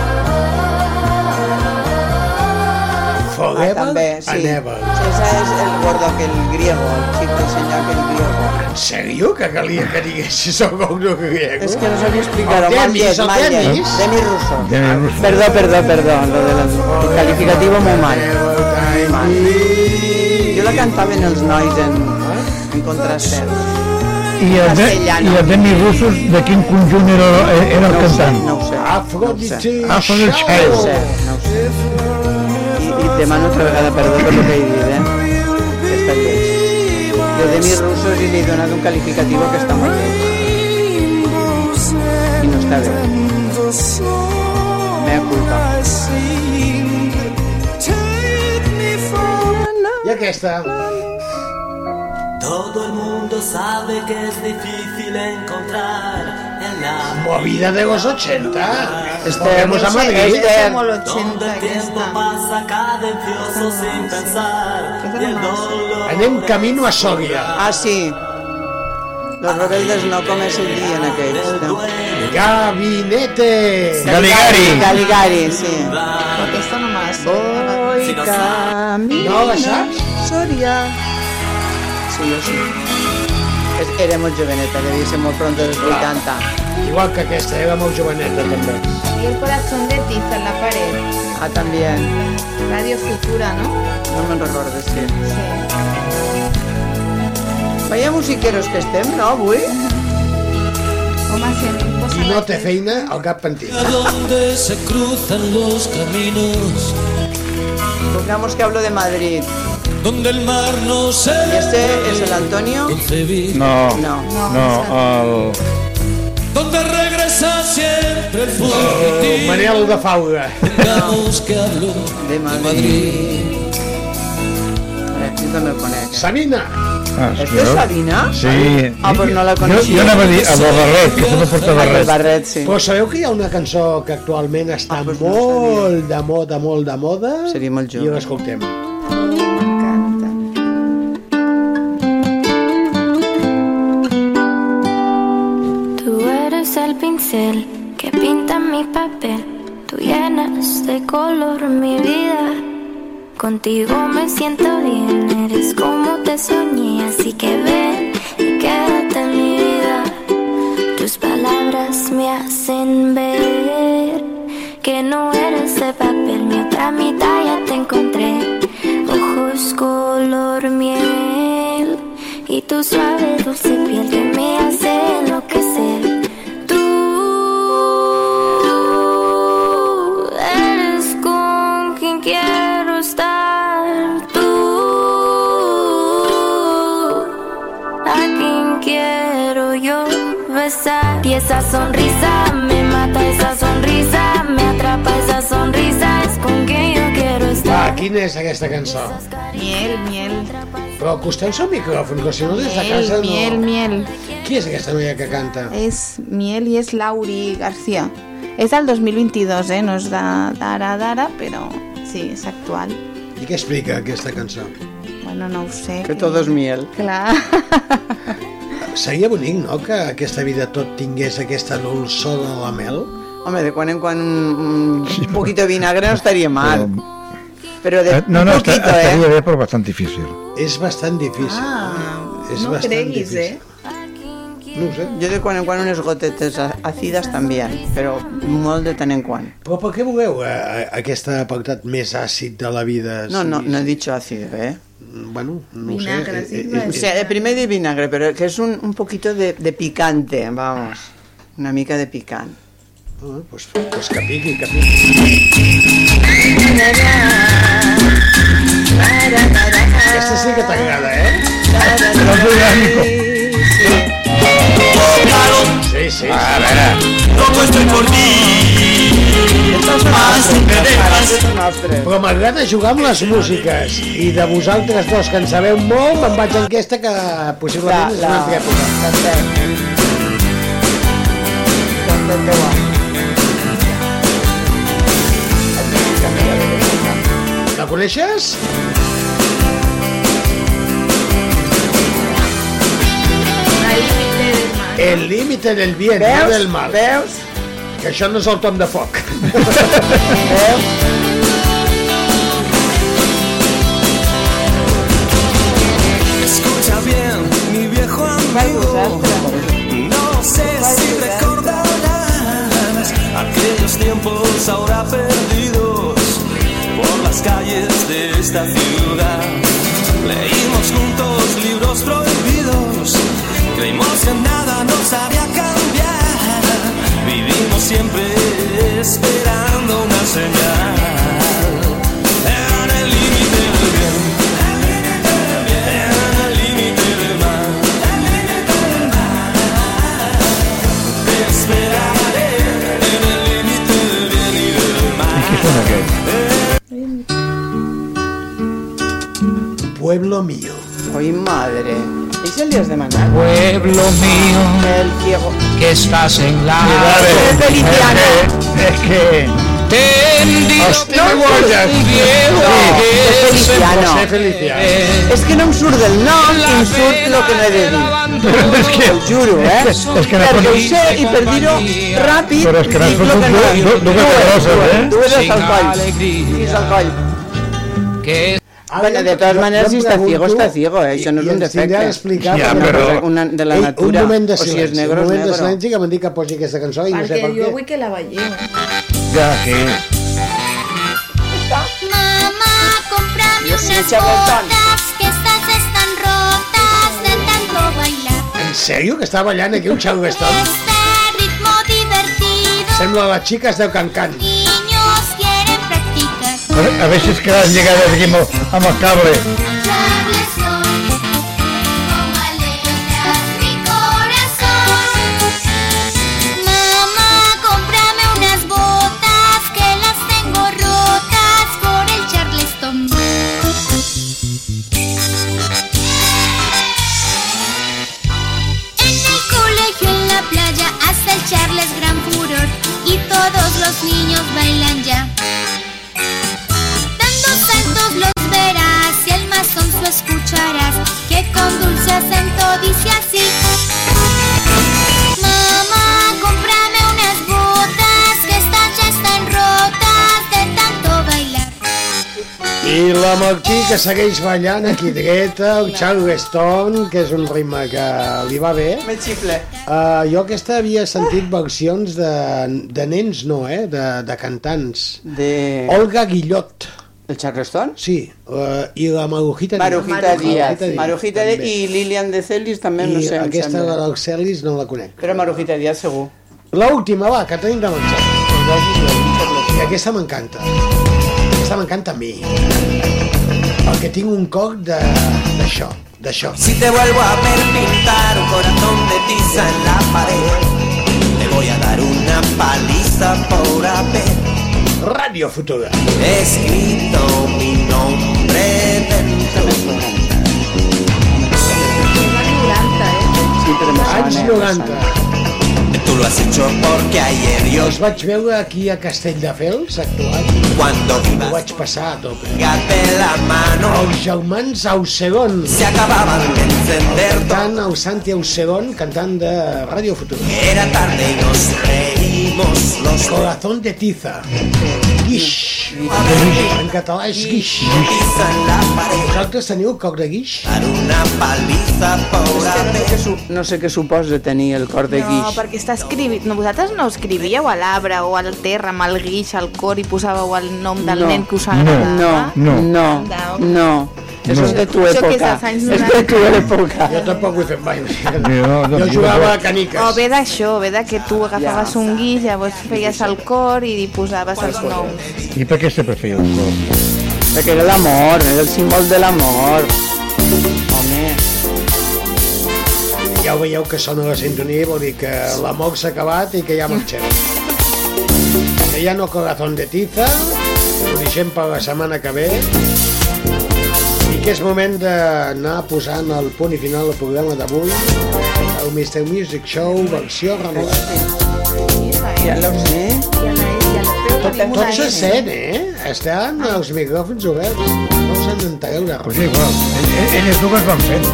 Forever
Ah, també, sí.
and ever.
Ese es el gordo aquel griego, el chico, el señor aquel griego.
En sèrio? Que calia que diguessis el gordo griego?
Es que no sabía explicar.
El Demis, el Demis.
Demis ruso.
Demis ruso.
Perdón, perdón, perdón. Lo del calificativo muy mal. Muy mal. Jo la cantava en els nois en, en contracel.
I el, de. I el Demi Russos, de quin conjunt era, era el
No ho sé,
cantant?
no ho sé.
Aphrodite
No ho sé, no ho sé. I, i et demano altra vegada perdó per el que he dit, eh? Que està lleig. I yo de mis rusos y le he donado un calificativo que está muy bien. Y no está bien. Me da culpa.
I aquesta?
Todo el mundo sabe que es difícil encontrar en la
Movida de los 80.
Este,
Volvemos a Madrid.
este-
el
Anem camino a Sòria.
Ah, sí. Los rebeldes no comen el día en aquells. No.
Gabinete.
Galigari. Galigari, sí.
Aquesta no me la sé.
Voy camino.
No la saps?
Soria. Sí, jo sí. Era molt joveneta, devia ser molt pronto dels 80.
Igual que aquesta, era molt joveneta també.
Y el corazón de tiza en la pared.
Ah, también.
Radio Futura, ¿no?
No me'n recordo, sí. Vaya musiqueros que estem, no, avui?
Home, si a mi em posa
Qui no té feina, el cap pentit.
a donde se cruzan los caminos
Pongamos que hablo de Madrid.
donde el mar no se
¿Y este es el Antonio?
concebir
No,
No.
no, el...
donde regresa siempre el
Oh,
fugitiu
Manel de
que hablo
De Madrid. Eh, jo també el conec.
Sabina.
Ah,
¿Este es Sabina?
Sí.
Ah, pues no la
Jo,
coneixia.
jo anava a dir el barret, que sempre porta
El
barret.
barret, sí.
Però sabeu que hi ha una cançó que actualment està molt de moda, molt de moda?
Seria molt
I
jove.
l'escoltem.
Que pinta mi papel. Tú llenas de color mi vida. Contigo me siento bien, eres como te soñé. Así que ven y quédate en mi vida. Tus palabras me hacen ver que no eres de papel. Mi otra mitad ya te encontré. Ojos color miel y tu suave dulce piel que me hace besar. Y esa sonrisa me mata, esa sonrisa me atrapa, esa sonrisa es con quien yo quiero
Va,
estar.
quina és aquesta cançó?
Miel, miel.
Però acosteu-se al micròfon, que si no des de casa no...
miel, miel.
Qui és aquesta noia que canta?
És miel i és Lauri García. És del 2022, eh? No és de- d'ara, d'ara, però sí, és actual.
I què explica aquesta cançó?
Bueno, no ho sé.
Que todo es miel.
Clar.
Seria bonic, no?, que aquesta vida tot tingués aquesta dolçor de la mel.
Home, de quan en quan un, un poquito de vinagre no estaria mal. Però de
Eh, No, no,
un
està,
poquito,
estaria
eh?
bé, però bastant difícil.
És bastant difícil.
Ah,
és
no
bastant
creguis,
difícil.
eh?
No ho sé.
Jo de quan en quan unes gotetes a- àcides també, però molt de tant en quan.
Però per què voleu eh, aquest apartat més àcid de la vida?
No, no,
Sí,
no he dicho ácido, ¿eh?
Bueno, no
Vinagre,
ho sé.
sí,
Eh,
a
eh,
O sea, de primer de vinagre, pero que es un, un poquito de, de picante, vamos. Una mica de picante.
Ah, pues, pues que piqui, que piqui. Aquesta sí que t'agrada, eh? Sí, sí, sí.
A veure. Loco estoy por ti. Más si me dejas.
Però m'agrada jugar amb les músiques i de vosaltres dos que en sabeu molt me'n vaig a aquesta que possiblement és
La-
una
la-
altra època. La coneixes? El límite del bien,
Veus?
no del mal.
Veus?
Que això no és el tom de foc.
Veus?
Escucha bien, mi viejo amigo. No sé si recordarás aquellos tiempos ahora perdidos por las calles de esta ciudad. Leímos juntos libros prohibidos, Creímos que nada nos haría cambiar. Vivimos siempre esperando una señal. En el límite del bien. En el límite del
mal. Te
esperaré en el límite del bien y del mal.
Pueblo mío hijo madre.
¿Y el de mañana?
Pueblo mío, que estás en la
ciudad feliciana.
Es que.
Es que...
No, es Feliciano.
Feliciano.
És que no em del nom que no he de
que...
Juro, eh?
És que, és que
perquè
que n'has fotut dues, dues,
dues,
Ara
Bueno, de todas
jo-
maneras,
jo
si está ciego, está ciego, eh? Això no és un
i ens
defecte.
d'explicar
Ja,
perquè-
Una
però-
cosa- una de la
Ei,
natura.
Un moment de
o si
silenci,
és negre,
un moment
és
de silenci que m'han dit que posi aquesta cançó i no sé
Perquè
per
jo
què.
vull que la veieu.
Ja, que...
Mamá,
soy
unas botas que estas están rotas de tanto bailar.
En sèrio que està ballant aquí un charleston?
Este ritmo divertido,
Sembla les xiques de
quieren practicar.
A veure, a veure si és que les lligades aquí amb el,
I la Martí que segueix ballant aquí dreta, el charleston, que és un ritme que li va bé.
Me xifle.
Uh, jo aquesta havia sentit versions de, de nens, no, eh? De, de cantants.
De...
Olga Guillot.
El Charleston?
Sí, uh, i la Marujita Díaz.
Marujita Díaz. Marujita Díaz i Lilian de Celis també,
I
no sé, em
aquesta la dels Celis no la conec.
Però Marujita Díaz segur.
L'última, va, que tenim de menjar. I aquesta m'encanta. Aquesta m'encanta a mi. Perquè tinc un de- d'això, d'això.
Si te vuelvo a ver pintar un corazón de tiza en la pared, te voy a dar una paliza por haber
Radio Futura.
escrito mi nombre dentro.
Sí, però me
Anys
sona, me
90.
Tú lo has hecho porque ayer yo
Els vaig veure aquí a Castelldefels actuant.
cuando
Ho
vivas
vaig passar a tope.
de la mano
Els germans Ausegon.
se acababan de encender
Cantant el Santi Ausegon, cantant de Radio Futura.
Era tarde y nos reímos los dos.
Corazón de tiza. Guix. En català és guix. Vosaltres teniu cor de guix?
dar una paliza
que no sé què No suposa tenir el cor de
No,
guix.
perquè està escrivint... No, vosaltres no escrivíeu a l'arbre o al terra amb el guix, al cor i posàveu el nom del
No.
nen que us
No,
agradava?
no, no, no. Eso es de tu
Això que és
de tu època.
Jo tampoc ho he fet mai.
No, no,
Jo
jo
jugava a caniques.
O ve d'això, ve de que tu agafaves un guix, llavors feies el cor i hi posaves els noms.
I per què sempre feia un cor?
Perquè era l'amor, era el símbol de l'amor. Home,
Ja ho veieu que sona la sintonia, vol dir que l'amor s'ha acabat i que ja marxem. Que ja no corazón de tiza, ho deixem per la setmana que ve, que és moment d'anar posant el punt i final al programa d'avui, el Mr. Music Show versió renovada.
ja lo sé.
Tot, tot se sent, eh? Estan els micròfons oberts, no us en entereu de
Pues
res.
igual, ell- elles dues van fent.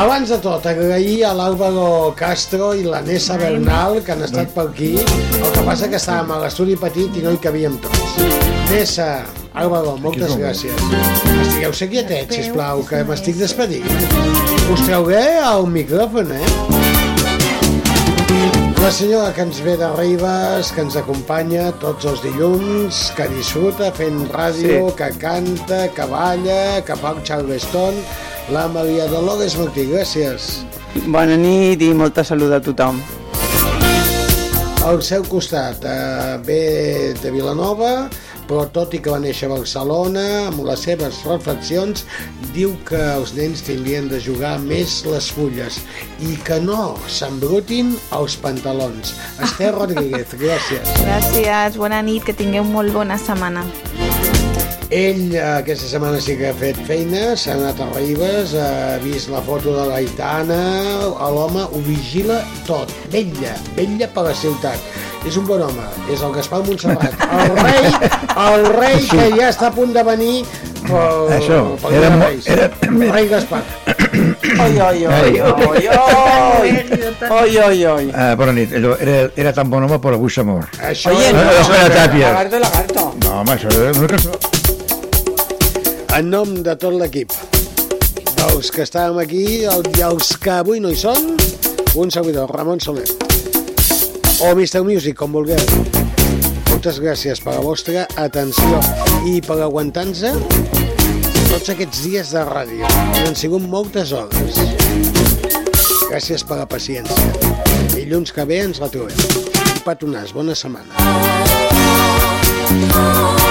Abans de tot, agrair a l'Àlvaro Castro i la Nessa Bernal que han estat per aquí. El que passa que estàvem a l'estudi petit i no hi cabíem tots. Nessa, Àlvaro, moltes gràcies. Estigueu quietets, sisplau, que m'estic despedint. Us trauré el micròfon, eh? La senyora que ens ve de Ribes, que ens acompanya tots els dilluns, que disfruta fent ràdio,
Sí.
que canta, que balla, que fa el Charleston, la Maria Dolores Martí, gràcies.
Bona nit i molta salut a tothom.
Al seu costat eh, ve de Vilanova, però tot i que va néixer a Barcelona, amb les seves reflexions, diu que els nens tindrien de jugar més les fulles i que no s'embrutin els pantalons. Esther Rodríguez, gràcies.
Gràcies, bona nit, que tingueu molt bona setmana.
Ell eh, aquesta setmana sí que ha fet feina, s'ha anat a Ribes, ha vist la foto de l'Aitana, l'home ho vigila tot, vetlla, vetlla per la ciutat. És un bon home, és el Gaspar Montserrat, el rei, el rei que ja està a punt de venir pel,
Això,
pel
era
Dia de
mo-
Reis.
era-
El rei Gaspar.
Oi, oi, oi, oi, oi, oi, oi, oi.
Uh, bona nit, allò, era, era tan bon home, però avui s'ha mort.
Això
Oye,
Eh,
no,
Òscar Tàpies.
lagarto, lagarto.
No, home, això és una cançó.
En nom de tot l'equip, dels que estàvem aquí el, i els que avui no hi són, un servidor, Ramon Soler. O Mr. Music, com vulgueu. Moltes gràcies per la vostra atenció i per aguantar-nos tots aquests dies de ràdio. Han sigut moltes hores. Gràcies per la paciència. Dilluns que ve ens la trobem. Un petonàs, bona setmana.
Oh